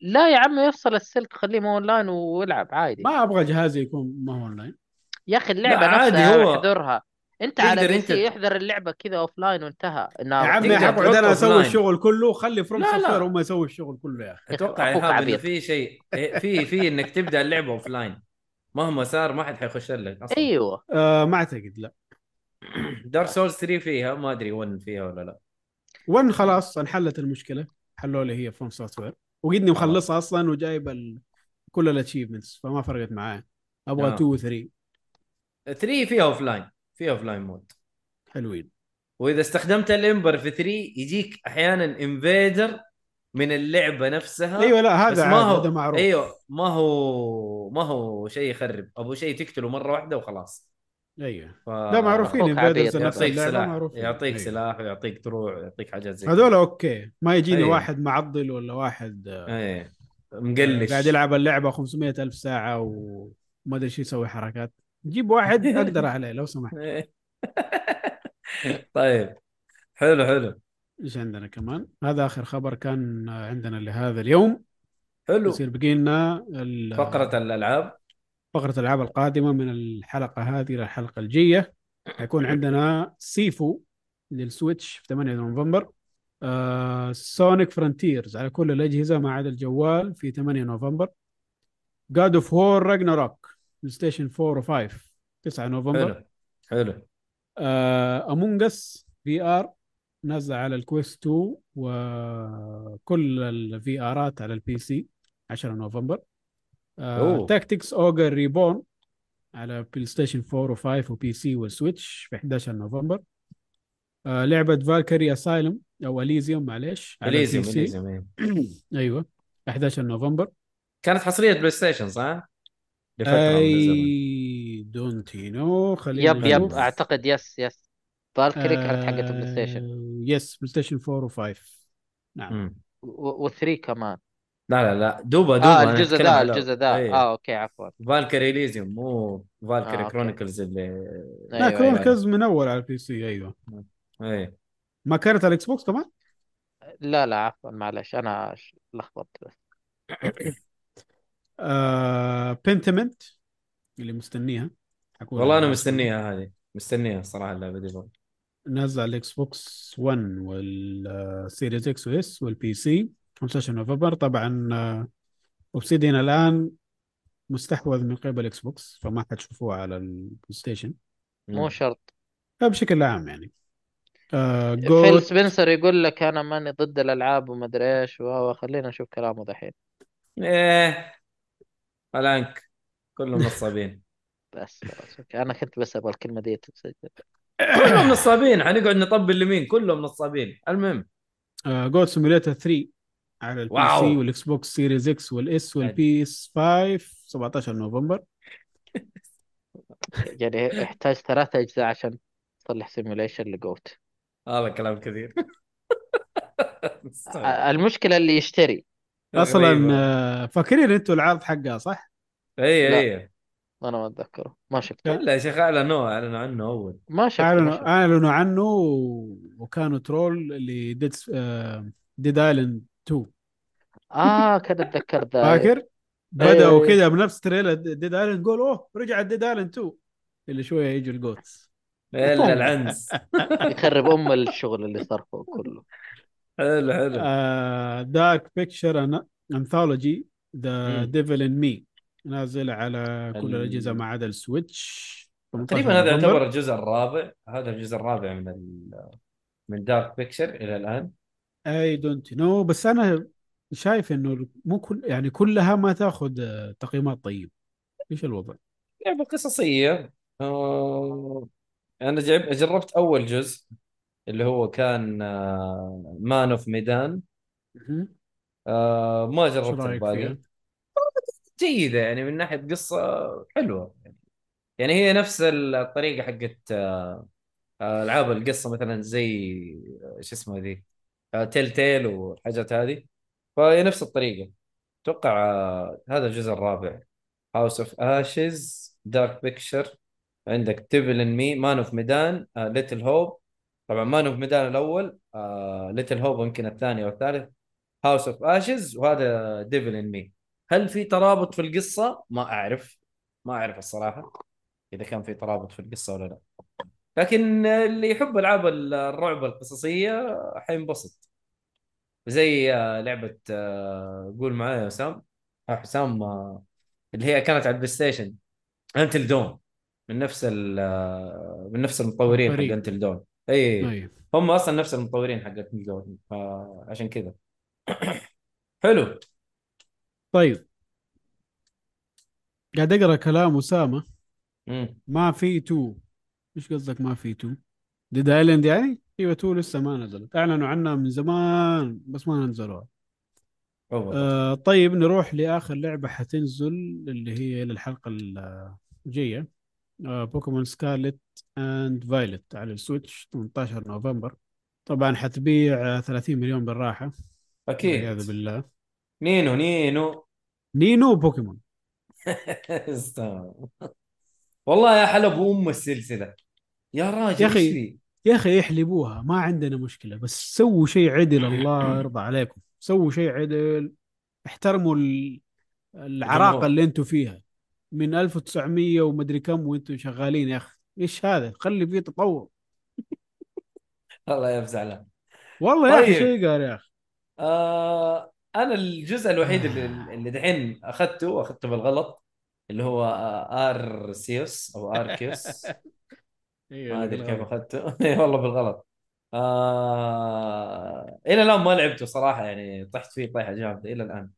لا يا عم يفصل السلك خليه مو أونلاين والعب عادي ما أبغى جهازي يكون ما هو أونلاين يا أخي اللعبة لا، عادي نفسها هو احضرها أنت على بي انت- احضر اللعبة كذا اوف لاين وانتهى يا عمي حقعد تحطه أنا أسوي. الشغل كله خلي فروم لا، لا. سوفت هم يسوي الشغل كله يا أخي أتوقع يا. في شيء في في إنك تبدأ اللعبة اوف لاين مهما صار ما حد حيخش لك أصلا. أيوه. آه ما أعتقد لا. دارك سولز 3 فيها ما أدري 1 فيها ولا لا. 1 خلاص انحلت المشكلة. حلوا لي هي فروم سوفت وير وقدني. مخلصها أصلا وجايب ال... كل الاتشيفمنتس فما فرقت معايا. أبغى آه. 2 و 3 3 فيها offline فيها offline mode حلوين. وإذا استخدمت ال ember في 3 يجيك أحيانا invader من اللعبة نفسها أيوه لا هذا ما هو هذا معروف. أيوه ما هو ما هو شيء يخرب. أبو شيء تقتله مرة واحدة وخلاص. أيوه. ف... لا معروفين invaders. نفس يعطيك اللعبه يعطيك أيوة. سلاح ويعطيك دروع ويعطيك حاجات زي هذول أوكي. ما يجيني أيوة. واحد معضل ولا واحد آه، إيه مقلش. قاعد يلعب اللعبة 500 ألف ساعة وما أدري شو يسوي حركات. جيب واحد [LAUGHS] أقدر عليه لو سمحت. [LAUGHS] طيب. حلو حلو. إيش عندنا كمان؟ هذا آخر خبر كان عندنا لهذا اليوم. حلو. يصير بقي لنا فقرة الألعاب. فقرة الألعاب القادمة من الحلقة هذه إلى الحلقة الجاية. حيكون عندنا سيفو للسويتش في 8 نوفمبر. آه Sonic Frontiers على كل الأجهزة ما عدا الجوال في 8 نوفمبر. God of War Ragnarok PlayStation 4 و5 9 نوفمبر. حلو. حلو. Among Us VR نازله على ال Quest 2 وكل ال VR ات على ال PC 10 نوفمبر. Tactics Ogre Reborn على PlayStation 4 و5 و PC وال Switch في 11 نوفمبر آه لعبة Valkyrie Asylum أو Elysium معليش على Elysium. Elysium. [CLEARS THROAT] أيوه 11 نوفمبر كانت حصرية PlayStation صح؟ I don't know خلينا yep yep. أعتقد yes yes Valkyrie كانت حقت البلاي ستيشن يس بلاي ستيشن 4 و5 نعم. مم. و3 كمان. لا لا لا. دوبا دوبا آه الجزء ذا الجزء ذا إيه. آه okay عفوا. فالكري اليزيوم مو فالكري آه، okay. Chronicles اللي لا أيوة، Chronicles من أول على ال PC أيوه. إيه. ما كانت على ال Xbox كمان؟ لا لا عفوا معلش أنا لخبطت بس. [COUGHS] آه Pentiment اللي مستنيها. والله أنا مستنيها هذه. مستنيها الصراحه اللعبة دي. برضه. نازل على ال Xbox 1 وال Series X و S وال PC 15 نوفمبر. طبعا Obsidian الآن مستحوذ من قبل Xbox فما حتشوفوها على ال PlayStation مو. شرط. بشكل عام يعني. آه فيل سبنسر يقول لك أنا ماني ضد الألعاب وما أدري إيش و- خلينا نشوف كلامه دحين. إيه ألانك كلهم نصابين. بس خلاص أنا كنت بس أبغى الكلمة دي تتسجل كلهم نصابين. حنقعد نطبل اليمين كلهم نصابين. المهم. آه Goat Simulator 3 على ال P واو. C وال Xbox Series X وال S وال PS 5 17 نوفمبر. [LAUGHS] يعني يحتاج ثلاثة أجزاء عشان تصلح simulation ل goat هذا كلام كثير. [LAUGHS] المشكلة اللي يشتري. أصلا آه فاكرين أنتوا العرض حقها صح؟ اي. اي أنا ما أتذكره. ما شفته. الا يا شيخ أعلنوا أعلنوا عنه أول. ما شفته ما أعلنوا شفته. أعلنوا عنه و- وكانوا troll اللي Dead آه Dead Island 2 آه كذا اتذكر ذا فاكر؟ بدأوا أيوة. كذا بنفس trailer Dead Island قول أوه رجعت Dead Island 2 اللي شوية يجوا ال goats [LAUGHS] إلا العنز. [LAUGHS] يخرب أم الشغل اللي صار فوق كله. حلو حلو. Dark Pictures Anthology ذا مم. Devil in Me نازل على كل ال- الأجهزة ما عدا ال Switch 18 تقريبا هذا. يعتبر الجزء الرابع هذا الجزء الرابع من ال... من Dark Pictures إلى الآن I don't know بس أنا شايف إنه مو كل يعني كلها ما تأخذ تقييمات طيبه إيش الوضع؟ لعبة قصصية آه... أنا جرب... جربت أول جزء اللي هو كان Man of Medan. ما جربت الباقي؟ جيدة يعني من ناحية قصة حلوة. يعني هي نفس الطريقة حقت آه، آه، ألعاب القصة مثلا زي آه، شو اسمه the Telltale والحاجات هذه فهي نفس الطريقة. أتوقع هذا الجزء الرابع. House of Ashes Dark Pictures عندك Devil in Me Man of Medan Little Hope طبعا Man of Medan الأول Little Hope يمكن الثاني أو الثالث. House of Ashes وهذا Devil in Me هل في ترابط في القصة؟ ما أعرف. ما أعرف الصراحة إذا كان في ترابط في القصة ولا لا. لكن اللي يحب ألعاب الرعب القصصية حينبسط زي آه، لعبة آه، قول معايا يا حسام. آه، حسام اللي هي كانت على ال PlayStation. Until Dawn من نفس من نفس المطورين حق. Until Dawn اي اي هم أصلا نفس المطورين حق Until Dawn فعشان كذا. [COUGHS] حلو. طيب. قاعد أقرأ كلام أسامة. ما في 2 إيش قصدك ما في 2 Dead Island يعني أيوه 2 لسه ما نزلت. أعلنوا عنها من زمان بس ما نزلوها. آه طيب نروح لآخر لعبة حتنزل اللي هي للحلقه الجاية. آه Pokemon Scarlet and Violet على ال Switch 18 نوفمبر. طبعا حتبيع آه، 30 مليون بالراحة. والعياذ أكيد بالله. نينو نينو نينو بوكيمون [LAUGHS] استنى. والله يا حلب أم السلسلة يا راجل يا. إيش في؟ يا أخي يحلبوها ما عندنا مشكلة بس سووا شيء عدل [LAUGHS] الله يرضى عليكم سووا شيء عدل احترموا ال- العراقة. اللي أنتم فيها من 1900 ومدري كم وأنتم شغالين يا أخي إيش هذا خلي فيه تطور [LAUGHS] الله يفزع له والله يا أخي طيب. شيء قال يا أخي آه أنا الجزء الوحيد اللي اللي دحين أخذته اخذته بالغلط اللي هو آه، Arceus أو Arceus. [LAUGHS] ما أدري كيف أخذته. [LAUGHS] اي والله بالغلط. آه... إلى الآن ما لعبته صراحة يعني طحت فيه طيحة جامدة إلى الآن.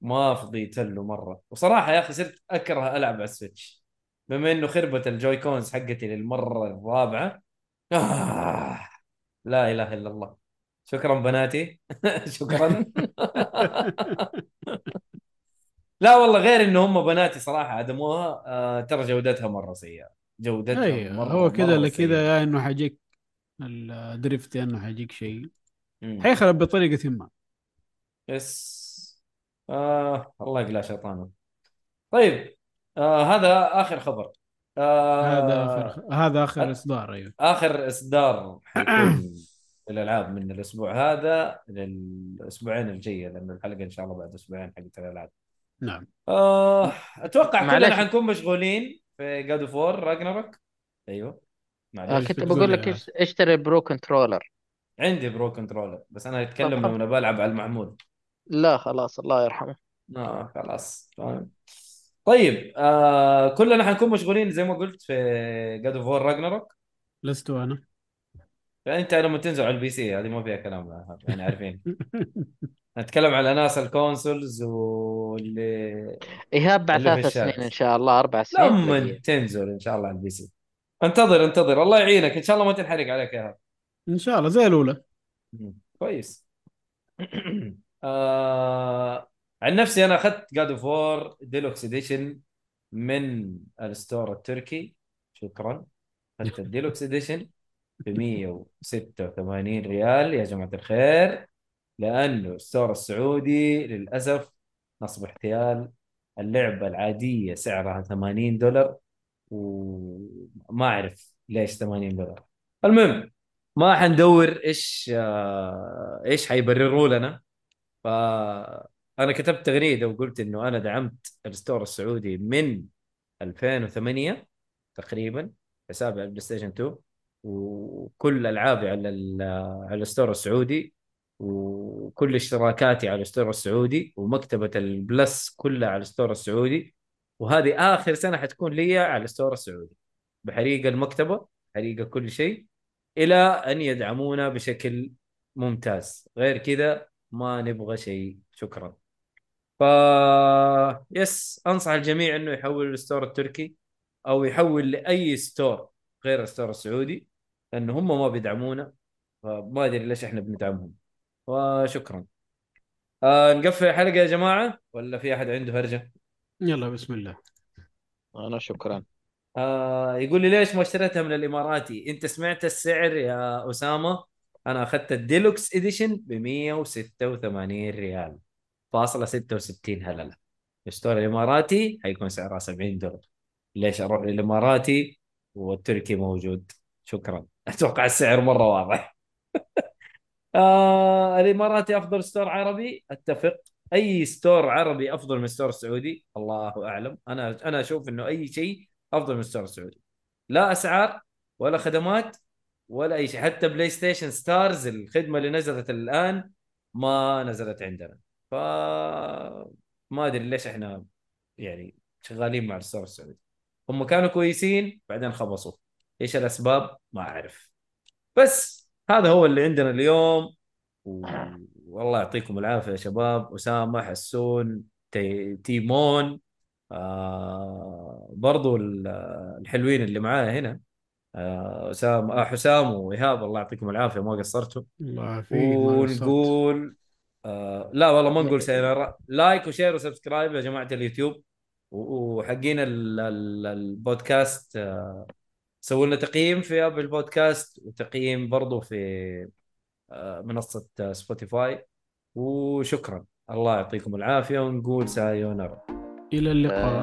ما فضيت له مرة. وصراحة يا أخي صرت أكره ألعب على ال Switch. بما إنه خربت ال Joy-Cons حقتي للمرة الرابعة آه... لا إله إلا الله. شكرا بناتي. [LAUGHS] شكرا. [LAUGHS] لا والله غير إنه هم بناتي صراحة عدموها. آه ترى جودتها مرة سيئة. جودتها أيوه مرة هو كذا مرة ولا سيئة. كذا يا إنه حيجيك ال drift يا إنه حيجيك شيء. حيخرب بطريقة ما yes. آه الله يقلع شيطانه. طيب آه هذا آخر خبر. آه هذا آخر هذا آخر إصدار أيوه. آخر إصدار حيكون. [COUGHS] الألعاب من الأسبوع هذا للأسبوعين الجاية لأن الحلقة إن شاء الله بعد أسبوعين حقت الألعاب. نعم. آه أتوقع. كلنا حنكون مشغولين في God of War Ragnarök أيوه. آه معلش كنت بتقول بقول لك اشتري Pro Controller عندي Pro Controller بس أنا أتكلم لما بلعب على المحمول. لا خلاص الله يرحمه. آه خلاص. فاهم طيب آه كلنا حنكون مشغولين زي ما قلت في God of War Ragnarök لست أنا. فانت لما تنزل على ال PC هذه ما فيها كلام يعني عارفين. [LAUGHS] نتكلم على ناس ال consoles واللي ايهاب بعد ثلاث. سنين إن شاء الله أربع سنين لما. تنزل إن شاء الله على ال PC. انتظر انتظر. الله يعينك. إن شاء الله ما تنحرق عليك يا إن شاء الله زي الأولى. كويس. [CLEARS THROAT] آه... عن نفسي أنا أخذت God of War Deluxe Edition من ال store التركي. شكرا. أخذت [LAUGHS] ال Deluxe Edition ب 186 ريال يا جماعة الخير لأنه ال store السعودي للأسف نصب احتيال اللعبة العادية سعرها 80 دولار وما أعرف ليش 80 دولار. المهم ما حندور إيش آه، إيش حيبرروا لنا. فأنا كتبت تغريدة وقلت إنه أنا دعمت ال store السعودي من 2008 تقريبا حسابي على ال PlayStation 2 وكل العابي على على ال store السعودي وكل اشتراكاتي على ال store السعودي ومكتبة ال Plus كلها على ال store السعودي. وهذه آخر سنة حتكون لي على ال store السعودي. بحريق المكتبة حريق كل شيء إلى أن يدعمونا بشكل ممتاز. غير كذا ما نبغى شيء. شكرا. ف yes أنصح الجميع إنه يحول ال store التركي أو يحول لأي store غير ال store السعودي. لأنه هم ما بيدعمونا فما أدري ليش إحنا بندعمهم وشكرا آه نقفل الحلقة يا جماعة ولا في أحد عنده هرجة؟ يلا بسم الله أنا شكرا آه يقول لي ليش ما اشتريتها من الإماراتي؟ أنت سمعت السعر يا أسامة؟ أنا أخذت ال Deluxe Edition ب 186 ريال فاصلة 66 هللة ال store الإماراتي حيكون سعرها 70 دولار ليش أروح للإماراتي والتركي موجود؟ شكرا أتوقع السعر مرة واضح. [LAUGHS] آه الإماراتي أفضل store عربي. أتفق. أي store عربي أفضل من ال store السعودي الله أعلم. أنا أنا أشوف إنه أي شيء أفضل من ال store السعودي لا أسعار ولا خدمات ولا أي شيء. حتى PlayStation Stars الخدمة اللي نزلت الآن ما نزلت عندنا. ف ما أدري ليش إحنا يعني شغالين مع ال store السعودي هم كانوا كويسين بعدين خبصوا. إيش الأسباب؟ ما أعرف. بس هذا هو اللي عندنا اليوم. و... والله يعطيكم العافية يا شباب. أسامة حسون تي... تيمون. آه برضو ال- الحلوين اللي معايا هنا. آه اسام آه حسام وإيهاب الله يعطيكم العافية ما قصرتوا. الله يعافيك. ونقول آه لا والله ما نقول sayonara like و share و subscribe يا جماعة اليوتيوب. وحقين ال- ال- البودكاست آه سووا لنا تقييم في Apple Podcast وتقييم برضو في آه منصة آه، Spotify وشكرا. الله يعطيكم العافية ونقول sayonara إلى اللقاء.